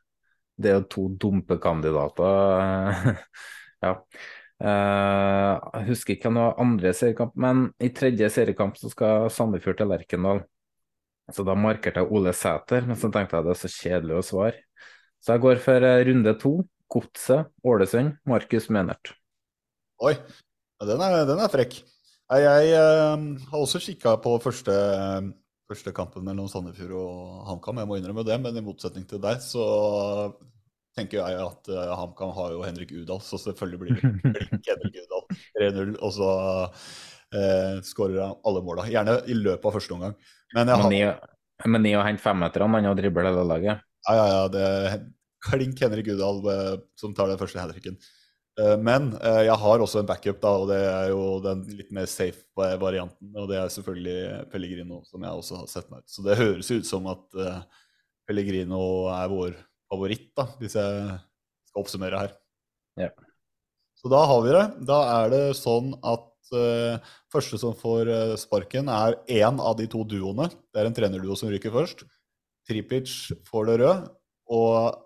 S2: Det er jo to dumpekandidater. ja. Eh, jeg husker ikke noe andre seriekamp, men i tredje seriekamp så skal Sandefjord til Lerkendal. Så da markerte jeg Ole Sæter, men så tenkte jeg det er så kjedelig å svare. Så jeg går for eh, runde to. Godset, Ålesund, Markus Menert.
S3: Oi, den er, den er frekk. Jeg, Jeg eh, har også kikka på første, første kampen mellom Sandefjord og HamKam, jeg må innrømme det. Men i motsetning til deg, så tenker jeg at uh, HamKam har jo Henrik Udal, så selvfølgelig blir det blink Henrik Udal 3-0. Og så uh, skårer han alle måla. Gjerne i løpet av første omgang. Men
S2: Men ni, å hente femmeterne, han har dribla hele laget.
S3: ja, ja, ja, det er klink Henrik Udal uh, som tar den første. Eh, Men eh, jeg har også en backup, da, og det er jo den litt mer safe eh, varianten. Og det er selvfølgelig Pellegrino, som jeg også har sett meg ut. Så det høres ut som at eh, Pellegrino er vår favoritt, da, hvis jeg skal oppsummere her.
S2: Ja.
S3: Så da har vi det. Da er det sånn at uh, første som får eh, sparken, er én av de to duoene. Det er en trenerduo som ryker først. Tripic får det rød, og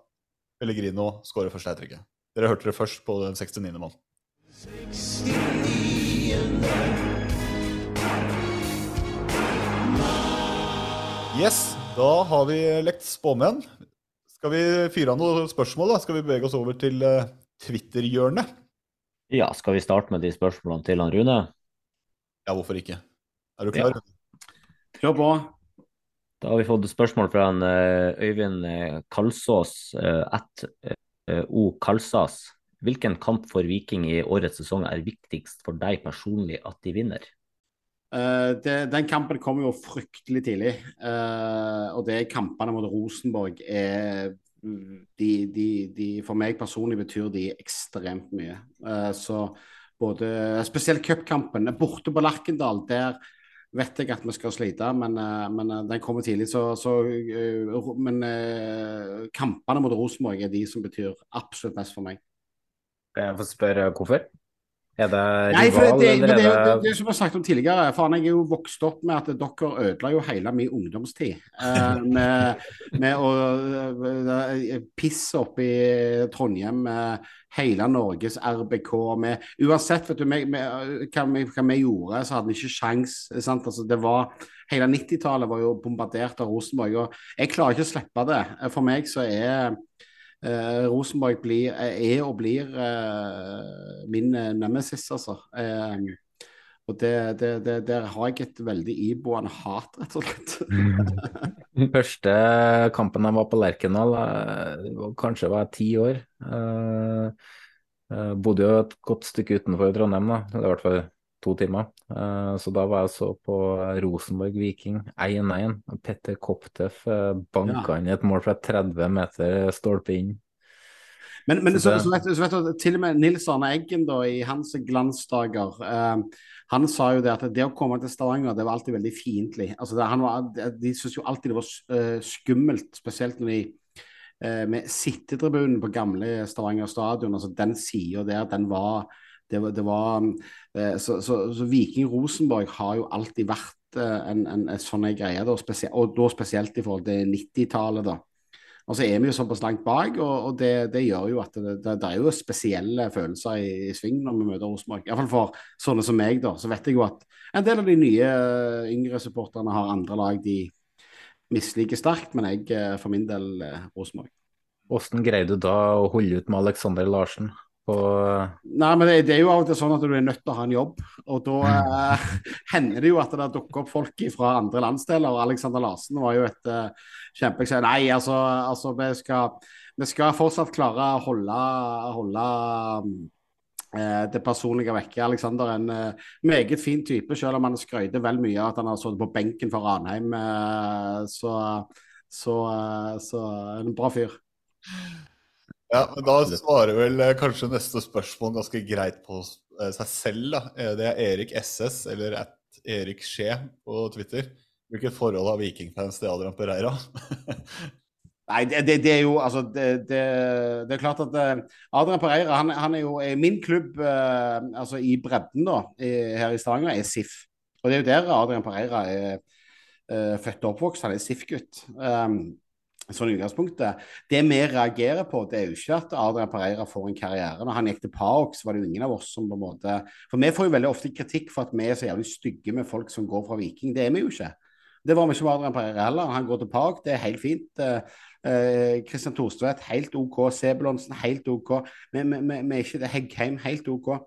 S3: Pellegrino skårer første hat-tricket. Dere hørte det først på den 69. mann. Yes, da har vi lekt spåmenn. Skal vi fyre av noen spørsmål, da? Skal vi bevege oss over til eh, Twitter-hjørnet?
S1: Ja, skal vi starte med de spørsmålene til han Rune?
S3: Ja, hvorfor ikke? Er du klar?
S4: Kjør på.
S1: Da har vi fått spørsmål fra en eh, Øyvind eh, Kalsås, at O Kalsas. Hvilken kamp for Viking i årets sesong er viktigst for deg personlig at de vinner?
S4: Eh, det, den kampen kommer jo fryktelig tidlig. Uh, og det er kampene mot Rosenborg er de, de, de, For meg personlig betyr de ekstremt mye. Uh, så både Spesielt cupkampen. Borte på Lerkendal, der vet jeg at vi skal slite, men, men den kommer tidlig. Så, så, men kampene mot Rosenborg er de som betyr absolutt mest for meg.
S2: Kan jeg få spørre hvorfor? Er det
S4: Nei, for det, det, det,
S2: det
S4: det som jeg har sagt om tidligere, faen, jeg er jo vokst opp med at dere ødela jo hele min ungdomstid. Eh, med, med å eh, pisse opp i Trondheim med hele Norges RBK. Med, uansett vet du, med, med, hva, vi, hva vi gjorde, så hadde vi ikke sjans. Sant? Altså, det var, hele 90-tallet var jo bombardert av Rosenborg. og Jeg klarer ikke å slippe det. For meg så er Eh, Rosenborg blir, er og blir eh, min eh, nemesis, altså. Eh, og det, det, det, der har jeg et veldig iboende hat, rett og slett.
S2: Den første kampen jeg var på Lerkendal, eh, kanskje var jeg ti år. Eh, eh, bodde jo et godt stykke utenfor Trondheim, da. Det var i hvert fall to timer. Eh, så da var jeg så på Rosenborg Viking 1-1. Petter Kopteff uh, banka inn et mål fra 30 meter stolpe inn.
S4: Men, men
S2: Så
S4: så, vet, så vet du, til og med Nils Arne Eggen da, i hans glansdager, eh, han sa jo det at det å komme til Stavanger, det var alltid veldig fiendtlig. Altså, det- var- de de syntes jo alltid det var eh, skummelt, spesielt når de eh, med sittetribunen på gamle Stavanger stadion, altså den sida der, den var det det var eh, så, så, så Viking Rosenborg har jo alltid vært eh, en, en, sånn en greie, da, spesielt, og da spesielt i forhold til 90-tallet. da. Og så er vi jo såpass langt bak, og, og det, det gjør jo at det, det, det er jo spesielle følelser i, i sving når vi møter Rosenborg. Iallfall for sånne som meg, da. Så vet jeg jo at en del av de nye eh, yngre supporterne har andre lag de misliker sterkt, men jeg for min del Rosenborg.
S2: Hvordan greide du da å holde ut med Alexander Larsen
S4: Nei, men det, det er jo av og til sånn at du er nødt til å ha en jobb. Og da eh, hender det jo at det dukker opp folk fra andre landsdeler. og Alexander Larsen var jo et eh, kjempeeksempel. Nei, altså, altså vi, skal, vi skal fortsatt klare å holde, holde eh, det personlige vekke. Alexander er en eh, meget fin type, selv om han skrøyter vel mye av at han har sittet på benken for Ranheim. eh, så, så, så en bra fyr.
S3: Ja, men Da svarer vel eh, kanskje neste spørsmål ganske greit på eh, seg selv. da. Eh, Det er Erik SS, eller at Erik Skje på Twitter. Hvilket forhold har vikingfans til Adrian Pereira?
S4: Nei, det, det, det er jo altså det, det, er klart at Adrian Pereira han, han er jo i min klubb eh, altså i bredden da, i, her i Stavanger, er SIF. Og det er jo der Adrian Pereira er eh, født og oppvokst. Han er SIF-gutt. Um, sånn utgangspunktet. Det vi reagerer på, det er jo ikke at Adrian Pereira får en karriere. Når han gikk til PAOK, så var det jo ingen av oss som på en måte For vi får jo veldig ofte kritikk for at vi er så jævlig stygge med folk som går fra Viking. Det er vi jo ikke. Det var vi ikke med Adrian Pereira heller. Han går til PAOK, det er helt fint. Eh, Kristian Thorstvedt, helt OK. Sebulonsen, helt OK. Vi- vi- vi er ikke det. Heggheim, helt OK.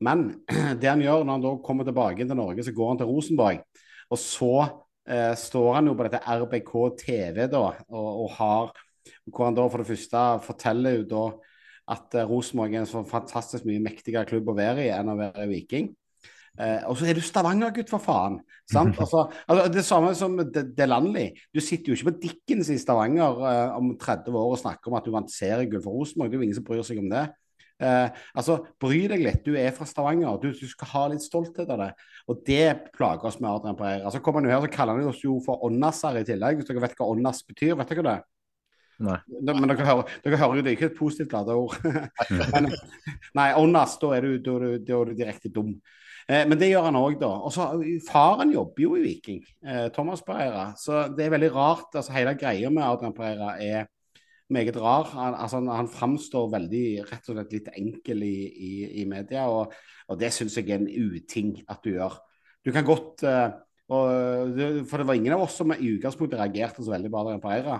S4: Men det han gjør når han da kommer tilbake til Norge, så går han til Rosenborg. Og så eh, står han jo på dette RBK TV da, og, og har Hvor han da for det første forteller jo da at eh, Rosenborg er en så fantastisk mye mektigere klubb å være i enn å være Viking. Eh, og så er du Stavanger-gutt, for faen. Sant? Altså, altså, det samme som De- Delanley. Du sitter jo ikke på Dickens i Stavanger eh, om 30 år og snakker om at du vant seriegull for Rosenborg. Det er jo ingen som bryr seg om det. Eh, altså, Bry deg litt. Du er fra Stavanger. Du, du skal ha litt stolthet av det. Og det plager oss med Adrian Pereira. Så kommer han jo her så kaller han oss jo for åndaser i tillegg. Hvis dere vet hva åndas betyr, vet dere det?
S2: Nei.
S4: Da- Men dere hører, dere hører jo det er ikke et positivt ladet ord. Men, nei, åndas, da er du, da du, da er du direkte dum. Eh, men det gjør han òg, da. Og så Faren jobber jo i Viking, eh, Thomas Pereira. Så det er veldig rart. altså Hele greia med Adrian Pereira er meget rar. Han, altså, han, framstår veldig rett og slett litt enkel i, i, i media, og, og det syns jeg er en uting at du gjør. Du kan godt uh, og, For det var ingen av oss som i utgangspunktet reagerte så veldig på Adrian Pereira.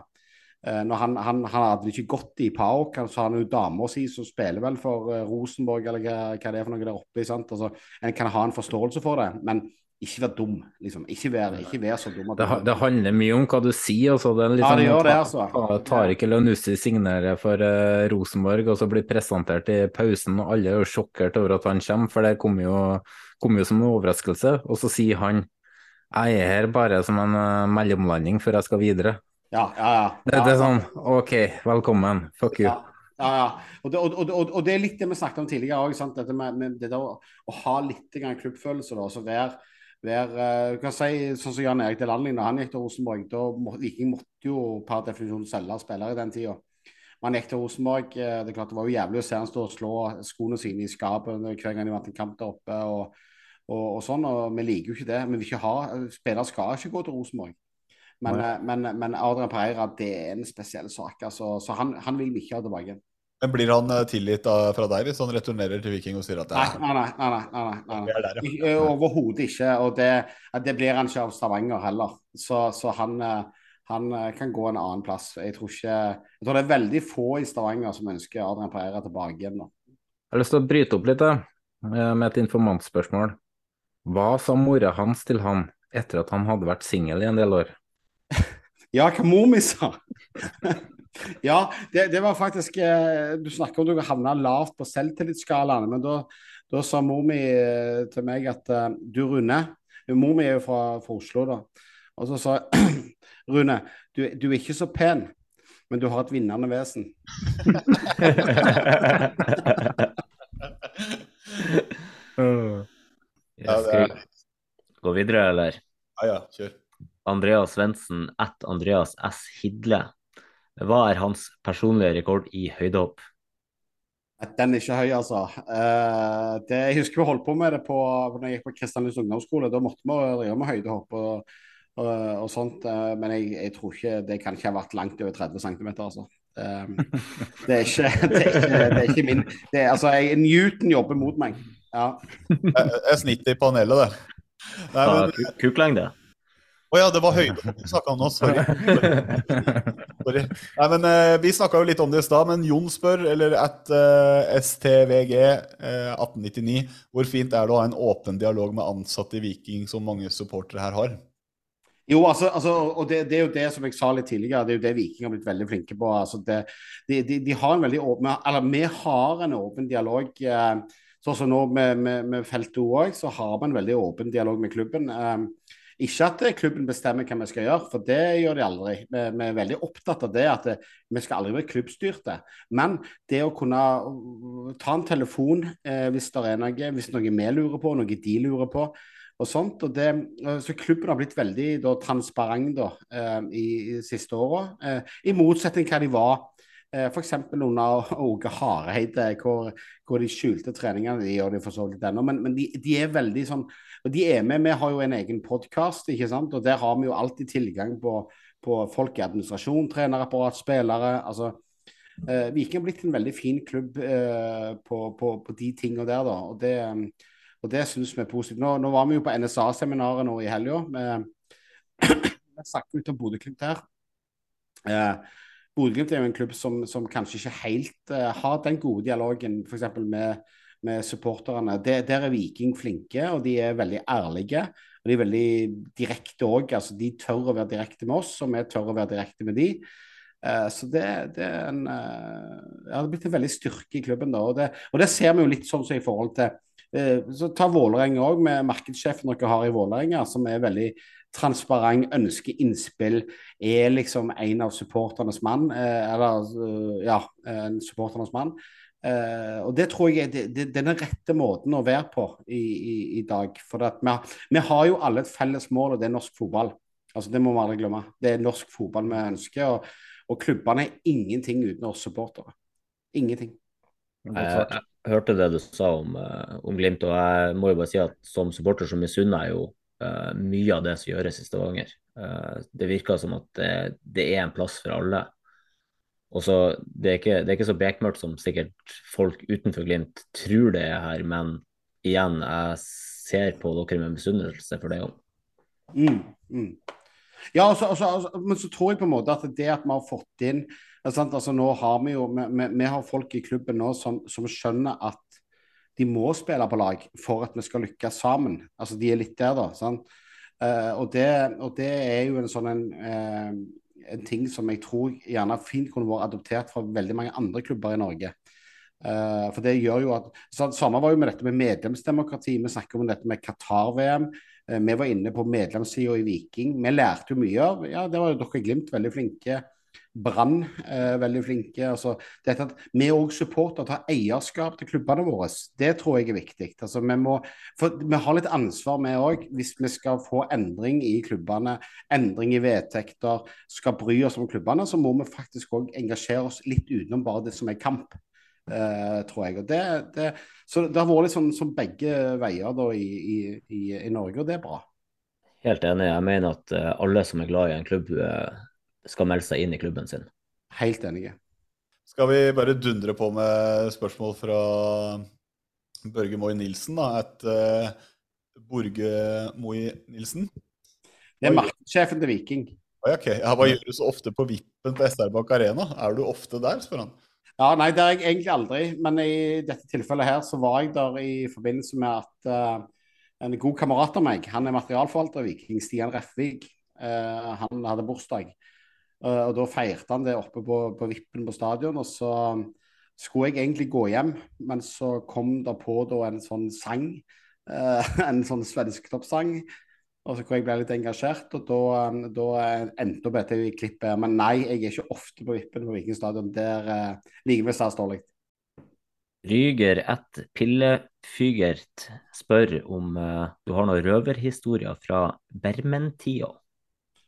S4: Uh, han, han, hadde ikke gått i PAOK, så har han jo dama si som spiller vel for eh, Rosenborg, eller hva, hva det er for noe der oppe. Altså, En kan ha en forståelse for det, men ikke vær dum. liksom. Ikke vær, ikke vær så dum. at
S2: Det, det handler mye om hva du sier. Altså. Det er litt
S4: Ja, det gjør det, altså.
S2: ta- Tar ikke Leonussi signere for uh, Rosenborg, og så blir presentert i pausen, og alle er jo sjokkert over at han kommer, for det kom jo, kom jo som en overraskelse. Og så sier han jeg er her bare som en uh, mellomlanding før jeg skal videre.
S4: Ja, ja, ja.
S2: Det, det er sånn OK, velkommen. Fuck you.
S4: Ja. Ja, ja. Og det, og, og, og, og det er litt det vi snakket om tidligere òg. Dette med, med det der å, å ha litt klubbfølelse. da, så være, være du kan si, Sånn som Jan Erik Delandling, da han gikk til Rosenborg, da må, Viking måtte jo per definisjon selge spillere i den tida. Man gikk til Rosenborg. eh, Det er klart det var jo jævlig å se han stå og slå skoene sine i skapet hver gang de vant en kamp der oppe. og, og, og sånn, og Vi liker jo ikke det. Men vi vil ikke ha, spillere skal ikke gå til Rosenborg. Men, eh, men, men Adrian Pereira det er en spesiell sak. altså, Så han, han vil vi ikke ha tilbake.
S3: Men blir han eh, tilgitt av- fra deg hvis han returnerer til Viking og sier at det er
S4: nei, nei. nei, nei, nei, nei,
S3: er ja.
S4: Overhodet ikke. Og det, det blir han ikke av Stavanger heller. Så, så han, eh, han eh, kan gå en annen plass. Jeg tror, ikke, jeg tror det er veldig få i Stavanger som ønsker Adrian Pereira tilbake igjen. nå.
S2: Jeg har lyst til å bryte opp litt med et informantspørsmål. Hva sa mora hans til han etter at han hadde vært singel i en del år?
S4: Ja, hva mor mi sa? ja, det, det var faktisk eh, Du snakker om du havna lavt på selvtillitsskalaen, men da, da sa mor mi eh, til meg at eh, du, Rune Mor mi er jo fra, fra Oslo, da. Og så sa Rune, du, du er ikke så pen, men du har et vinnende vesen.
S3: Ja,
S1: Skal vi gå videre, eller?
S3: Ja, ja, kjør.
S1: Andreas Svendsen, at Andreas S. Hidle. Hva er hans personlige rekord i høydehopp?
S4: Den er ikke høy, altså. Eh, det, jeg husker vi holdt på med det på når jeg gikk på Kristiansund ungdomsskole. Da måtte vi drive med høydehopp og, og, og sånt. eh, men jeg, jeg tror ikke det kan ikke ha vært langt over 30 cm, altså. Eh, det, er ikke, det, er ikke, det er ikke min det er, altså, jeg, Newton jobber mot meg. Ja.
S3: Jeg, jeg snittet i panelet, det. Nei,
S1: Ah, ja?
S3: Å ja, det var høyde vi snakka om nå. Sorry. Sorry. Nei, men uh, Vi snakka jo litt om det i stad, men Jon spør, eller at eh, STVG eh, 1899, hvor fint er det å ha en åpen dialog med ansatte i Viking, som mange supportere her har?
S4: Jo, altså, altså og det, det er jo det som jeg sa litt tidligere, det er jo det Viking har blitt veldig flinke på. altså det, de, de, de har en veldig åpen, eller Vi har en åpen dialog. Eh, sånn som nå med, med, med Felt òg, så har vi en veldig åpen dialog med klubben. Eh, ikke at eh, klubben bestemmer hva vi skal gjøre, for det gjør de aldri. Vi, er veldig opptatt av det, at det, vi skal aldri være klubbstyrte. Men det å kunne uh, ta en telefon eh, hvis det er noe, hvis noe vi lurer på, noe de lurer på, og sånt. Og det, eh, så klubben har blitt veldig da, transparent da, eh, i, i siste åra, eh, i motsetning til hva de var eh, f.eks. under Åge Hareide, hvor, hvor de skjulte treningene. De gjør det for så vidt ennå, men, men de, de er veldig sånn og de er med, Vi har jo en egen podkast, og der har vi jo alltid tilgang på, på folk i administrasjon, trenerapparat, spillere. altså eh, Viking har blitt en veldig fin klubb eh, på, på, på de tingene der. da, og det, og det syns vi er positivt. Nå, nå var vi jo på NSA-seminaret nå i helga. Vi snakket ut om Bodø-Glimt her. Eh, Bodø-Glimt er jo en klubb som, som kanskje ikke helt eh, har den gode dialogen f.eks. med med supporterne. Der, der er Viking flinke, og de er veldig ærlige. Og de er veldig direkte òg. Altså, de tør å være direkte med oss, og vi tør å være direkte med de. Eh, så det, det er en eh, ja, det har blitt en veldig styrke i klubben. da, og det, og det ser vi jo litt sånn som i forhold til eh, så Ta Vålerenga òg, med markedssjefen dere har i Vålerenga, som er veldig transparent, ønsker innspill, er liksom en av supporternes mann. Eh, eller eh, ja, en supporternes mann. Uh, og Det tror jeg er det, det, den rette måten å være på i, i, i dag. For at vi, har- vi har jo alle et felles mål, og det er norsk fotball. Altså Det må vi aldri glemme. Det er norsk fotball vi ønsker. Og, og klubbene er ingenting uten oss supportere. Ingenting.
S1: Jeg, jeg hørte det du sa om, eh, om Glimt, og jeg må jo bare si at som supporter så misunner jeg jo uh, mye av det som gjøres i Stavanger. Uh, det virker som at det, det er en plass for alle. Og så, det, er ikke, det er ikke så bekmørkt som sikkert folk utenfor Glimt tror det er her, men igjen, jeg ser på dere med misunnelse for det òg.
S4: Mm, mm. Ja, altså, altså, altså, men så tror jeg på en måte at det at vi har fått inn? Altså, nå har Vi jo, vi, vi, vi har folk i klubben nå som, som skjønner at de må spille på lag for at vi skal lykkes sammen. Altså, De er litt der, da. sant? Uh, og, det, og det er jo en sånn en, eh, en ting som jeg tror gjerne fint kunne vært adoptert fra veldig mange andre klubber i Norge. Uh, for det gjør jo at, så, Samme var jo med dette med medlemsdemokrati. Vi snakker om dette med Qatar-VM. Uh, vi var inne på medlemssida i Viking. Vi lærte jo mye av ja, Det var jo dere i Glimt veldig flinke Brann eh, veldig flinke. altså dette at Vi òg supporter tar eierskap til klubbene våre. Det tror jeg er viktig. altså Vi må, vi har litt ansvar vi òg, hvis vi skal få endring i klubbene, endring i vedtekter, skal bry oss om klubbene, så må vi faktisk òg engasjere oss litt utenom bare det som er kamp. Uh, tror jeg. Det, det, så det har vært litt sånn som begge veier da i, i, i, Norge, og det er bra.
S1: Helt enig. Jeg mener at uh, alle som er glad i en klubb, uh, skal melde seg inn i klubben sin.
S4: Helt enig.
S3: Skal vi bare dundre på med spørsmål fra Børge Moi Nilsen, da? Et uh, Borge Moi Nilsen?
S4: Det er markedssjefen til Viking.
S3: Ok, ja, Hva gjør du så ofte på vippen på SR Bank Arena? Er du ofte der, spør han?
S4: Ja, Nei, det er jeg egentlig aldri. Men i dette tilfellet her så var jeg der i forbindelse med at uh, en god kamerat av meg, han er materialforvalter i Viking, Stian Refvik, uh, han hadde bursdag. Uh, og Da feirte han det oppe på, på vippen på stadion. og Så skulle jeg egentlig gå hjem, men så kom det på da en sånn sang. Uh, en sånn svensktoppsang. Og så hvor jeg ble litt engasjert, og da, da endte opp dette i klippet. Men nei, jeg er ikke ofte på vippen på Viking stadion. Der uh, liker vi stas dårlig.
S1: Ryger et pillefygert spør om uh, du har noen røverhistorier fra Bermen-tida.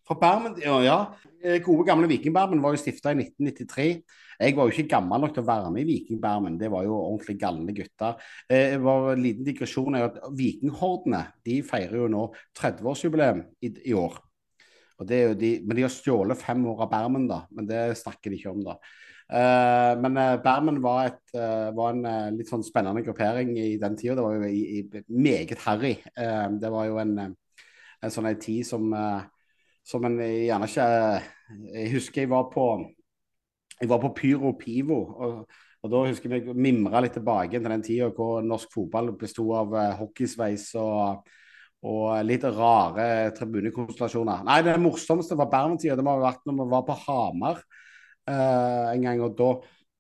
S4: Fra Bermen, ja, ja. Eh, gode gamle Vikingbermen var jo stifta i 1993. Jeg var jo ikke gammel nok til å være med i Vikingbermen, det var jo ordentlig galne gutter. Eh, var En liten digresjon er at Vikinghordene de feirer jo nå 30-årsjubileum i, i, år. De, men de har stjålet fem år av Bermen, da. Men det snakker de ikke om, da. Uh, men uh, Bermen var, et, uh, var en litt sånn spennende gruppering i den tida. Det var jo i, i, meget harry. det var jo en, en sånn en tid som som en gjerne ikke Jeg husker jeg var på jeg var på Pyro Pivo. og, og Da husker jeg mimra litt tilbake til den tida hvor norsk fotball besto av uh, hockeysveis og, og, litt rare tribunekonstellasjoner. Nei, det morsomste var Bergen-tida. Det må ha vært når vi var på Hamar uh, en gang. og da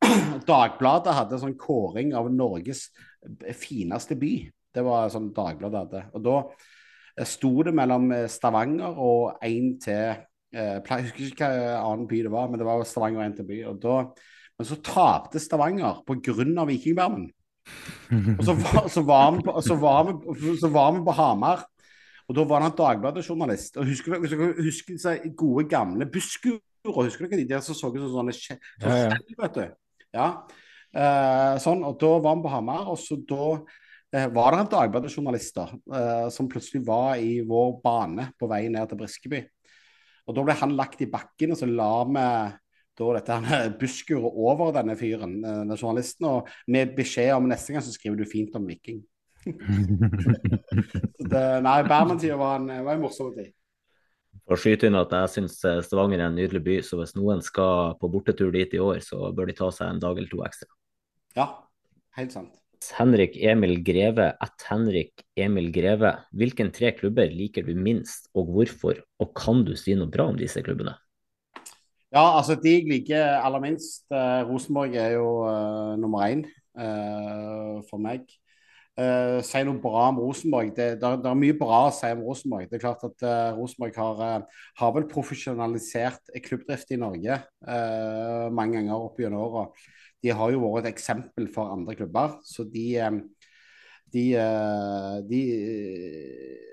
S4: Dagbladet hadde en sånn kåring av Norges fineste by. Det var sånn Dagbladet hadde. Og da Eh, sto det mellom eh, Stavanger og én til eh, Jeg husker ikke hva annen by det var, men det var Stavanger og én til by. Og da, men så tapte Stavanger pga. Vikingbermen. Og så var, så, var vi på, så, var vi, så var vi på Hamar, og da var han Dagbladet-journalist. Og Husker dere disse gode, gamle busskurer? Husker dere de der som så ut som sånne skjell, ja, ja. ja. Uh, sånn, og da var vi på Hamar, og så da Eh, var det en Dagbladet-journalister eh, som plutselig var i vår bane på vei ned til Briskeby. Og Da ble han lagt i bakken, og så la vi da dette busskuret over denne fyren, eh, denne journalisten, og med beskjed om neste gang så skriver du fint om Viking. det, nei, Berman-tida var, var, en morsom tid.
S1: For å skyte inn at jeg syns eh, Stavanger er en nydelig by, så hvis noen skal på bortetur dit i år, så bør de ta seg en dag eller to ekstra.
S4: Ja, helt sant.
S1: Henrik Emil Greve, at Henrik Emil Greve. Hvilken tre klubber liker du minst, og hvorfor? Og kan du si noe bra om disse klubbene?
S4: Ja, altså de jeg liker aller minst. Eh, Rosenborg er jo eh, nummer én eh, for meg. si noe bra om Rosenborg. Det, det, det, er mye bra å si om Rosenborg. Det er klart at Rosenborg har, har, vel profesjonalisert klubbdrift i Norge mange ganger opp gjennom åra de har jo vært et eksempel for andre klubber. Så de, eh, de, eh, de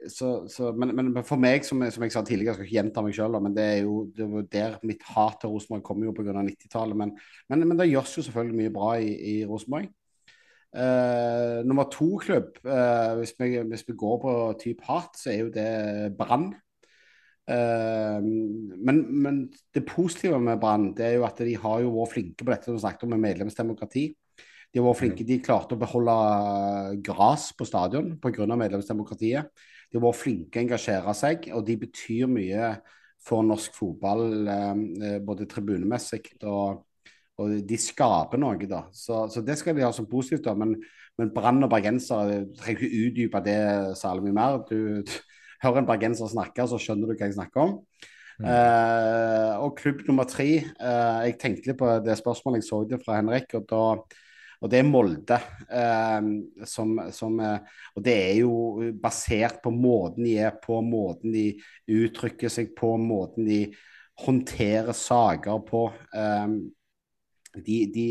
S4: så, så, men, men, for meg, som, som, jeg sa tidligere, jeg skal ikke gjenta meg sjøl, men det er jo det er der mitt hat til Rosenborg kommer jo pga. 90-tallet. Men, men, men, det gjøres jo selvfølgelig mye bra i, i Rosenborg. Uh, nummer to-klubb, uh, hvis, hvis, vi går på type hat, så er jo det Brann. Uh, men, men, det positive med Brann er jo at de har jo vært flinke på dette som vi snakket om med medlemsdemokrati. De har vært flinke, de klarte å beholde gras på stadion pga. medlemsdemokratiet. De har vært flinke å engasjere seg, og de betyr mye for norsk fotball, uh, både tribunemessig og, og de skaper noe, da. Så, så, det skal de ha som positivt. da, Men, men Brann og bergensere trenger ikke utdype det særlig mye mer. Du, hører en bergenser snakke, så skjønner du hva jeg snakker om. Mm. Uh, og klubb nummer tre uh, Jeg tenkte litt på det spørsmålet jeg så det fra Henrik. og da og det er Molde. Eh, som, som, og det er jo basert på måten de er på, måten de uttrykker seg på, måten de håndterer saker på. Eh, de, de,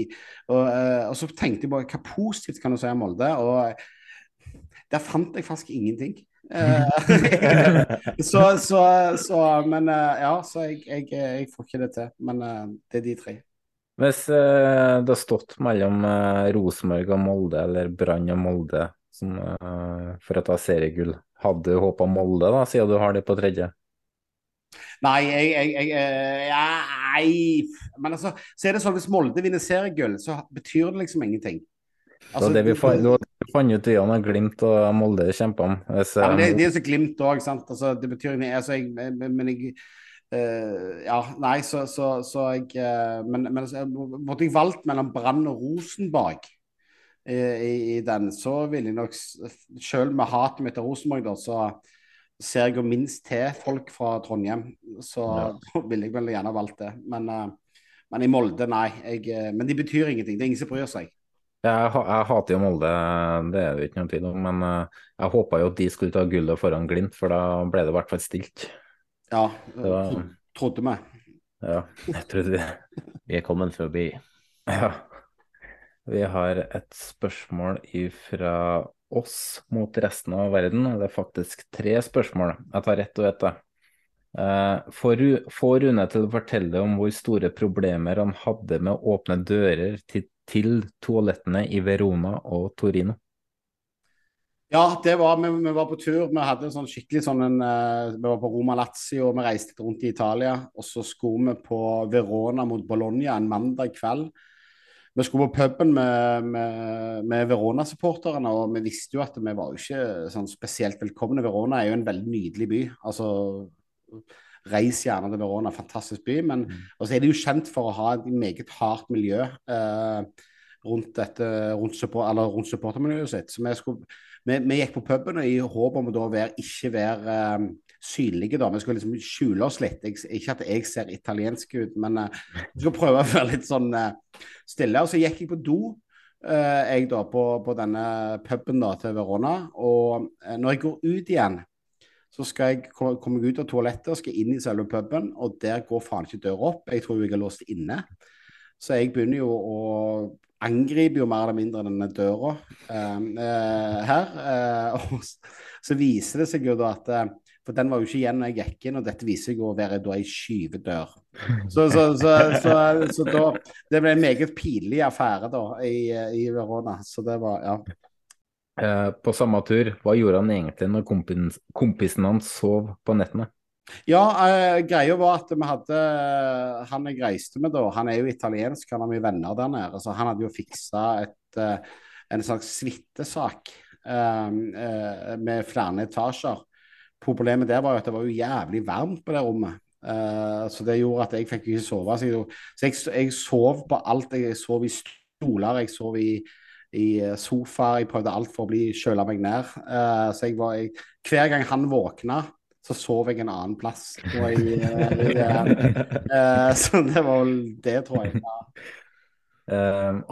S4: og, uh, og, så tenkte jeg bare hva positivt kan du si om Molde? Og der fant jeg faktisk ingenting. Uh, så, så, så, men uh, ja, så jeg, jeg, jeg, får ikke det til. Men det er de tre.
S2: Hvis det har stått mellom Rosenborg og Molde, eller Brann og Molde som, for å ta seriegull, hadde du håpa Molde, da, siden du har det på tredje?
S4: Nei, jeg, jeg, jeg jeg. Men altså, så er det sånn hvis Molde vinner seriegull, så betyr det liksom ingenting.
S2: Altså, det vi fant, det fant ut Jan og Glimt og Molde kjempa om.
S4: Hvis, ja, det, det er så Glimt òg, sant. Altså, det betyr ikke Altså, jeg, men jeg uh, Ja, nei, så, så, så jeg uh, Men, men altså, måtte jeg valgt mellom Brann og Rosenborg i, i, i, den, så ville jeg nok Selv med hatet mitt til Rosenborg, da, så ser jeg jo minst til folk fra Trondheim, så ja. da ville jeg vel gjerne valgt det. Men, men i Molde, nei. Jeg, men de betyr ingenting. Det er ingen som bryr seg.
S2: Jeg, jeg, hater jo Molde, det er det ikke noen tvil om. Men uh, jeg håpa jo at de skulle ta gullet foran Glimt, for da ble det i hvert fall stilt.
S4: Ja, så, trodde vi.
S2: Ja, jeg trodde vi.
S1: vi er kommet forbi.
S2: Ja. Vi har et spørsmål fra oss mot resten av verden. Det er faktisk tre spørsmål. Jeg tar ett og ett. Uh, Få Rune til å fortelle om hvor store problemer han hadde med å åpne dører til, til toalettene i Verona og Torino.
S4: Ja, det var, vi, vi, var på tur. Vi hadde en sånn skikkelig sånn en, uh, Vi var på Roma Lazio, vi reiste rundt i Italia. Og så skulle vi på Verona mot Bologna en mandag kveld. Vi skulle på puben med, med, med Verona-supporterne, og vi visste jo at vi var jo ikke sånn spesielt velkomne. Verona er jo en veldig nydelig by. altså Reis gjerne til Verona, fantastisk by. Men mm. så er de jo kjent for å ha et meget hardt miljø eh, rundt, dette, rundt, support, rundt supportermiljøet sitt. Så vi, skulle, vi, vi, gikk på puben i håp om å da være, ikke være eh, synlige. da, Vi skulle liksom skjule oss litt. Jeg, ikke at jeg ser italiensk ut, men uh, vi skal prøve å være litt sånn uh, stille. Og så gikk jeg på do. Uh, jeg da på, på, denne puben da til Verona. Og når jeg går ut igjen, så skal jeg komme ut av toalettet og skal inn i selve puben, og der går faen ikke døra opp. Jeg tror jeg er låst inne. Så jeg begynner jo å angripe jo mer eller mindre denne døra her. og så viser det seg jo da at for den var jo ikke igjen når jeg gikk inn, og dette viser seg å være da ei skyvedør. Så, så, så, så, da Det ble en meget pinlig affære da i, i, Verona. Så det var Ja.
S2: Eh, på samme tur, hva gjorde han egentlig når kompisen, kompisen hans sov på nettene?
S4: Ja, eh, greia var at vi hadde Han jeg reiste med da, han er jo italiensk, han har mye venner der nede. Så han hadde jo fiksa et, uh, en slags suitesak uh, med flere etasjer. Problemet der var jo at det var jo jævlig varmt på det rommet. Uh, så det gjorde at jeg fikk ikke sove. Så jeg, så jeg, jeg sov på alt. Jeg sov i stoler, jeg sov i, i sofa. Jeg prøvde alt for å bli kjøla meg ned. Uh, så jeg var, jeg, hver gang han våkna, så sov jeg en annen plass. Jeg, uh, så det var vel det, tror jeg.
S2: Ja.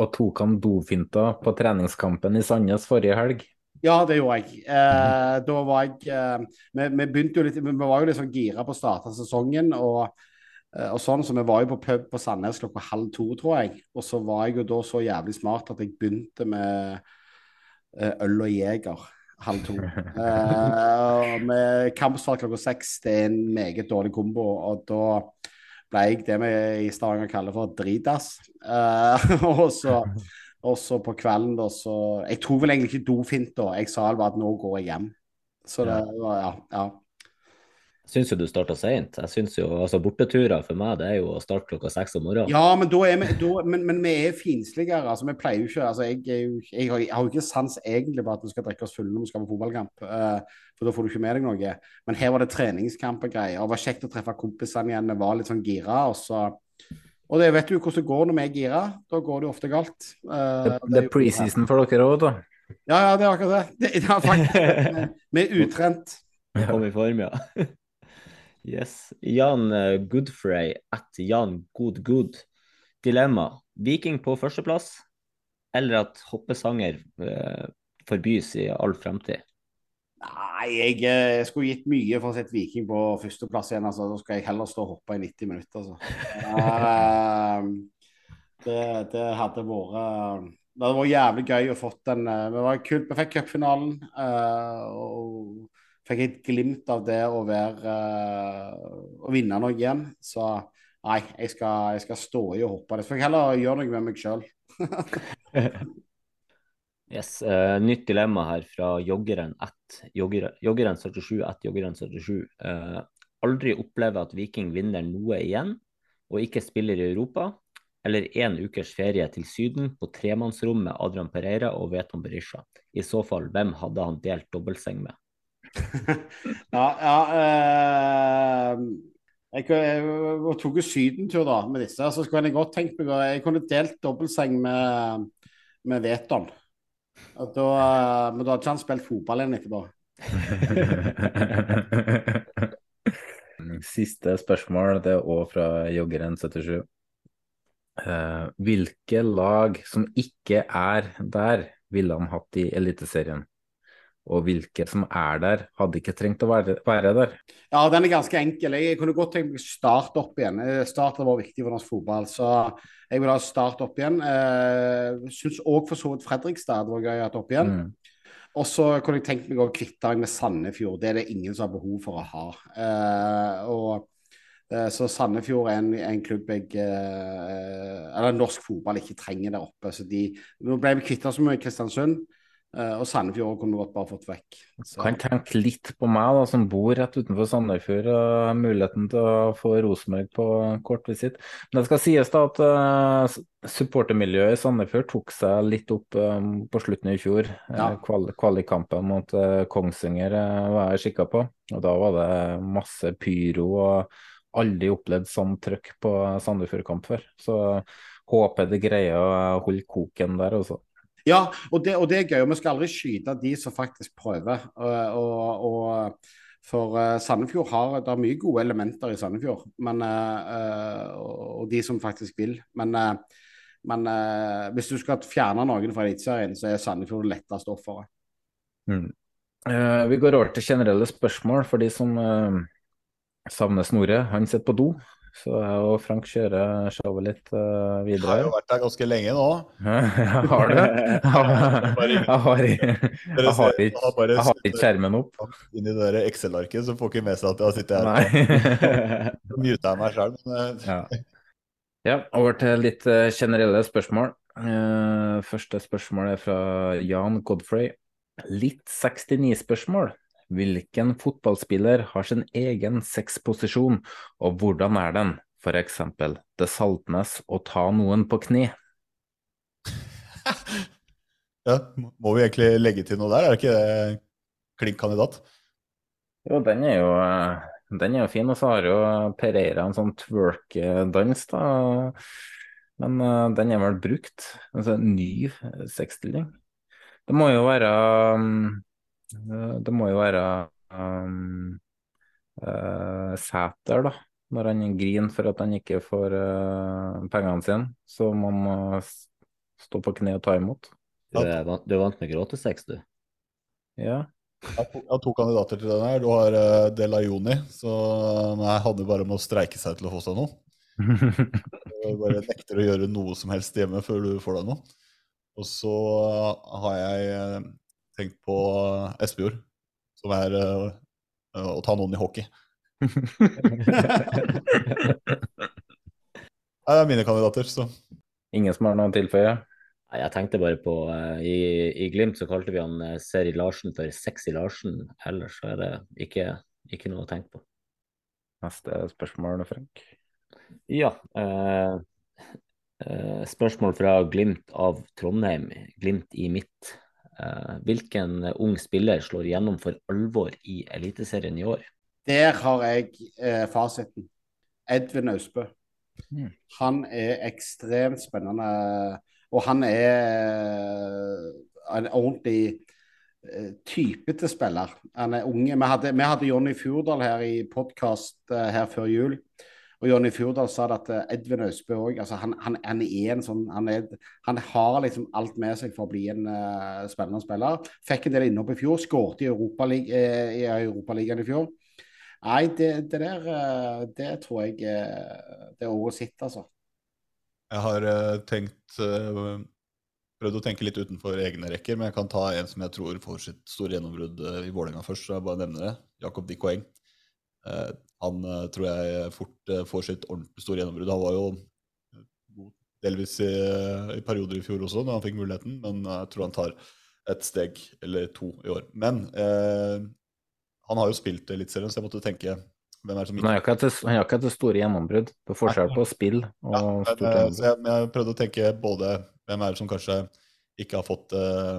S2: og tok han dofinta på treningskampen i Sandnes forrige helg?
S4: Ja, det gjorde jeg. Eh, da var jeg eh, vi, vi, begynte jo litt Vi var jo litt sånn gira på å starte sesongen. og, eh, og sånn, så Vi var jo på pub på Sandnes klokka halv to, tror jeg. Og så var jeg jo da så jævlig smart at jeg begynte med eh, øl og Jeger halv to. uh, med kampstart klokka seks. Det er en meget dårlig kombo. Og da ble jeg det vi i Stavanger kaller for dritas. Uh, og så og så på kvelden, da, så Jeg tror vel egentlig ikke dofint, da. Jeg sa vel bare at nå går jeg hjem. Så det var, ja. ja.
S1: Syns jo du starta seint. Jeg syns jo altså borteturer for meg det er jo å starte klokka seks om morgenen.
S4: Ja, men, da er vi, da, men, men vi er finsligere. Altså, vi pleier jo ikke altså, jeg, jo, jeg, har, jeg, har jo ikke sans egentlig på at vi skal drikke oss fulle når vi skal på fotballkamp. Uh, for da får du ikke med deg noe. Men her var det treningskamp og greier. Og det var kjekt å treffe kompisene igjen. Vi var litt sånn gira. Og så og det vet du hvordan det går når vi er gira. Da går det ofte galt.
S2: Uh, det, det, er preseason for dere òg, da?
S4: Ja, ja, det er akkurat det. det, det er faktisk, vi er utrent.
S1: Vi kom i form, ja. Yes. Jan eh, Goodfrey at Jan Goodgood. Dilemma. Viking på førsteplass, eller at hoppesanger eh, forbys i all fremtid?
S4: Nei, jeg, eh, jeg skulle gitt mye for å sette Viking på førsteplass igjen. altså. Da skal jeg heller stå og hoppe i 90 minutter. altså. Eh, det, det hadde vært Det hadde vært jævlig gøy å fått den Vi, var kult. Vi fikk cupfinalen. og fikk et glimt av det å være eh, Å vinne noe igjen. Så nei, jeg skal, jeg skal stå i og hoppe. Det får jeg heller gjøre noe med meg sjøl.
S1: Yes, uh, Nytt dilemma her fra joggeren at jogger, joggeren 77 at joggeren 77. Uh, aldri oppleve at Viking vinner noe igjen, og ikke spiller i Europa. Eller én ukers ferie til Syden på tremannsrom med Adrian Pereira og Veton Berisha. I så fall, hvem hadde han delt dobbeltseng med?
S4: Ja, ja eh, jeg, jeg, tok jo sydentur da med disse, så skulle jeg godt tenkt meg Jeg kunne delt dobbeltseng med, med Veton. Eh, men da hadde ikke han spilt fotball igjen etterpå.
S2: Siste spørsmål, det er òg fra joggeren 77. Uh, hvilke lag som ikke er der, ville han hatt i Eliteserien? Og hvilke som er der, hadde ikke trengt å være, være der?
S4: Ja, den er ganske enkel. Jeg kunne godt tenkt meg start opp igjen. Eh, Start har vært viktig for norsk fotball, så jeg vil ha start opp igjen. Eh, Syns òg for så vidt Fredrikstad var gøy å ha opp igjen. Og så kunne jeg tenkt meg å kvitte meg med Sandefjord. Det er det ingen som har behov for å ha. Eh, og, eh, så Sandefjord er en, en klubb jeg eh, Eller norsk fotball ikke trenger der oppe. Så de, nå ble vi kvittet så mye i Kristiansund. Eh, og Sandefjord kunne vi godt bare fått vekk. Så.
S2: Kan tenke litt på meg, da, som bor rett utenfor Sandefjord og har muligheten til å få Rosenborg på kortvisitt. Men det skal sies da at uh, supportermiljøet i Sandefjord tok seg litt opp um, på slutten i fjor.
S4: Ja.
S2: Kval Kvalikkampen mot uh, Kongsvinger uh, var jeg kikka på, og da var det masse pyro og aldri opplevd sånn trøkk på Sandefjord-kamp før. Så håper det greier å holde koken der også.
S4: Ja, og det, og det er gøy. og Vi skal aldri skyte de som faktisk prøver. Og, og, og for eh, Sandefjord har det er mye gode elementer i Sandefjord, men, eh, eh, og de som faktisk vil. Men, eh, men eh, hvis du skal fjerne noen fra Eliteserien, så er Sandefjord det letteste offeret.
S2: Mm. Eh, vi går over til generelle spørsmål for de som eh, savner Snorre. Han sitter på do, så jeg og Frank kjører showet litt videre.
S3: Jeg har jo vært der ganske lenge nå.
S2: har du? Jeg har, har, jeg har ikke, skjermen opp.
S3: Inn i det Excel-arket, så får ikke med seg at jeg har sittet her.
S2: Nei.
S3: Så muter jeg meg sjøl. Men eh,
S2: Ja. ja, over til litt eh, generelle spørsmål. Uh, første spørsmål er fra Jan Godfrey. Litt 69-spørsmål. Hvilken fotballspiller har sin egen sexposisjon, og hvordan er den? For eksempel Det Saltnes å ta noen på kne.
S3: ja, må vi egentlig legge til noe der? Er det ikke det klink kandidat?
S2: Jo, den er jo, eh, den er jo fin, og så har jo Pereira en sånn twerk-dans, da. Men uh, den er vel brukt. Altså ny sexstilling. Det må jo være um, Det må jo være um, uh, Sæter, da. Når han griner for at han ikke får uh, pengene sine, så må eh, stå på kne og ta imot.
S1: Du er, vant, du er vant med gråtesex, du?
S2: Ja.
S3: Jeg har to, jeg har to kandidater til den her. Du har uh, nei, han handler bare om å streike seg til å få seg noe. Du bare nekter å gjøre noe som helst hjemme før du får deg noe. Og så eh, har jeg tenkt på Espejord, som er eh, å ta noen i hockey. Det er mine kandidater, så
S2: Ingen som har noe å tilføye?
S1: Jeg tenkte bare på uh, i, I Glimt så kalte vi han uh, Seri Larsen for Sexy Larsen. Ellers så er det ikke, ikke noe å tenke på.
S2: Neste spørsmål, Frank.
S1: Ja. Uh, eh, spørsmål fra Glimt av Trondheim. Glimt i midt. Eh, hvilken ung spiller slår igjennom for alvor i Eliteserien i år?
S4: Der har jeg eh, fasiten. Edvin Austbø.
S2: Mm.
S4: Han er ekstremt spennende, og han er eh, en ordentlig eh, typete spiller. Han er unge. Vi hadde, vi hadde Jonny Fjordal her i podkast her før jul. Og Jonny Fjordal sa det at eh, Edvin Austbø òg altså han, han, han, er en sånn han, er, han, har liksom alt med seg for å bli en uh, spennende spiller. Fikk en del innhopp i fjor. Skåret i Europaligaen uh, Europa i fjor. Nei, det, det der Det tror jeg det er året sitt, altså.
S3: Jeg har tenkt prøvd å tenke litt utenfor egne rekker, men jeg kan ta en som jeg tror får sitt store gjennombrudd i Vålerenga først. så jeg bare nevner det. Jakob Dikoeng. Eh, han eh, tror jeg fort eh, får sitt ordentlig store gjennombrudd. Han var jo delvis i, i, perioder i fjor også, når han fikk muligheten, men jeg tror han tar et steg eller to i år. Men eh, han har jo spilt Eliteserien, så jeg måtte tenke hvem er det som
S2: ikke Han har ikke hatt det store gjennombrudd. Det er forskjell på spill og ja,
S3: stort gjennombrudd. Jeg, jeg, prøvde å tenke både hvem er det som kanskje ikke har fått, uh,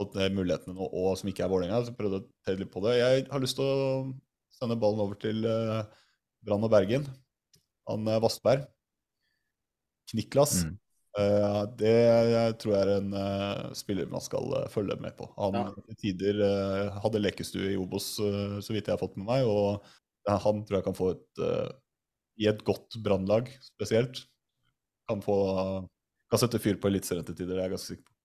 S3: fått mulighetene nå, og som ikke er Vålerenga. Så jeg prøvde å telle litt på det. Jeg har lyst til å sende ballen over til uh, Brann og Bergen. Han uh, Vassberg. Kniklas. Mm. Uh, det tror jeg er en spiller man skal følge med på. Han ja. til tider hadde lekestue i Obos, så vidt jeg har fått med meg. Og han tror jeg kan få et I et godt brannlag spesielt. Kan, få, kan sette fyr på eliteserien til tider, det er jeg ganske sikker på.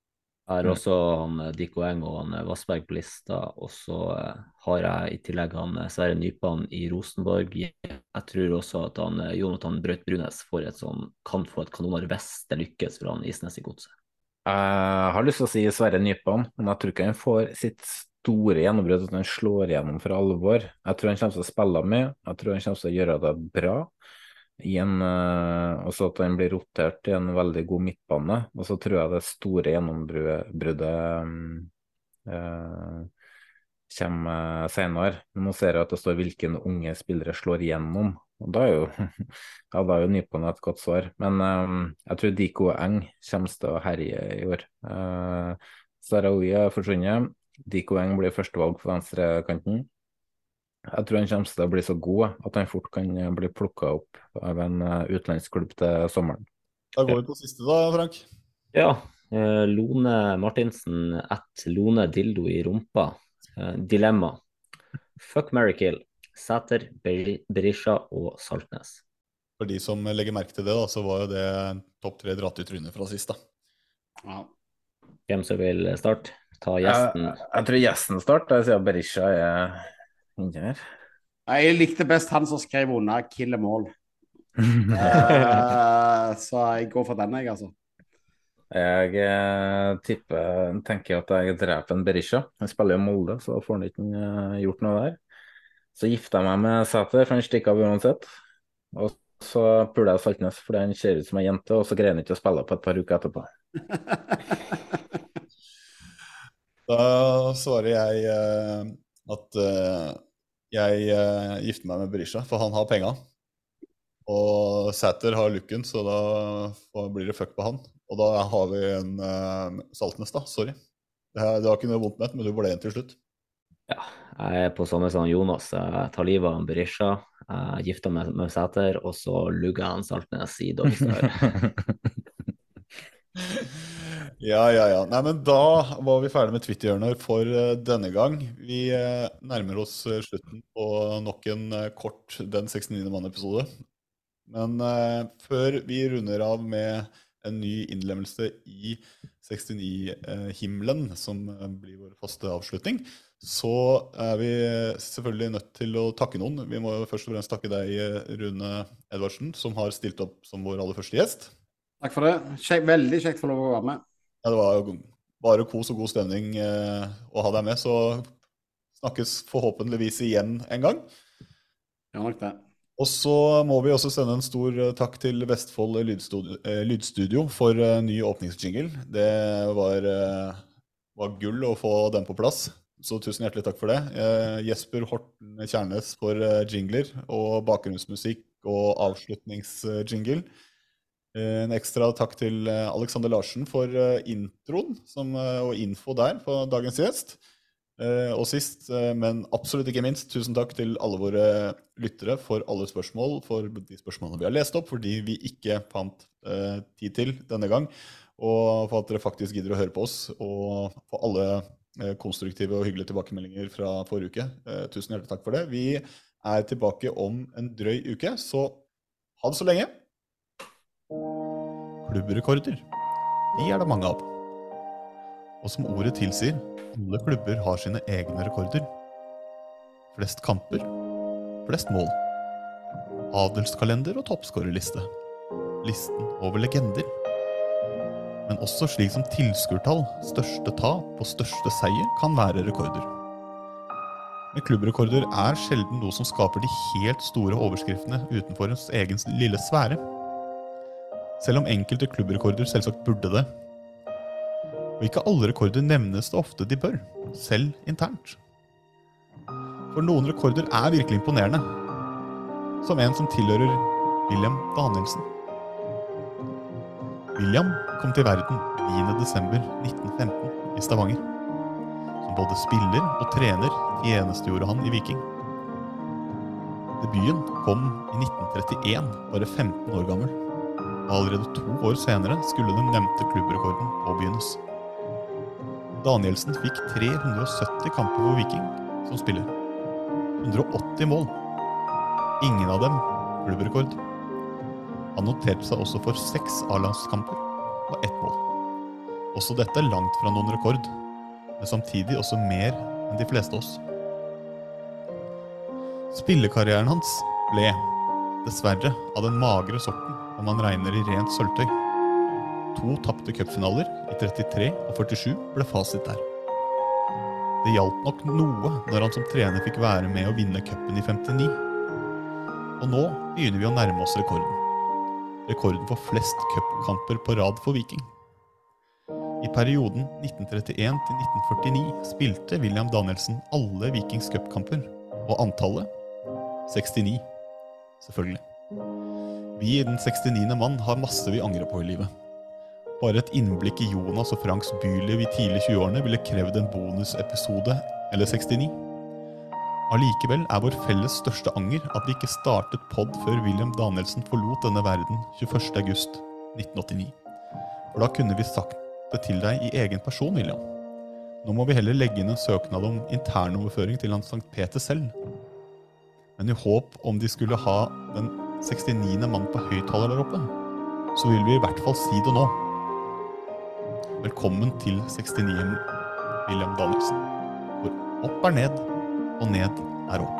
S1: Jeg har også han Dick Dikko Eng og han eh, Vassberg på lista. Og så eh, har jeg i tillegg han Sverre Nypan i Rosenborg. Jeg tror også at han Jonathan Braut Brunes får et sånn, kan få et kanonår hvis det lykkes for han Isnes i godset.
S2: Jeg har lyst til å si Sverre Nypan, men jeg tror ikke han får sitt store gjennombrudd, at han slår igjennom for alvor. Jeg tror han kommer til å spille med, jeg tror han kommer til å gjøre det bra i en, uh, også at han blir rotert i en veldig god midtbane. Og så tror jeg det store gjennombruddet eh, kommer senere. Nå ser jeg at det står hvilken unge spillere slår igjennom. Og da er jo, ja, jo Nypan et godt svar. Men eh, jeg tror Diko Eng kommer til å herje i år. Uh, Sarawi er forsvunnet. Diko Eng blir førstevalg på venstrekanten. Jeg tror han kommer til å bli så god at han fort kan bli plukka opp av en eh, utenlandsklubb til sommeren.
S3: Da går vi på siste, da, Frank.
S1: Ja. Eh, Lone Martinsen at Lone Dildo i rumpa. Eh, dilemma. Fuck Mary Kill. Sæter, Berisha og Saltnes.
S3: For de som legger merke til det, da, så var jo det topp tre dratt i trynet fra sist. da.
S1: Ja. Hvem som vil starte? Ta gjesten.
S2: Jeg, jeg tror gjesten starter, siden Berisha er Ingeniør?
S4: Jeg likte best han som skrev under 'kill mål'. all'. uh, så jeg går for den, jeg, altså.
S2: Jeg eh, tipper, tenker at jeg dreper en Berisha. Han spiller jo Molde, så får han ikke uh, gjort noe der. Så gifter jeg meg med Sæter, for han stikker av uansett. Og så puler jeg Saltnes fordi han ser ut som ei jente, og så greier han ikke å spille på et par uker etterpå.
S3: da svarer jeg uh, at uh, jeg uh, gifter meg med Berisha, for han har penga. Og Sæter har looken, så da blir det fuck på han. Og da har vi en uh, Saltnes, da. Sorry. Det, det var ikke noe vondt med men du ble en til slutt.
S1: Ja, jeg er på samme som Jonas. Jeg tar livet av Berisha. Jeg gifter meg med Sæter, og så lugger jeg en Saltnes i Doggstad.
S3: Ja, ja, ja. Nei, men Da var vi ferdig med Twitter-hjørner for uh, denne gang. Vi uh, nærmer oss uh, slutten på nok en kort Den 69. mann-episode. Men før vi runder av med en ny innlemmelse i 69-himmelen, som blir vår faste avslutning, så er vi selvfølgelig nødt til å takke noen. Vi må først og fremst takke deg, Rune Edvardsen, som har stilt opp som vår aller første gjest.
S4: Takk for det. Veldig kjekt å få lov å være med.
S3: Ja, det var bare kos og god stemning eh, å ha deg med. Så snakkes forhåpentligvis igjen en gang.
S4: Ja, nok det.
S3: Og så må vi også sende en stor eh, takk til Vestfold Lydstudio, eh, Lydstudio for ny åpningsjingle. Det var, var, gull å få den på plass, så tusen hjertelig takk for det. Jesper Horten Kjærnes for jingler og bakgrunnsmusikk og avslutningsjingle. Eh, en ekstra takk til eh, Alexander Larsen for eh, introen som, og info der på dagens gjest. Og sist, men absolutt ikke minst, tusen takk til alle våre lyttere for alle spørsmål, for de spørsmålene vi har lest opp, fordi vi ikke fant tid til denne gang, og for at dere faktisk gidder å høre på oss, og for alle konstruktive og hyggelige tilbakemeldinger fra forrige uke. Tusen hjertelig takk for det. Vi er tilbake om en drøy uke, så Ha det så lenge. Klubbrekorder. De er det mange av. Og som ordet tilsier, alle klubber har sine egne rekorder. Flest kamper, flest mål. Adelskalender og toppskårerliste. Listen over legender. Men også slik som tilskuertall, største tap og største seier kan være rekorder. Men klubbrekorder er sjelden noe som skaper de helt store overskriftene utenfor ens egen lille sfære. Selv om enkelte klubbrekorder selvsagt burde det. Og ikke alle rekorder nevnes det ofte de bør, selv internt. For noen rekorder er virkelig imponerende. Som en som tilhører William Danielsen. William kom til verden 9.12.1915 i Stavanger. Som både spiller og trener tjenestegjorde han i Viking. Debuten kom i 1931, bare 15 år gammel. Og allerede to år senere skulle den nevnte klubbrekorden påbegynnes. Danielsen fikk 370 kamper for Viking som spiller. 180 mål. Ingen av dem klubbrekord. Han noterte seg også for seks A-landskamper og ett mål. Også dette langt fra noen rekord, men samtidig også mer enn de fleste oss. Spillekarrieren hans ble, dessverre, av den magre sorten om man regner i rent sølvtøy. To tapte cupfinaler i 33 og 47 ble fasit der. Det hjalp nok noe når han som trener fikk være med å vinne cupen i 59. Og nå begynner vi å nærme oss rekorden. Rekorden for flest cupkamper på rad for Viking. I perioden 1931 til 1949 spilte William Danielsen alle Vikings cupkamper, og antallet 69. Selvfølgelig. Vi i Den 69. mann har masse vi angrer på i livet. Bare et innblikk i Jonas og Franks byliv i tidlig 20-årene ville krevd en bonusepisode eller 69. Allikevel er vår felles største anger at vi ikke startet pod før William Danielsen forlot denne verden 21.8.1989. For da kunne vi sagt det til deg i egen person, William. Nå må vi heller legge inn en søknad om internoverføring til han Sankt Peter selv. Men i håp om de skulle ha den 69. mann på høyttaler der oppe, så vil vi i hvert fall si det nå. Velkommen til 69. William Danielsen. Hvor opp er ned, og ned er opp.